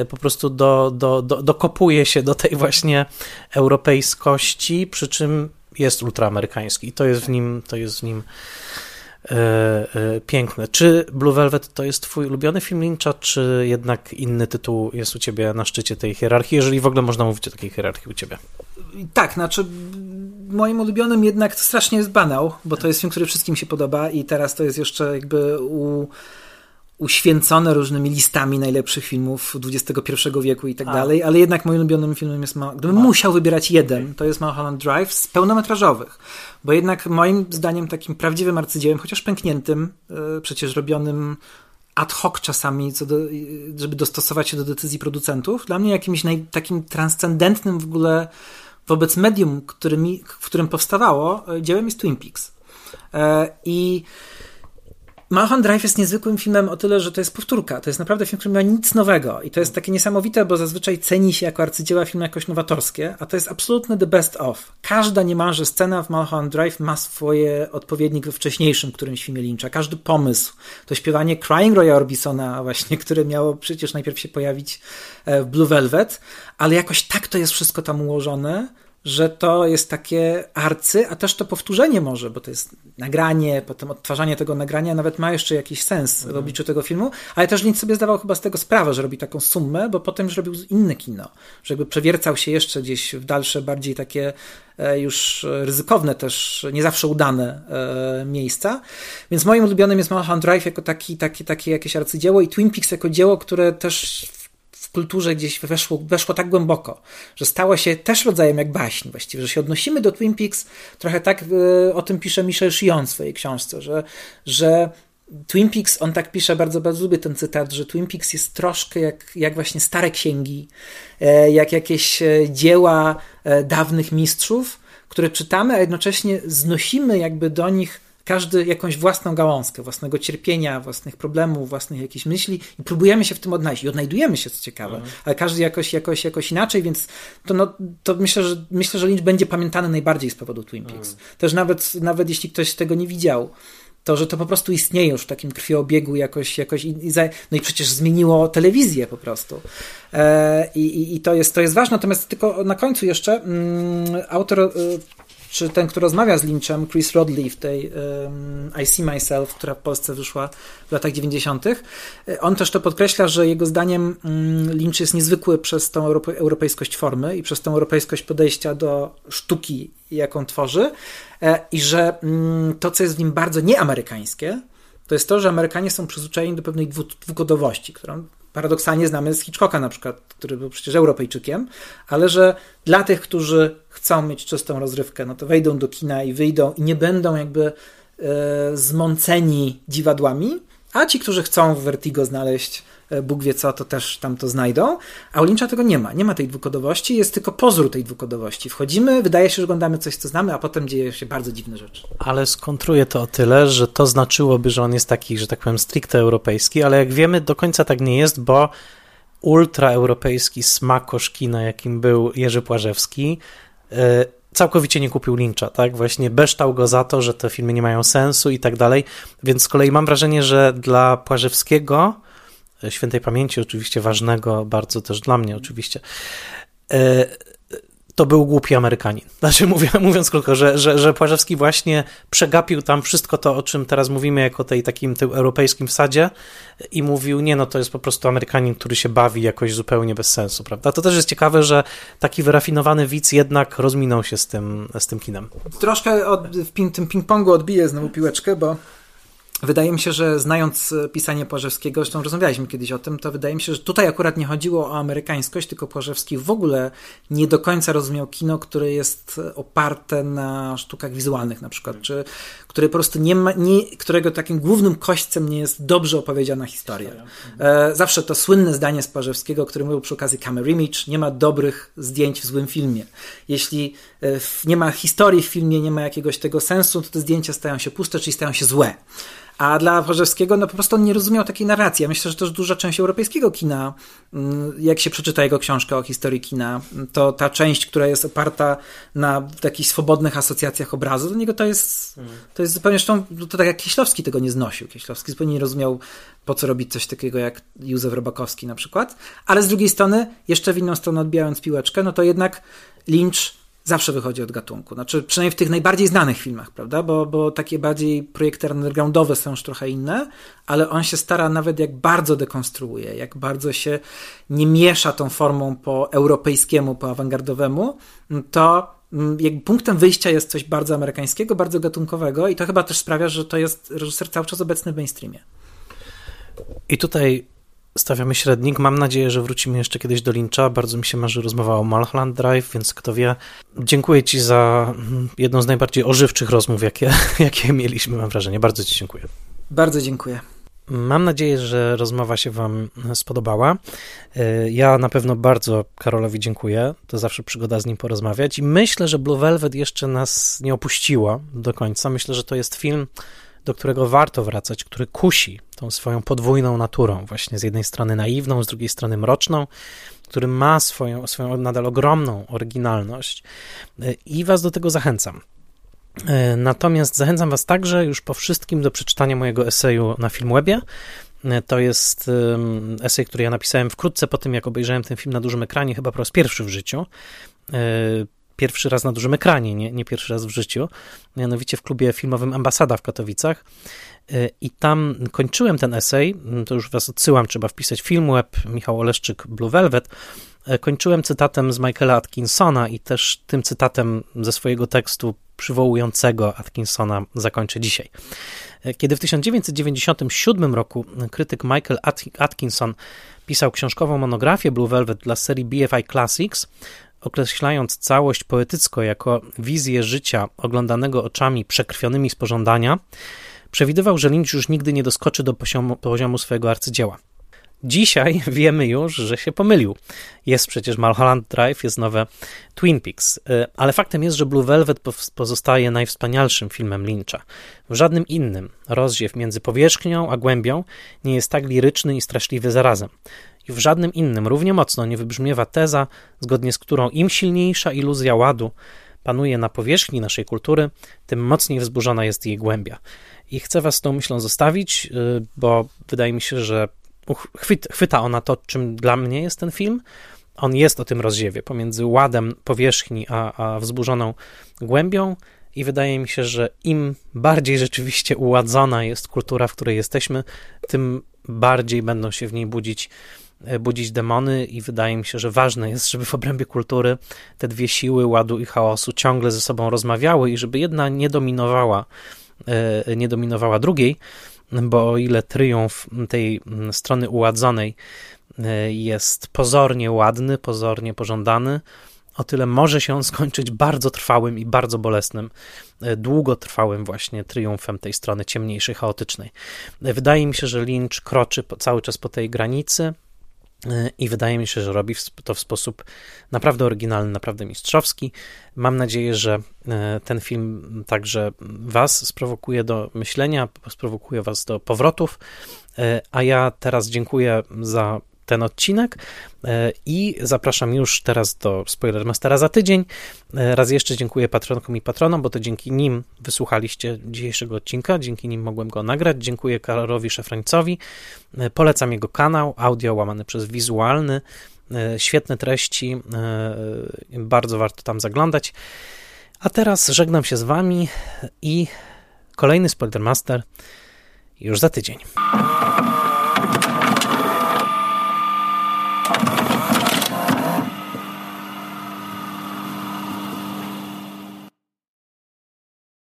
Speaker 1: po prostu do, do, do, dokopuje się do tej właśnie europejskości, przy czym jest ultraamerykański i to jest w nim, to jest w nim E, e, piękne. Czy Blue Velvet to jest twój ulubiony film Lyncha, czy jednak inny tytuł jest u ciebie na szczycie tej hierarchii, jeżeli w ogóle można mówić o takiej hierarchii u ciebie?
Speaker 2: Tak, znaczy moim ulubionym jednak strasznie jest Banał, bo to jest film, który wszystkim się podoba i teraz to jest jeszcze jakby u uświęcone różnymi listami najlepszych filmów XXI wieku i tak dalej, ale jednak moim ulubionym filmem jest, Ma gdybym musiał wybierać jeden, to jest Mulholland Drive z pełnometrażowych, bo jednak moim zdaniem takim prawdziwym arcydziełem, chociaż pękniętym, yy, przecież robionym ad hoc czasami, do, żeby dostosować się do decyzji producentów, dla mnie jakimś naj, takim transcendentnym w ogóle wobec medium, którymi, w którym powstawało, e, dziełem jest Twin Peaks. Yy, I Mulholland Drive jest niezwykłym filmem o tyle, że to jest powtórka. To jest naprawdę film, który ma nic nowego. I to jest takie niesamowite, bo zazwyczaj ceni się jako arcydzieła film jakoś nowatorskie, a to jest absolutny the best of. Każda niemalże scena w Mulholland Drive ma swoje odpowiednik we wcześniejszym którymś filmie Lyncha. Każdy pomysł. To śpiewanie Crying Roya Orbisona właśnie, które miało przecież najpierw się pojawić e, w Blue Velvet, ale jakoś tak to jest wszystko tam ułożone, że to jest takie arcy, a też to powtórzenie może, bo to jest nagranie, potem odtwarzanie tego nagrania nawet ma jeszcze jakiś sens w mhm. obliczu tego filmu, ale też Lynch sobie zdawał chyba z tego sprawę, że robi taką sumę, bo potem już robił inne kino, że jakby przewiercał się jeszcze gdzieś w dalsze, bardziej takie e, już ryzykowne też, nie zawsze udane e, miejsca. Więc moim ulubionym jest Mulholland Drive jako taki, taki, takie jakieś arcydzieło i Twin Peaks jako dzieło, które też kulturze gdzieś weszło, weszło tak głęboko, że stało się też rodzajem jak baśń właściwie, że się odnosimy do Twin Peaks, trochę tak e, o tym pisze Michel Chion w swojej książce, że, że Twin Peaks, on tak pisze, bardzo, bardzo lubię ten cytat, że Twin Peaks jest troszkę jak, jak właśnie stare księgi, e, jak jakieś e, dzieła dawnych mistrzów, które czytamy, a jednocześnie znosimy jakby do nich każdy jakąś własną gałązkę, własnego cierpienia, własnych problemów, własnych jakichś myśli i próbujemy się w tym odnaleźć i odnajdujemy się, co ciekawe, mhm. ale każdy jakoś, jakoś, jakoś inaczej, więc to, no, to myślę, że, myślę, że Lynch będzie pamiętany najbardziej z powodu Twin Peaks. Mhm. Też nawet, nawet jeśli ktoś tego nie widział, to, że to po prostu istnieje już w takim krwioobiegu jakoś, jakoś i, i za, no i przecież zmieniło telewizję po prostu. E, i, i, to, jest, to jest ważne, natomiast tylko na końcu jeszcze mm, autor e, czy ten, kto rozmawia z Lynchem, Chris Rodley w tej um, I See Myself, która w Polsce wyszła w latach 90., on też to podkreśla, że jego zdaniem um, Lynch jest niezwykły przez tą europe europejskość formy i przez tą europejskość podejścia do sztuki, jaką tworzy e, i że um, to, co jest w nim bardzo nieamerykańskie, to jest to, że Amerykanie są przyzwyczajeni do pewnej dwukodowości, którą paradoksalnie znamy z Hitchcocka na przykład, który był przecież Europejczykiem, ale że dla tych, którzy chcą mieć czystą rozrywkę, no to wejdą do kina i wyjdą i nie będą jakby e, zmąceni dziwadłami, a ci, którzy chcą w Vertigo znaleźć Bóg wie co, to też tam to znajdą. A u Lyncha tego nie ma. Nie ma tej dwukodowości, jest tylko pozór tej dwukodowości. Wchodzimy, wydaje się, że oglądamy coś, co znamy, a potem dzieje się bardzo dziwne rzeczy.
Speaker 1: Ale skontruję to o tyle, że to znaczyłoby, że on jest taki, że tak powiem, stricte europejski, ale jak wiemy, do końca tak nie jest, bo ultraeuropejski smakosz kina, jakim był Jerzy Płażewski, e, całkowicie nie kupił Lyncha, tak? Właśnie beształ go za to, że te filmy nie mają sensu i tak dalej. Więc z kolei mam wrażenie, że dla Płażewskiego świętej pamięci, oczywiście ważnego, bardzo też dla mnie oczywiście, e, to był głupi Amerykanin. Znaczy, mówię, mówiąc krótko, że, że, że Płażewski właśnie przegapił tam wszystko to, o czym teraz mówimy, jako tej takim tym europejskim wsadzie i mówił, nie no, to jest po prostu Amerykanin, który się bawi jakoś zupełnie bez sensu, prawda? To też jest ciekawe, że taki wyrafinowany widz jednak rozminął się z tym, z tym kinem.
Speaker 2: Troszkę od, w ping, tym ping-pongu odbiję znowu piłeczkę, bo Wydaje mi się, że znając e, pisanie Płażewskiego, zresztą rozmawialiśmy kiedyś o tym, to wydaje mi się, że tutaj akurat nie chodziło o amerykańskość, tylko Płażewski w ogóle nie do końca rozumiał kino, które jest oparte na sztukach wizualnych na przykład, czy które po prostu nie ma, nie, którego takim głównym kośćcem nie jest dobrze opowiedziana historia. E, zawsze to słynne zdanie z Płażewskiego, który mówił przy okazji Camera Image, nie ma dobrych zdjęć w złym filmie. Jeśli e, nie ma historii w filmie, nie ma jakiegoś tego sensu, to te zdjęcia stają się puste, czyli stają się złe. A dla Warzewskiego, no po prostu on nie rozumiał takiej narracji. Ja myślę, że też duża część europejskiego kina, mm, jak się przeczyta jego książkę o historii kina, to ta część, która jest oparta na takich swobodnych asocjacjach obrazu, do niego to jest, to jest zupełnie, zresztą to tak jak Kieślowski tego nie znosił. Kieślowski zupełnie nie rozumiał, po co robić coś takiego jak Józef Robakowski na przykład. Ale z drugiej strony, jeszcze w inną stronę odbijając piłeczkę, no to jednak Lynch zawsze wychodzi od gatunku. Znaczy, przynajmniej w tych najbardziej znanych filmach, prawda? Bo, bo takie bardziej projekty undergroundowe są już trochę inne, ale on się stara nawet jak bardzo dekonstruuje, jak bardzo się nie miesza tą formą po europejskiemu, po awangardowemu, to mm, jak punktem wyjścia jest coś bardzo amerykańskiego, bardzo gatunkowego i to chyba też sprawia, że to jest reżyser cały czas obecny w mainstreamie.
Speaker 1: I tutaj stawiamy średnik. Mam nadzieję, że wrócimy jeszcze kiedyś do Lyncha. Bardzo mi się marzy rozmowa o Mulholland Drive, więc kto wie. Dziękuję Ci za jedną z najbardziej ożywczych rozmów, jakie, jakie mieliśmy, mam wrażenie. Bardzo Ci dziękuję.
Speaker 2: Bardzo dziękuję.
Speaker 1: Mam nadzieję, że rozmowa się Wam spodobała. Ja na pewno bardzo Karolowi dziękuję. To zawsze przygoda z nim porozmawiać. I myślę, że Blue Velvet jeszcze nas nie opuściła do końca. Myślę, że to jest film do którego warto wracać, który kusi tą swoją podwójną naturą, właśnie z jednej strony naiwną, z drugiej strony mroczną, który ma swoją, swoją nadal ogromną oryginalność i Was do tego zachęcam. Natomiast zachęcam Was także już po wszystkim do przeczytania mojego eseju na Filmwebie. To jest esej, który ja napisałem wkrótce po tym, jak obejrzałem ten film na dużym ekranie, chyba po raz pierwszy w życiu pierwszy raz na dużym ekranie, nie, nie pierwszy raz w życiu, mianowicie w klubie filmowym Ambasada w Katowicach. Y, I tam kończyłem ten esej, to już was odsyłam, trzeba wpisać Filmweb, Michał Oleszczyk, Blue Velvet. Y, kończyłem cytatem z Michaela Atkinsona i też tym cytatem ze swojego tekstu przywołującego Atkinsona zakończę dzisiaj. Y, kiedy w 1997 roku krytyk Michael Atkinson pisał książkową monografię Blue Velvet dla serii BFI Classics, określając całość poetycko jako wizję życia oglądanego oczami przekrwionymi z pożądania, przewidywał, że Lynch już nigdy nie doskoczy do poziomu, poziomu swojego arcydzieła. Dzisiaj wiemy już, że się pomylił. Jest przecież Mulholland Drive, jest nowe Twin Peaks, y, ale faktem jest, że Blue Velvet pozostaje najwspanialszym filmem Lyncha. W żadnym innym rozziew między powierzchnią a głębią nie jest tak liryczny i straszliwy zarazem i w żadnym innym równie mocno nie wybrzmiewa teza, zgodnie z którą im silniejsza iluzja ładu panuje na powierzchni naszej kultury, tym mocniej wzburzona jest jej głębia. I chcę Was tą myślą zostawić, y, bo wydaje mi się, że chwyta ona to, czym dla mnie jest ten film, on jest o tym rozziewie pomiędzy ładem powierzchni a, a wzburzoną głębią. I wydaje mi się, że im bardziej rzeczywiście uładzona jest kultura, w której jesteśmy, tym bardziej będą się w niej budzić, budzić demony, i wydaje mi się, że ważne jest, żeby w obrębie kultury te dwie siły ładu i chaosu ciągle ze sobą rozmawiały i żeby jedna nie dominowała, e, nie dominowała drugiej, bo o ile triumf tej strony uładzonej e, jest pozornie ładny, pozornie pożądany, o tyle może się on skończyć bardzo trwałym i bardzo bolesnym, e, długotrwałym właśnie triumfem tej strony ciemniejszej, chaotycznej. E, wydaje mi się, że Lynch kroczy cały czas po tej granicy e, i wydaje mi się, że robi to w sposób naprawdę oryginalny, naprawdę mistrzowski. Mam nadzieję, że ten film także Was sprowokuje do myślenia, sprowokuje Was do powrotów. A ja teraz dziękuję za ten odcinek e, i zapraszam już teraz do Spoilermastera za tydzień. E, raz jeszcze dziękuję patronkom i patronom, bo to dzięki nim wysłuchaliście dzisiejszego odcinka, dzięki nim mogłem go nagrać. Dziękuję Karolowi Szefrańcowi. E, polecam jego kanał, audio łamany przez wizualny. Świetne treści, bardzo warto tam zaglądać. A teraz żegnam się z wami i kolejny Spoilermaster już za tydzień.